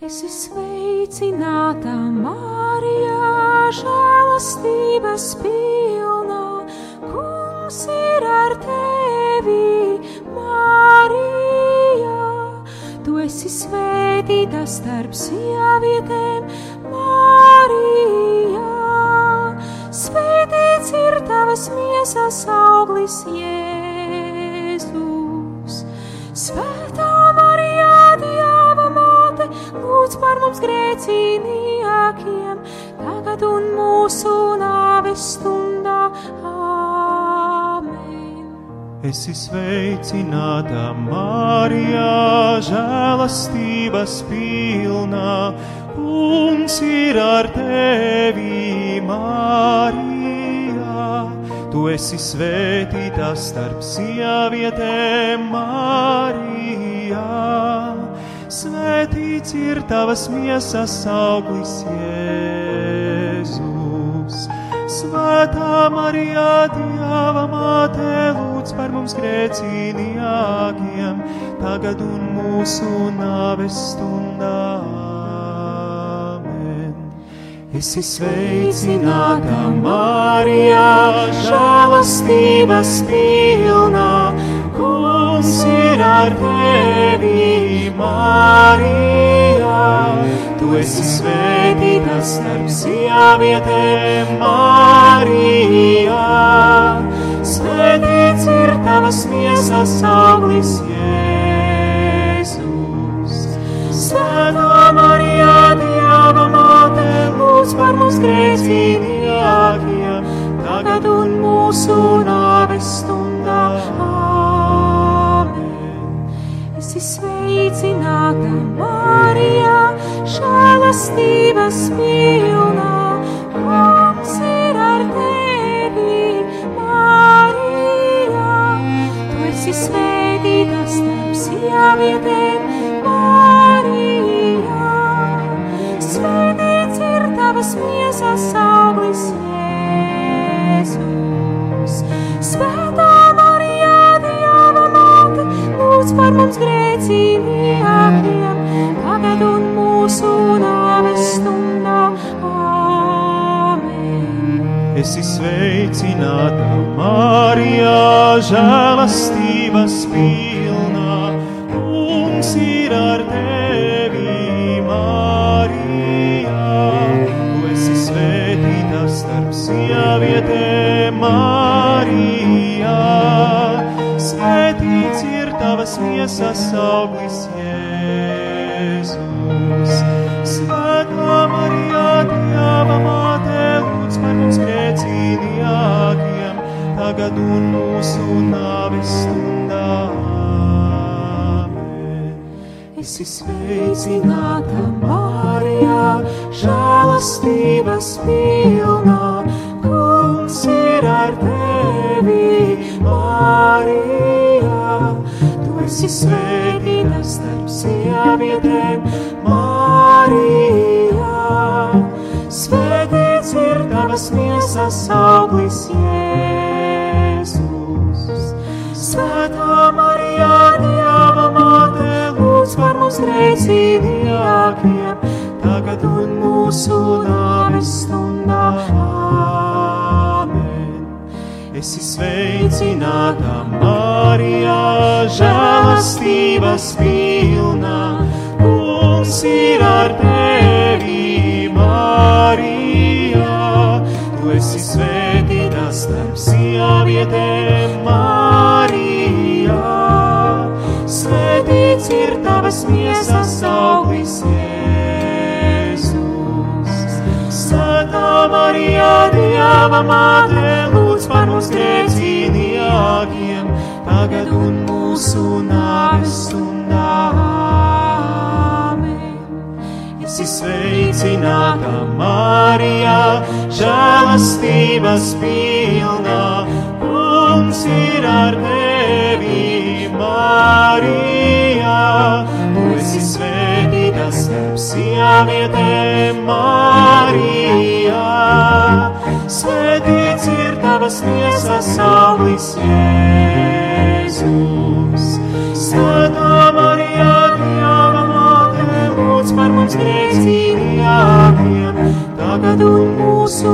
Speaker 2: Esi sveicināta, Marija, žēlastības pilna, kungs ir ar tevi, Marija. Tu esi svētīta starp sievietēm, Marija. Svētīts ir tavas miesas auglis, Jēzus. Mums grēcīniekiem, tagad un mūsu nāves stundā. Āmen.
Speaker 1: Esi sveicināta, Marija, žēlastības pilna. Kungs ir ar tevi, Marija. Tu esi svētīta starp sievietēm, Marija. Svētīts ir tavas miesas auglis, Jēzus. Svētā Marija, Dieva māte, lūdz par mums grēcīnījākiem, tagad un mūsu nāves stundā. Amen. Esi sveicināta, Marija, žēlastības pilna, kungs ir ar tevi, Marija. Tu esi svētīta starp sievietēm, Marija. Svētīts ir tavas miesas auglis, Jēzus. Svētā Marija, Dieva māte, lūdz par mums grēcīniekiem, tagad un mūsu nāves stundā. Āmen.
Speaker 2: Esi sveicināta, Marija, žēlastības pilna. Kungs ir ar tevi, Marija. Tu esi svētīta starp sievietēm, Marija. Svētīts ir tavas miesas auglis, Jēzus. Svētā Marija, Dieva māte, lūdz par mums grēcīniekiem,
Speaker 1: Esi sveicināta, Marija, žēlastības pilna. Miesas auglis, Jēzus. Svētā Marija, Dieva māte, lūdz par mums grēcīnījākiem, tagad un mūsu nāves stundā. Amen.
Speaker 2: Esi sveicināta, Marija, žēlastības pilna. Tu esi svētīta starp sievietēm, Marija. Svētīts ir tavas miesas auglis, Jēzus. Svētā Marija, Dieva māte, lūdz par mums grēcīniekiem, tagad un mūsu nāves stundā.
Speaker 1: Esi sveicināta, Marija, žēlastības pilna. Kungs ir ar tevi, Marija. Tu esi svētīta starp sievietēm, Marija. Svētīts ir tavas miesas auglis, Jēzus. Svētā Marija, Dieva māte, mums grēcīniekiem, tagad un mūsu nāves stundā. Āmen. Esi sveicināta, Marija, žēlastības pilna. Kungs ir ar tevi, Marija. Tu esi svētīta starp sievietēm, Marija sēdīts ir tavas tiesas saulis Jēzus. Svētā Marijā, Dieva māte, lūdz par mums grēcīgākiem, tagad un mūsu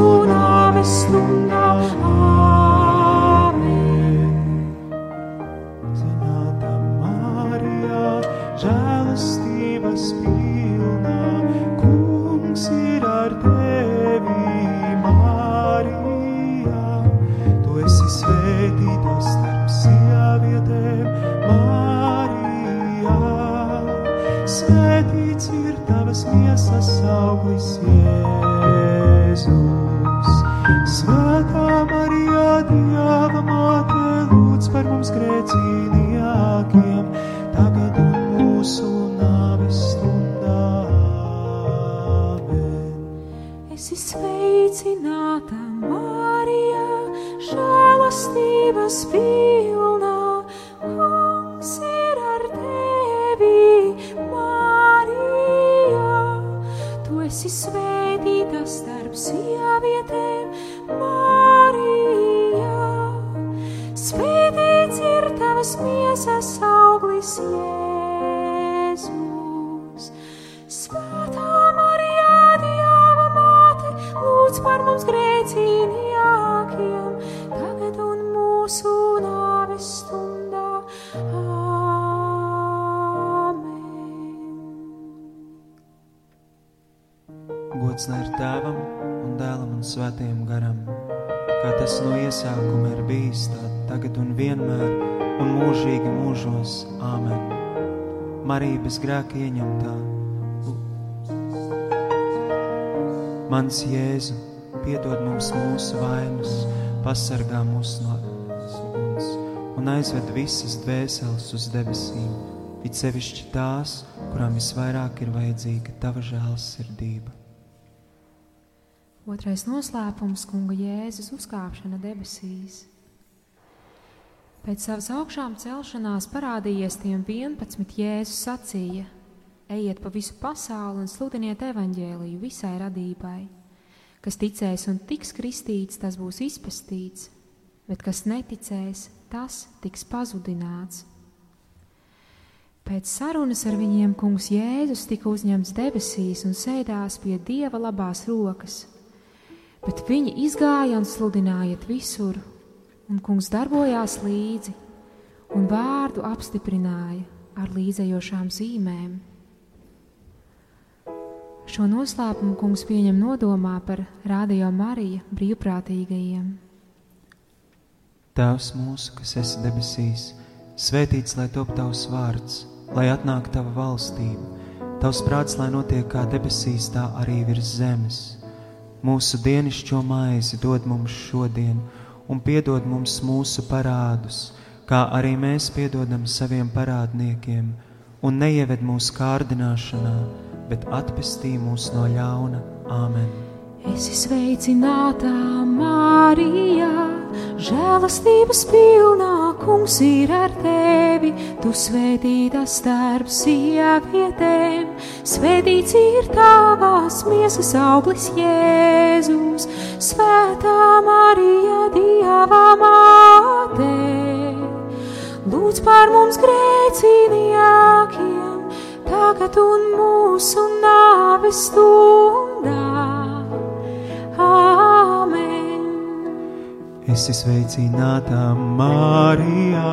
Speaker 1: bez grēka ieņemtā. Mans Jēzu, piedod mums mūsu vainas, pasargā mūs no uguns un aizved visas dvēseles uz debesīm, it sevišķi tās, kurām visvairāk ir vajadzīga tava žēlsirdība.
Speaker 2: Otrais noslēpums - Kunga Jēzus uzkāpšana debesīs. Pēc savas augšām celšanās parādījies tiem 11 Jēzus sacīja: Ejiet pa visu pasauli un sludiniet evaņģēliju visai radībai. Kas ticēs un tiks kristīts, tas būs izpestīts, bet kas neticēs, tas tiks pazudināts. Pēc sarunas ar viņiem kungs Jēzus tika uzņemts debesīs un sēdās pie Dieva labās rokas Bet viņi izgāja un sludināja visur, un kungs darbojās līdzi, un vārdu apstiprināja ar līdzējošām zīmēm. Šo noslēpumu kungs pieņem nodomā par Rādio Mariju brīvprātīgajiem.
Speaker 1: Tēvs mūsu, kas esi debesīs, svētīts lai top tavs vārds, lai atnāktu tava valstība, tavs prāts, lai notiek kā debesīs, tā arī virs zemes. Mūsu dienascho maizi dod mums šodien, un piedod mums mūsu parādus, kā arī mēs piedodam saviem parādniekiem, un neieved mūsu kārdināšanā, bet atpestī mūs no ļauna. Āmen!
Speaker 9: Es esmu sveicināta Mārijā! Žēlastības pilnā kungs ir ar tevi, tu svētīta starp sievietēm, svētīts ir tavās miesas auglis Jēzus, svētā Marija Dieva māte. Lūdz par mums grēcīgākiem, tagad un mūsu nāves stundā. Āmen!
Speaker 1: Esi sveicināta Mārijā,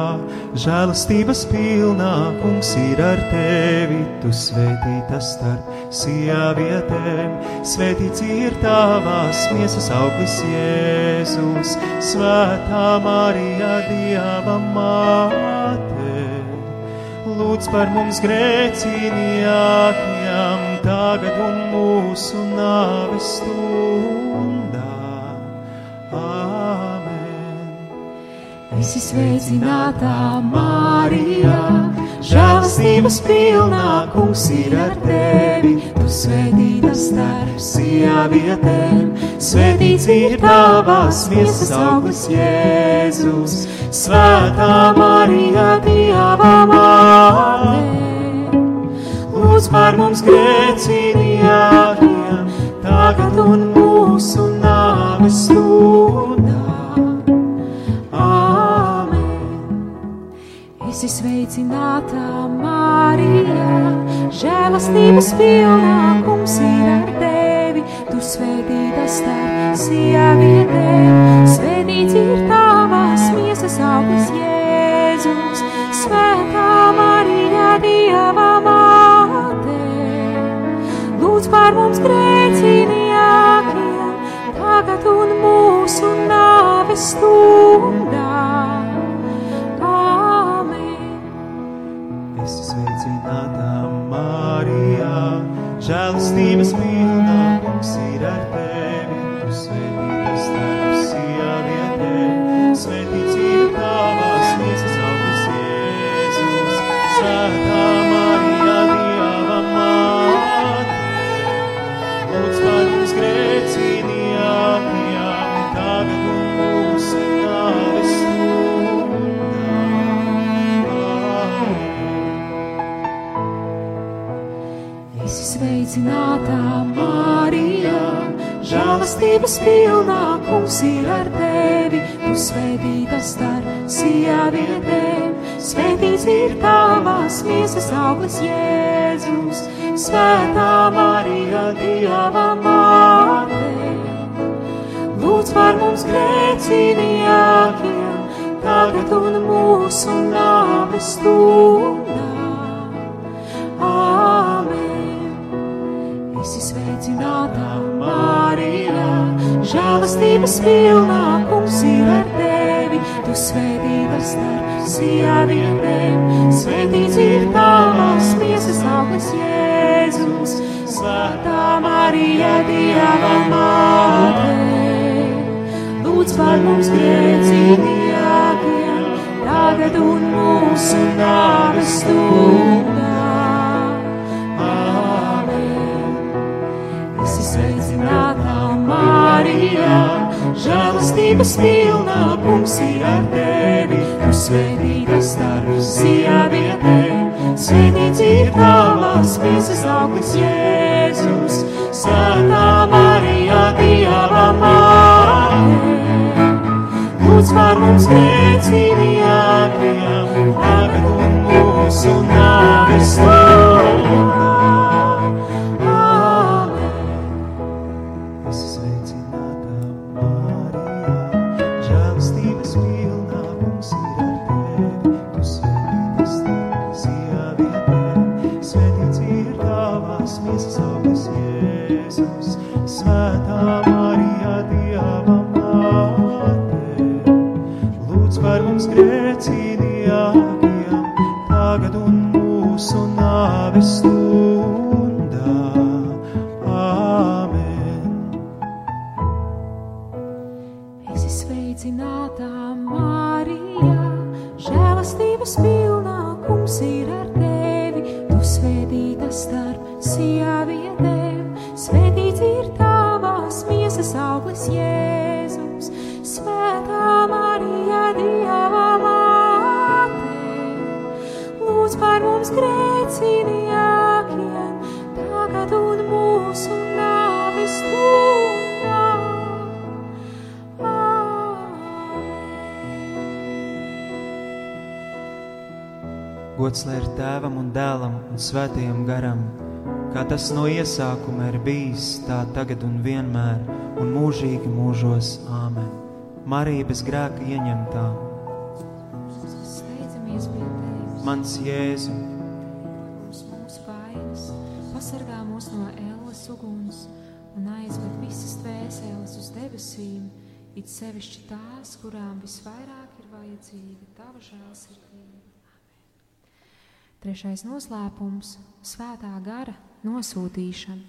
Speaker 1: žēlastības pilnā, kungs ir ar tevi, tu svētīta starp sievietēm, svētīts ir tavās miesas auglis Jēzus, svētā Marija, Dieva māte. Lūdz par mums grēcīgākiem, tagad un mūsu nāves stundā.
Speaker 9: Esi sveicināta Mārijā, žēlastības pilnā kungs ir ar tevi. Tu svētīta starp sievietēm, svētīts ir tavās miesas auglis Jēzus. Svētā Marija, Dieva māte, lūdz par mums grēcīgajiem, tagad un mūsu nāves stundā. Esi sveicināta Marija, žēlastības pilnā kungs ir ar tevi, tu svētī
Speaker 2: starp sievietēm. Svētīts ir tavās miesas auglis Jēzus, Svētā Marija, Dieva māte. Lūdz par mums grēcīgākiem, tagad un mūsu nāves stundā.
Speaker 1: Sveicinātā Marijā, žēlastības pilnā,
Speaker 2: Esi sveicinātā Mārijā, žēlastības pilnā kungs ir ar tevi. Tu svētīta starp sievietēm, svētīts ir tavās miesas auglis Jēzus. Svētā Marija, Dieva māte, lūdz par mums grēcīgākiem, tagad un mūsu nāves stundā. Žēlastības pilnā, kungs ir ar tevi. Tu svētīta starp sievietēm, svētīts ir tavās miesas auglis Jēzus. Svētā Marija, Dieva māte, lūdz par mums grēcīgākiem, tagad un mūsu nāves stundā. Marija, žēlastības pilnā, kungs ir ar tevi. Tu svētīta starp sievietēm, svētīts ir tavās miesas auglis Jēzus. Svētā Marija, Dieva māte, lūdz par mums grēcīgākajām, tagad un mūsu nāves stundā.
Speaker 1: Tas no iesākuma ir bijis, tā tagad un vienmēr, un mūžīgi mūžos. Āmen. Marija bez grēka ieņemtā, mans Jēzu,
Speaker 10: mums mūsu vainas, pasargā mūs no ēlas uguns un aizved visas tvēseles uz debesīm, it sevišķi tās, kurām visvairāk ir vajadzīga tava žēlsirdība. Trešais noslēpums - svētā gara nosūtīšana.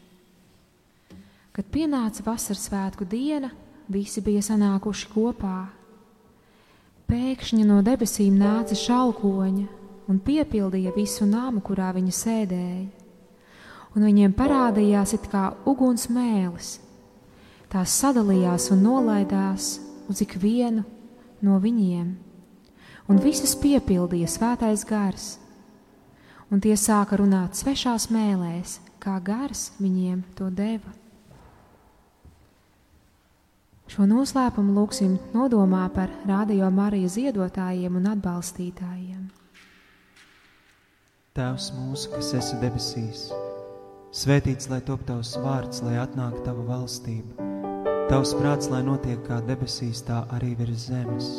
Speaker 10: Kad pienāca vasaras svētku diena, visi bija sanākuši kopā. Pēkšņi no debesīm nāca šalkoņa un piepildīja visu nāmu, kurā viņi sēdēja. Un viņiem parādījās it kā uguns mēlis. Tās sadalījās un nolaidās uz ikvienu no viņiem, un visus piepildīja svētais gars. Un tie sāka runāt svešās mēlēs, kā gars viņiem to deva. Šo noslēpumu lūgsim nodomā par Radio Mariju ziedotājiem un atbalstītājiem.
Speaker 1: Tēvs mūsu, kas esi debesīs, svētīts lai top tavs vārds, lai atnāktu tava valstība. Tavs prāts, lai notiek kā debesīs, tā arī virs zemes.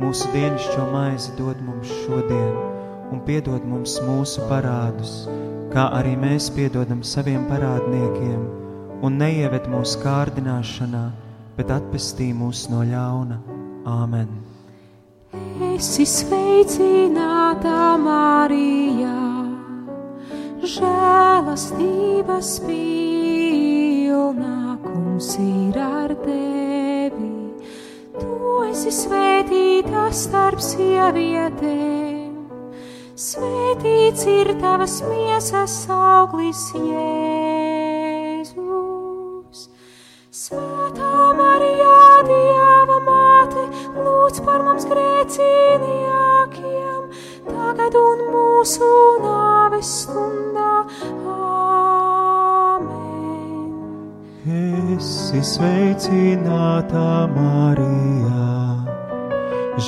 Speaker 1: Mūsu dienascho maizi dod mums šodien, un piedod mums mūsu parādus, kā arī mēs piedodam saviem parādniekiem, un neieved mūsu kārdināšanā, bet atpestī mūs no ļauna. Āmen!
Speaker 2: Esi sveicināta Marijā, žēlastības pilnā, kungs ir ar tevi. Tu esi svētīta starp sievietēm, svētīts ir tavas miesas auglis Jēzus. Svētā Marijā, Dieva māte, lūdz par mums grēcīgākiem, tagad un mūsu nāves stundā. Āmen.
Speaker 1: Esi sveicināta Marijā,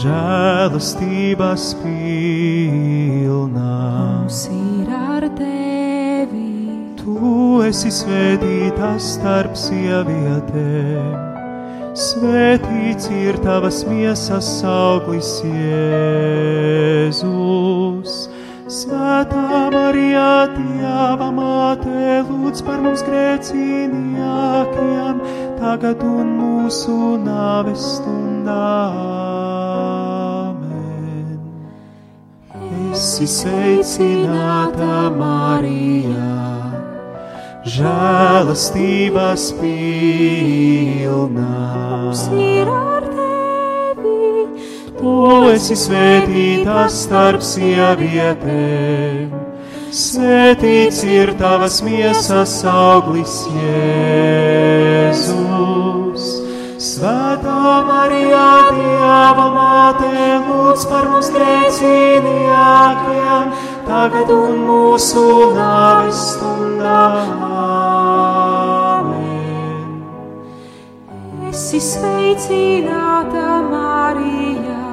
Speaker 1: žēlastības pilnā.
Speaker 2: Mums ir ar tevi,
Speaker 1: Tu esi svētīta starp sievietēm, svētīts ir tavas miesas auglis Jēzus. Svētā Marijā, Dieva māte, lūdz par mums grēcīgākiem, tagad un mūsu nāves stundā. Esi sveicināta Marijā, žēlastības pilnā.
Speaker 2: mums ir ar tevi,
Speaker 1: Tu esi svētīta starp sievietēm, svētīts ir tavas miesas auglis Jēzus. Dieva māte, lūdz par mums grēcīgākiem, tagad un mūsu nāves stundā. Amen.
Speaker 2: esi sveicināta Marijā,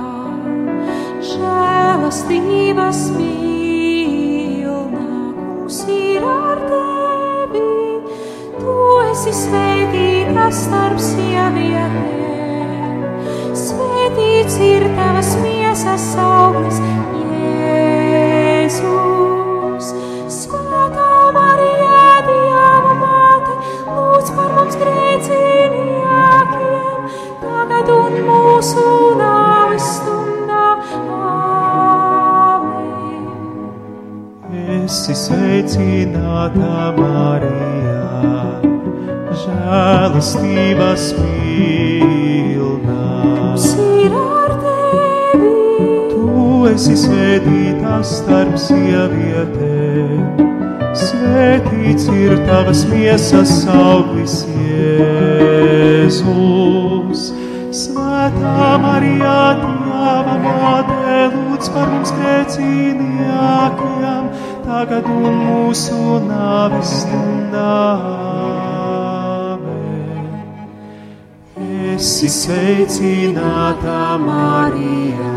Speaker 2: žēlastības pilnā, kungs ir ar tevi. Tu esi svētīta starp sievietēm, svētīts ir tavas miesas auglis, Jēzus. Svētā Marija, Dieva māte, lūdz par mums grēcīgākiem, tagad un mūsu nāves stundā. Āmen.
Speaker 1: Esi sveicināta Marijā, žēlastības pilnā. Esi svētīta starp sievietēm, svētīts ir tavas miesas auglis Jēzus. Svētā Marijā, Dieva māte, lūdz par mums grēcīgākiem, tagad un mūsu nāves stundā. Esi sveicināta Marijā,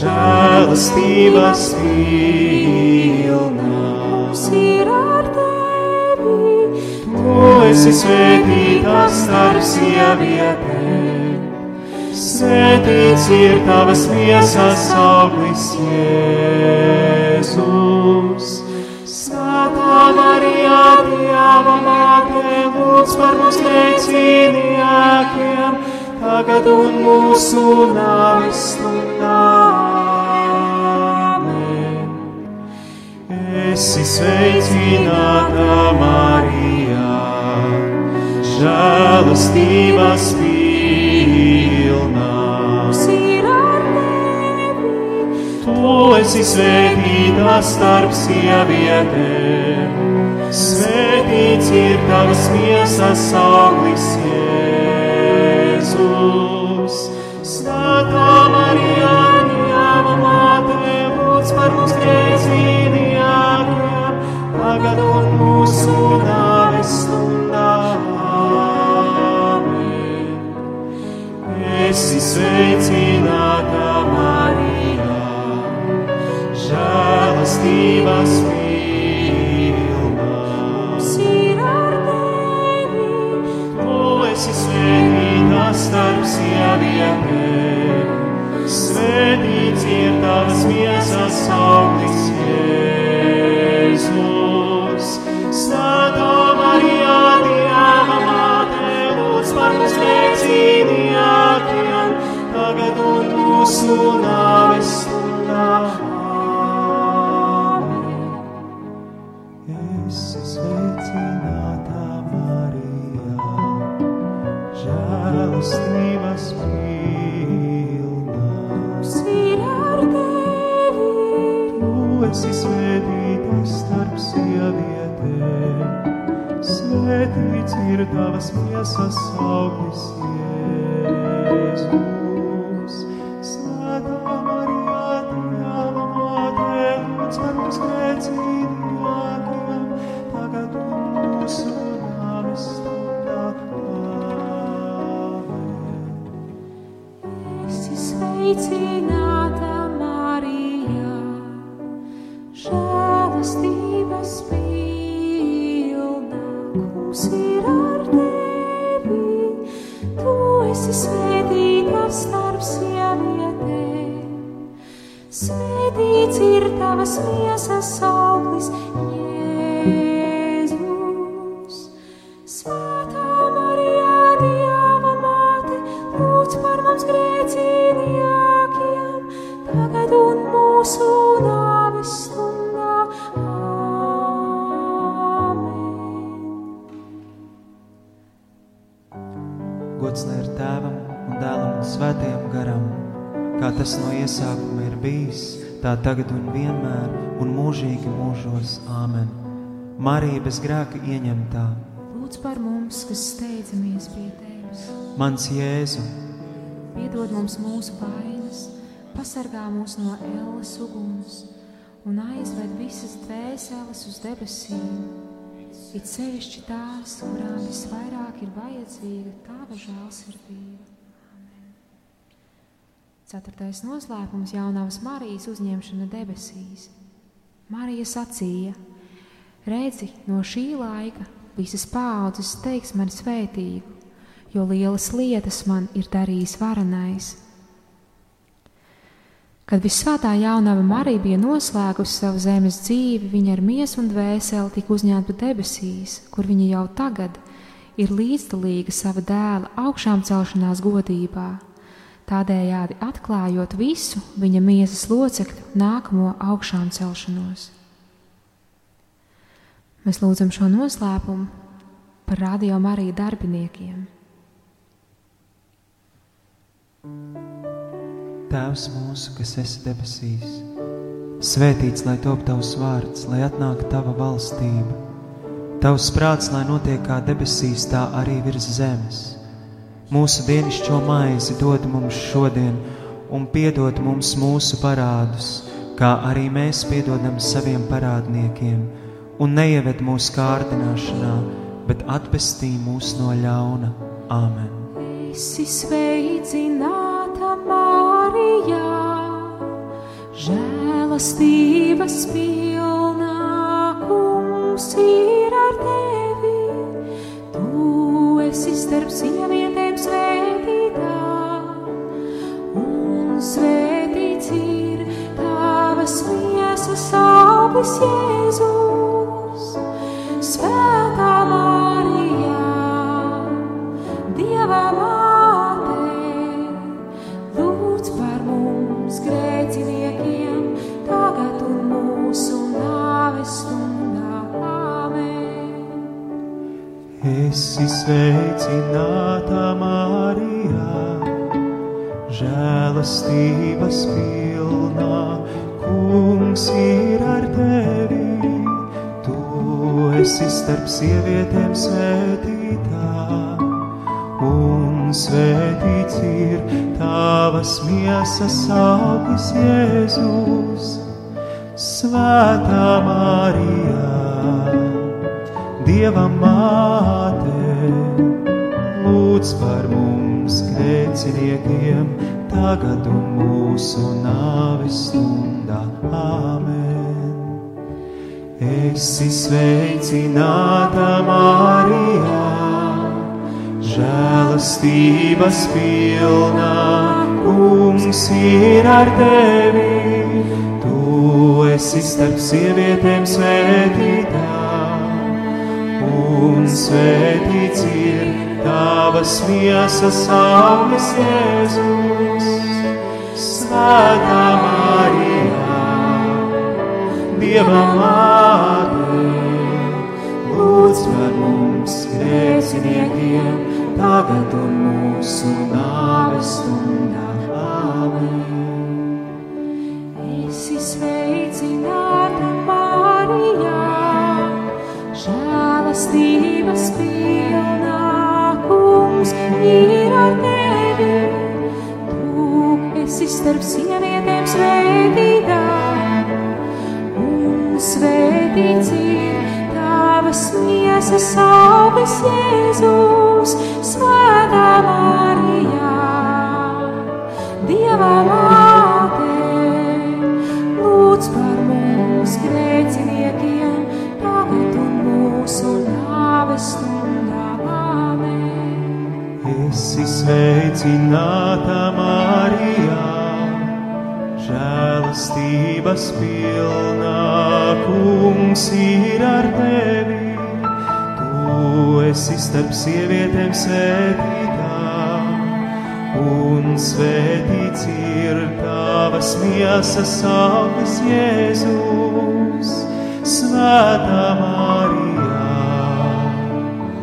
Speaker 1: žēlastības pilnā.
Speaker 2: mums ir ar tevi,
Speaker 1: Tu esi svētīta starp sievietēm, svētīts ir tavas miesas auglis Jēzus. Svētā Marijā, Dieva māte, lūdz par mums grēcīgākiem, tagad un mūsu nāves stundā. Esi sveicināta Marijā, žēlastības
Speaker 2: tevi,
Speaker 1: Tu esi svētīta starp sievietēm, svētīts ir tavas miesas auglis Jēzus.
Speaker 2: Ir
Speaker 1: tavas miesas tagad un vienmēr un mūžīgi mūžos. Āmen. Marija bez grēka ieņemtā,
Speaker 2: Lūdz par mums, kas steidzamies pie tevis.
Speaker 1: mans Jēzu,
Speaker 2: Piedod mums mūsu vainas, pasargā mūs no ēles uguns un aizved visas dvēseles uz debesīm. It sevišķi tās, kurām visvairāk ir vajadzīga tava žēlsirdība. Ceturtais noslēpums - jaunās Marijas uzņemšana debesīs. Marija sacīja: Redzi, no šī laika visas paudzes teiks man svētīgu, jo lielas lietas man ir darījis varenais. Kad visvētā jaunava Marija bija noslēgusi savu zemes dzīvi, viņa ar miesu un dvēseli tika uzņemta debesīs, kur viņa jau tagad ir līdzdalīga sava dēla augšām celšanās godībā, tādējādi atklājot visu viņa miesas locekļu nākamo augšām celšanos. Mēs lūdzam šo noslēpumu par radio Mariju darbiniekiem.
Speaker 1: Tēvs mūsu, kas esi debesīs, svētīts lai top tavs vārds, lai atnāk tava valstība. Tavs prāts, lai notiek kā debesīs, tā arī virs zemes. Mūsu dienascho maizi dod mums šodien, un piedod mums mūsu parādus, kā arī mēs piedodam saviem parādniekiem, un neieved mūsu kārdināšanā, bet atpestī mūs no ļauna. Āmen!
Speaker 9: Esi sveicināta Marijā, žēlastības pilnā, kungs ir ar tevi. Esi starp sievietēm svētītā, un svētīts ir tavas miesas auglis Jēzus. Svētā Marijā, Dieva māte, lūdz par mums grēciniekiem, tagad un mūsu nāves
Speaker 1: Esi sveicināta Marijā, žēlastības pilnā, kungs ir ar tevi. Tu esi starp sievietēm svētītā, un svētīts ir tavas miesas auglis Jēzus. Svētā Marijā, Dieva māte, lūdz par mums grēciniekiem, tagad un mūsu nāves stundā. Āmen! Esi sveicināta Marijā, žēlastības pilnā, kungs ir ar tevi. Tu esi starp sievietēm svētītā, un svētīts ir tavas miesas augļas Jēzus. Svētā Marijā, Dieva māte, lūdz par mums grēciniekiem, tagad un mūsu nāves stundā.
Speaker 9: Ir ar tevi. Tu esi starp sievietēm svētītā, un svētīts ir tavas miesas auglis Jēzus, svētā Marijā, Dieva māte
Speaker 1: sveicināta Marijā, žēlastības pilnā kungs ir ar tevi. Tu esi starp sievietēm svētītā, un svētīts ir tavas miesas auglis Jēzus. Svētā Marijā,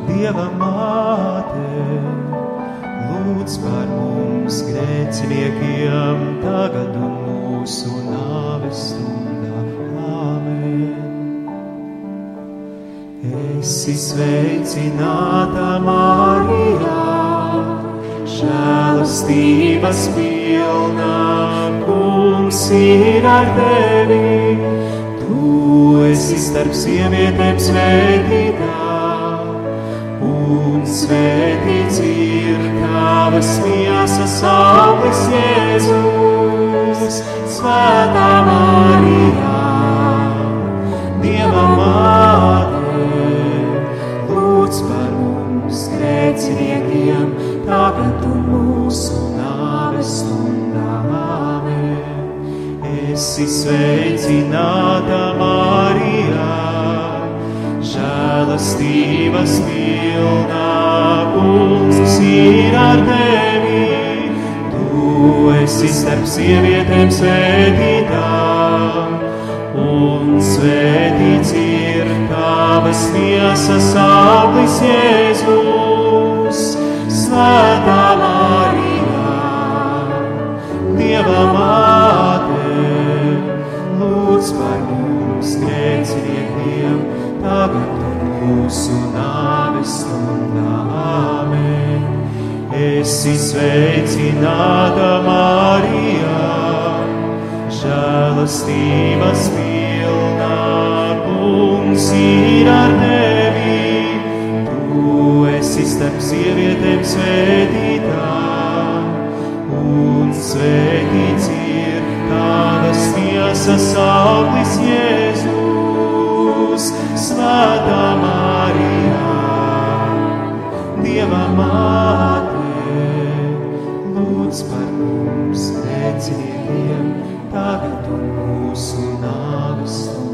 Speaker 1: Dieva māte, lūdz par mums grēciniekiem tagad un mūsu nāves stundā. Āmen. Esi sveicināta Marijā, žēlastības pilnā, kungs ir ar tevi. Tu esi starp sievietēm svētītā, un svētīts ir tavas miesas auglis Jēzus. Svētā Marijā, Dieva māte, lūdz par mums grēciniekiem, tagad un mūsu nāves stundā. Āmen. Esi sveicināta Marijā, žēlastības pilnā kungs ir ar tevi. Tu esi starp sievietēm svētītā, un svētīts ir tavas miesas auglis Jēzus. Svētā Marijā, Dieva māte, lūdz par mums grēciniekiem, tagad mūsu nāves stundā. Esi sveicināta Marijā, žēlastības pilnā, kungs ir ar tevi. Tu esi starp sievietēm svētītā, un svētīts ir tavas miesas auglis Jēzus. Svētā Marijā, Dieva māte, grēciniekiem, tagad un mūsu nāves stundā.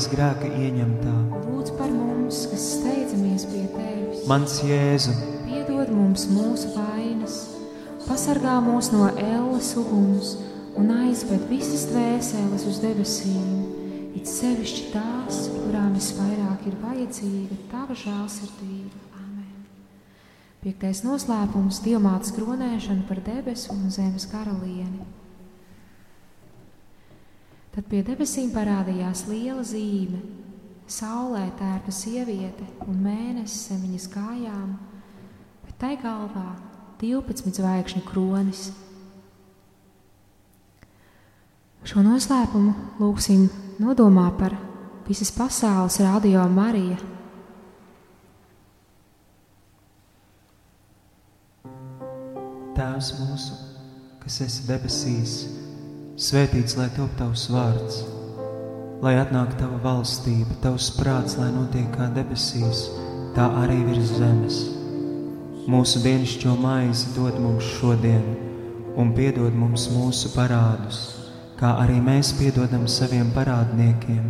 Speaker 1: Bez grēka ieņemtā.
Speaker 2: Lūdz par mums, kas steidzamies pie tevis.
Speaker 1: Mans Jēzu,
Speaker 2: Piedod mums mūsu vainas, pasargā mūs no ēles uguns un aizved visas dvēseles uz debesīm, it sevišķi tās, kurām visvairāk ir vajadzīga tava žēlsirdība. Amen. Piektais noslēpums - diamāts kronēšana par debesu un zemes karalieni. Tad pie debesīm parādījās liela zīme. Saulē tērpa sieviete un mēnesis zem viņas kājām, bet tai galvā 12 zvaigžņu kronis. Šo noslēpumu lūgsim nodomā par visas pasaules radio Mariju.
Speaker 1: Tēvs mūsu, kas esi debesīs, svētīts lai top tavs vārds, lai atnāktu tava valstība, tavs prāts, lai notiek kā debesīs, tā arī virs zemes. Mūsu dienascho maizi dod mums šodien, un piedod mums mūsu parādus, kā arī mēs piedodam saviem parādniekiem,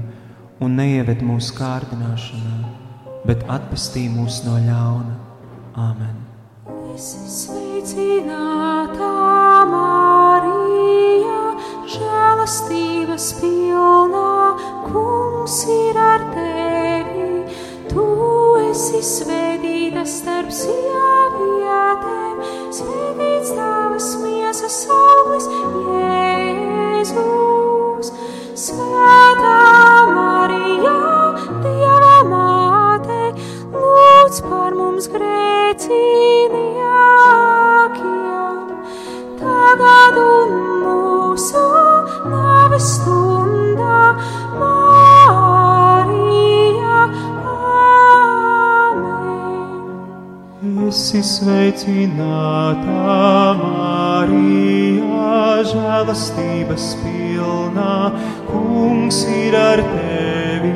Speaker 1: un neieved mūsu kārdināšanā, bet atpestī mūs no ļauna. Āmen!
Speaker 9: Esi sveicināta, Marija, žēlastības pilnā, kungs ir ar tevi. Tu esi svētīta starp sievietēm, svētīts tavas miesas auglis, Jēzus. Svētā Marija, Dieva māte, lūdz par mums grēciniekiem, tagad un
Speaker 1: Esi sveicināta, Marija, žēlastības pilnā, kungs ir ar tevi.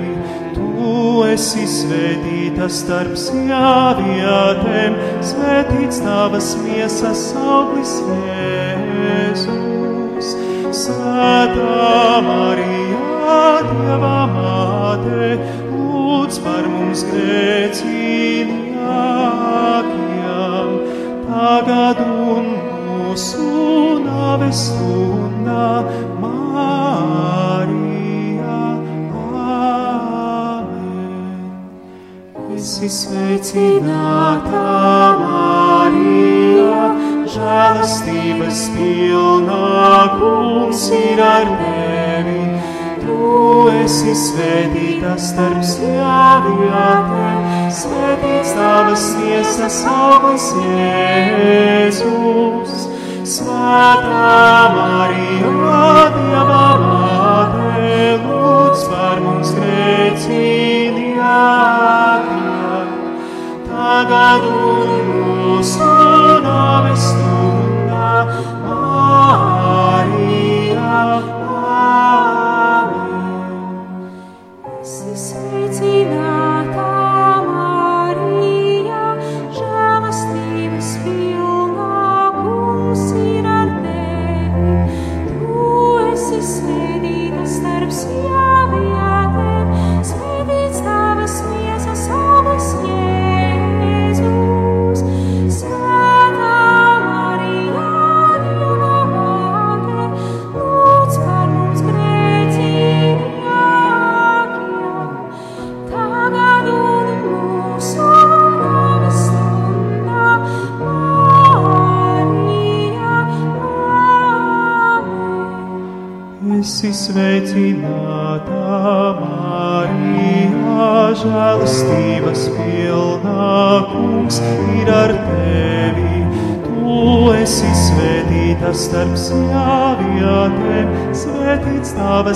Speaker 1: Tu esi svētīta starp sievietēm, svētīts tavas miesas auglis Jēzus. Svētā Marija, Dieva māte, lūdz par mums grēciniekiem, tagad un mūsu nāves stundā, Marija. Amen. Esi sveicināta, Marija, žēlastības pilnā, kungs ir ar tevi. Tu esi svētīta starp sievietēm, svētīts tavas miesas auglis Jēzus. Svētā Marija, Dieva māte, lūdz par mums grēciniekiem, tagad un mūsu nāves stundā,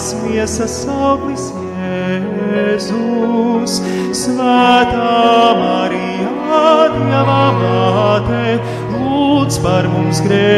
Speaker 9: tavas miesas auglis Jēzus. Svētā Marija, Dieva māte, lūdz par mums grēciniekiem,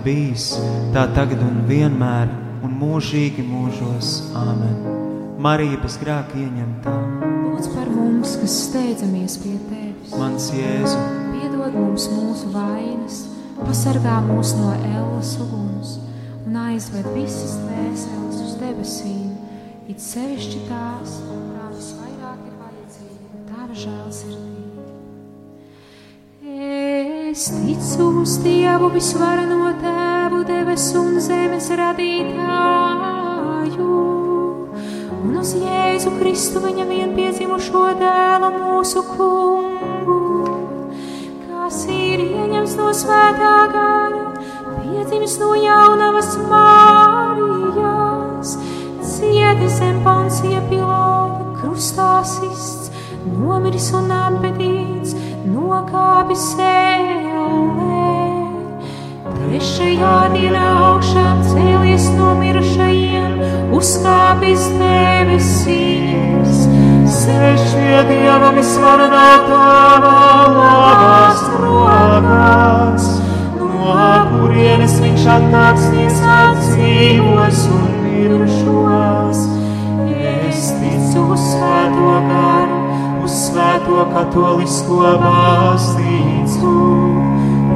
Speaker 1: ir bijis, tā tagad un vienmēr un mūžīgi mūžos. Āmen. Marija bez grēka ieņemtā,
Speaker 2: Lūdz par mums, kas steidzamies pie tevis.
Speaker 1: mans Jēzu,
Speaker 2: Piedod mums mūsu vainas, pasargā mūs no ēlas uguns un aizved visas dvēseles uz debesīm, it sevišķi tās, kurām visvairāk ir vajadzīga tava žēlsirdība. Es ticu uz Dievu visvarano Kristu viņa vienpiedzimušo dēlu mūsu kungu, kas ir ieņems no svētā gara, piedzimis no jaunavas Mārijas, cieti zem Poncija Pilota, krustā sists, nomiris un apbedīts, nokāpis ellē. Trešajā dienā augšām cēlies no mirušajiem, uzkāpis debesīs.
Speaker 1: Sēž pie Dieva visvarenā tēva labās rokās, no kurienes viņš atnāks tiesāt dzīvos un mirušos.
Speaker 9: Es ticu uz svēto garu, uz svēto
Speaker 1: katolisko baznīcu,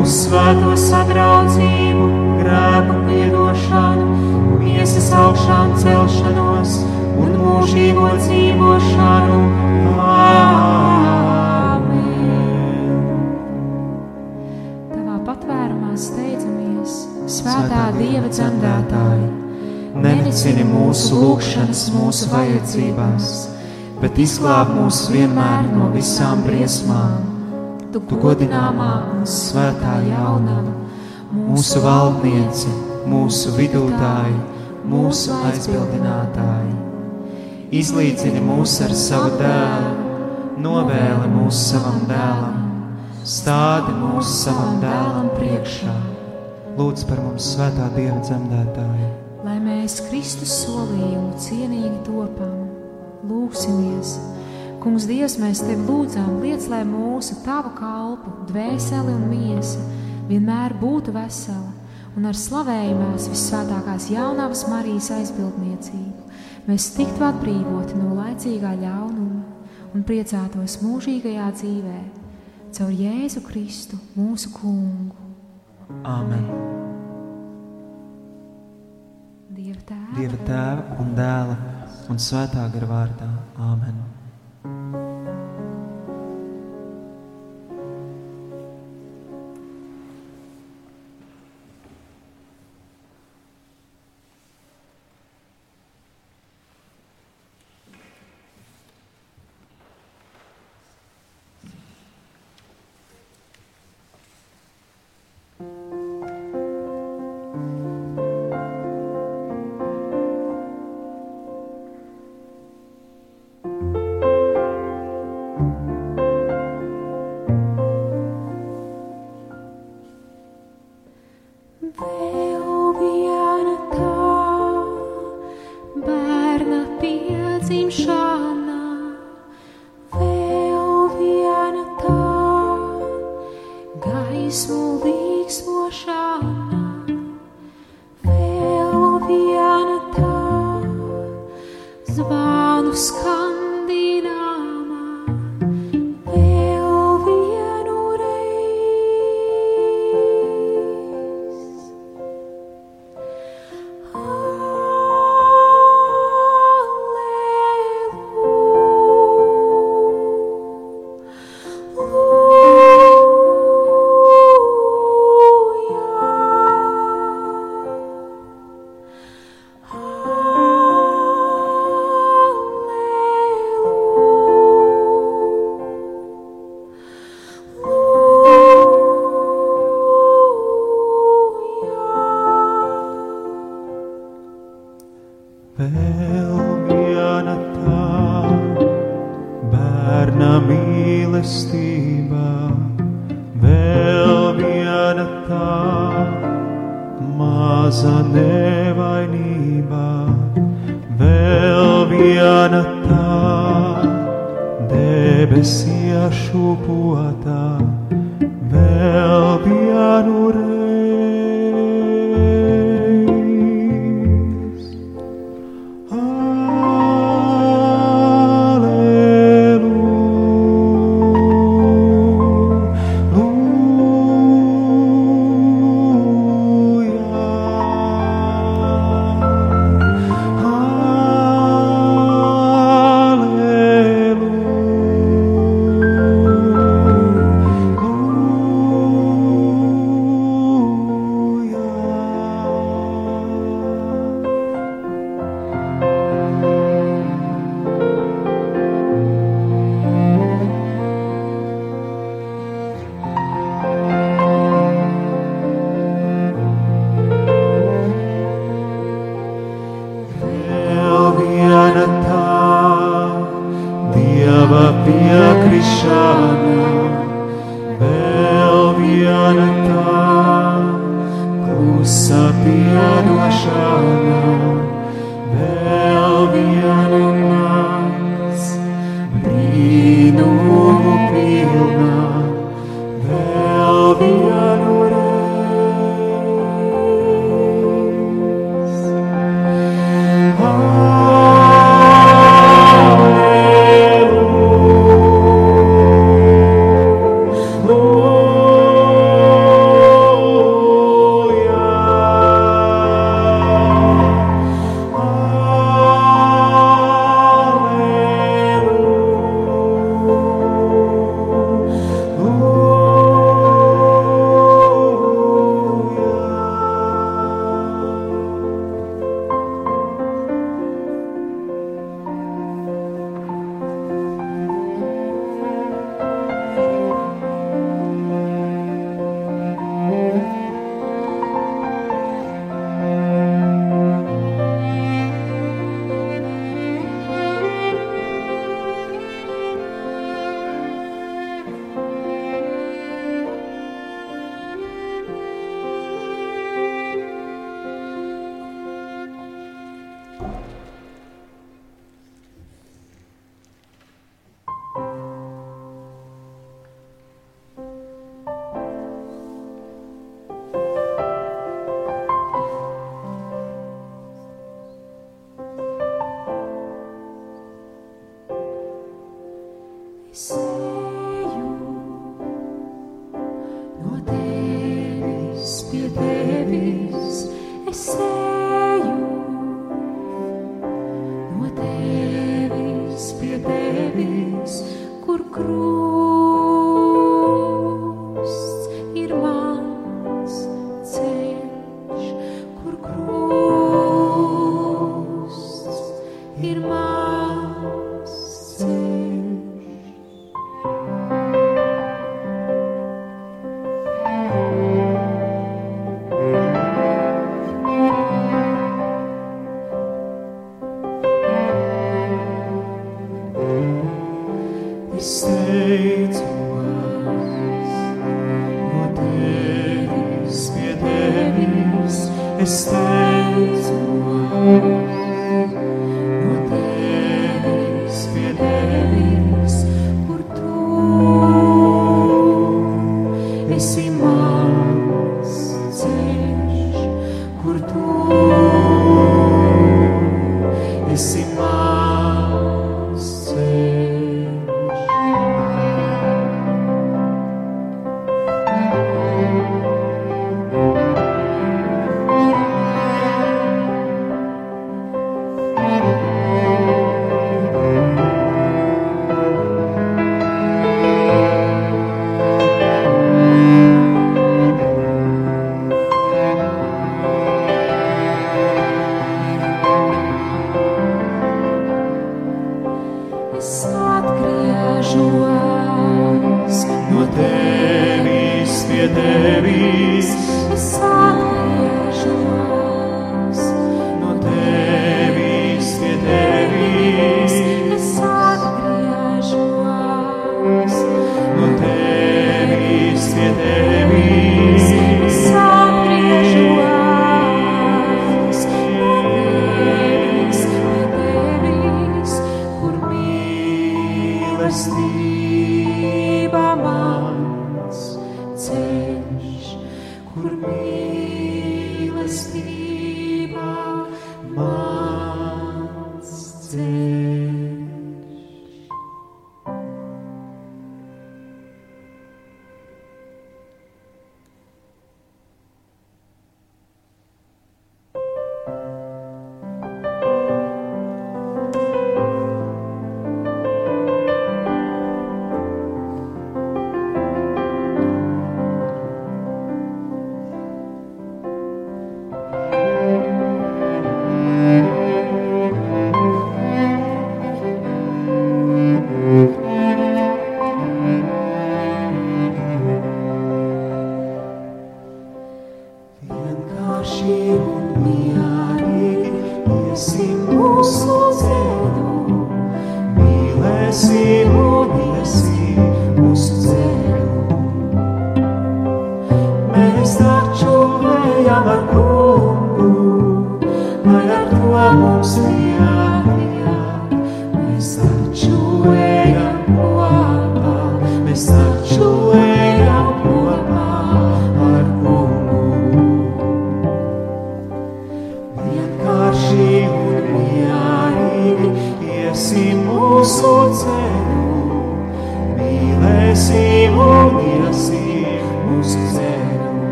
Speaker 1: uz svēto sadraudzību, grēku piedošanu, miesas augšām celšanos un mūžīgo dzīvošanu. Āmen!
Speaker 2: Tavā patvērumā steidzamies, svētā Dieva dzemdētāji,
Speaker 1: Nenicini mūsu lūgšanas, mūsu vajadzībās, bet izglāb mūs vienmēr no visām briesmām.
Speaker 2: Tu
Speaker 1: Tu godināmā un svētā jaunava, mūsu valdniece, mūsu vidūtāji, mūsu aizbildinātāji. Izlīdzini mūs ar savu dēlu, novēli mūs savam dēlam, stādi mūs savam dēlam priekšā. Lūdz par mums svētā Dieva dzemdētāju.
Speaker 2: lai mēs Kristus solījumu cienīgi topam. Lūksimies! Kungs, Dievs, mēs tevi lūdzām, liec, lai mūsu tava kalpu, dvēseli un miesa vienmēr būtu vesela un ar slavējumās visvētākās jaunavas Marijas aizbildniecību mēs tiktu atbrīvoti no laicīgā ļaunuma un priecātos mūžīgajā dzīvē caur Jēzu Kristu, mūsu kungu.
Speaker 1: Āmen!
Speaker 2: Dieva tēva,
Speaker 1: Dieva tēva un dēla un svētā gara vārdā. Āmen!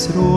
Speaker 1: Zemes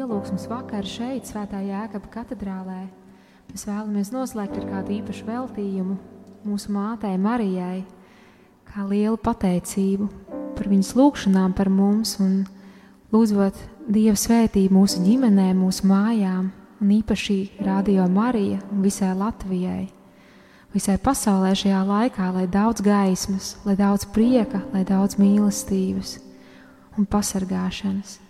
Speaker 1: pielūgsmes vakaru šeit, Svētā Jēkabā katedrālē. Mēs vēlamies noslēgt ar kādu īpašu veltījumu mūsu mātei Marijai, kā lielu pateicību par viņas lūgšanām par mums un lūdzot Dieva svētību mūsu ģimenēm, mūsu mājām un īpaši Radio Marija un visai Latvijai. Visai pasaulē šajā laikā, lai daudz gaismas, lai daudz prieka, lai daudz mīlestības un pasargāšanas.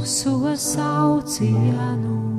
Speaker 1: mūsu saucienu.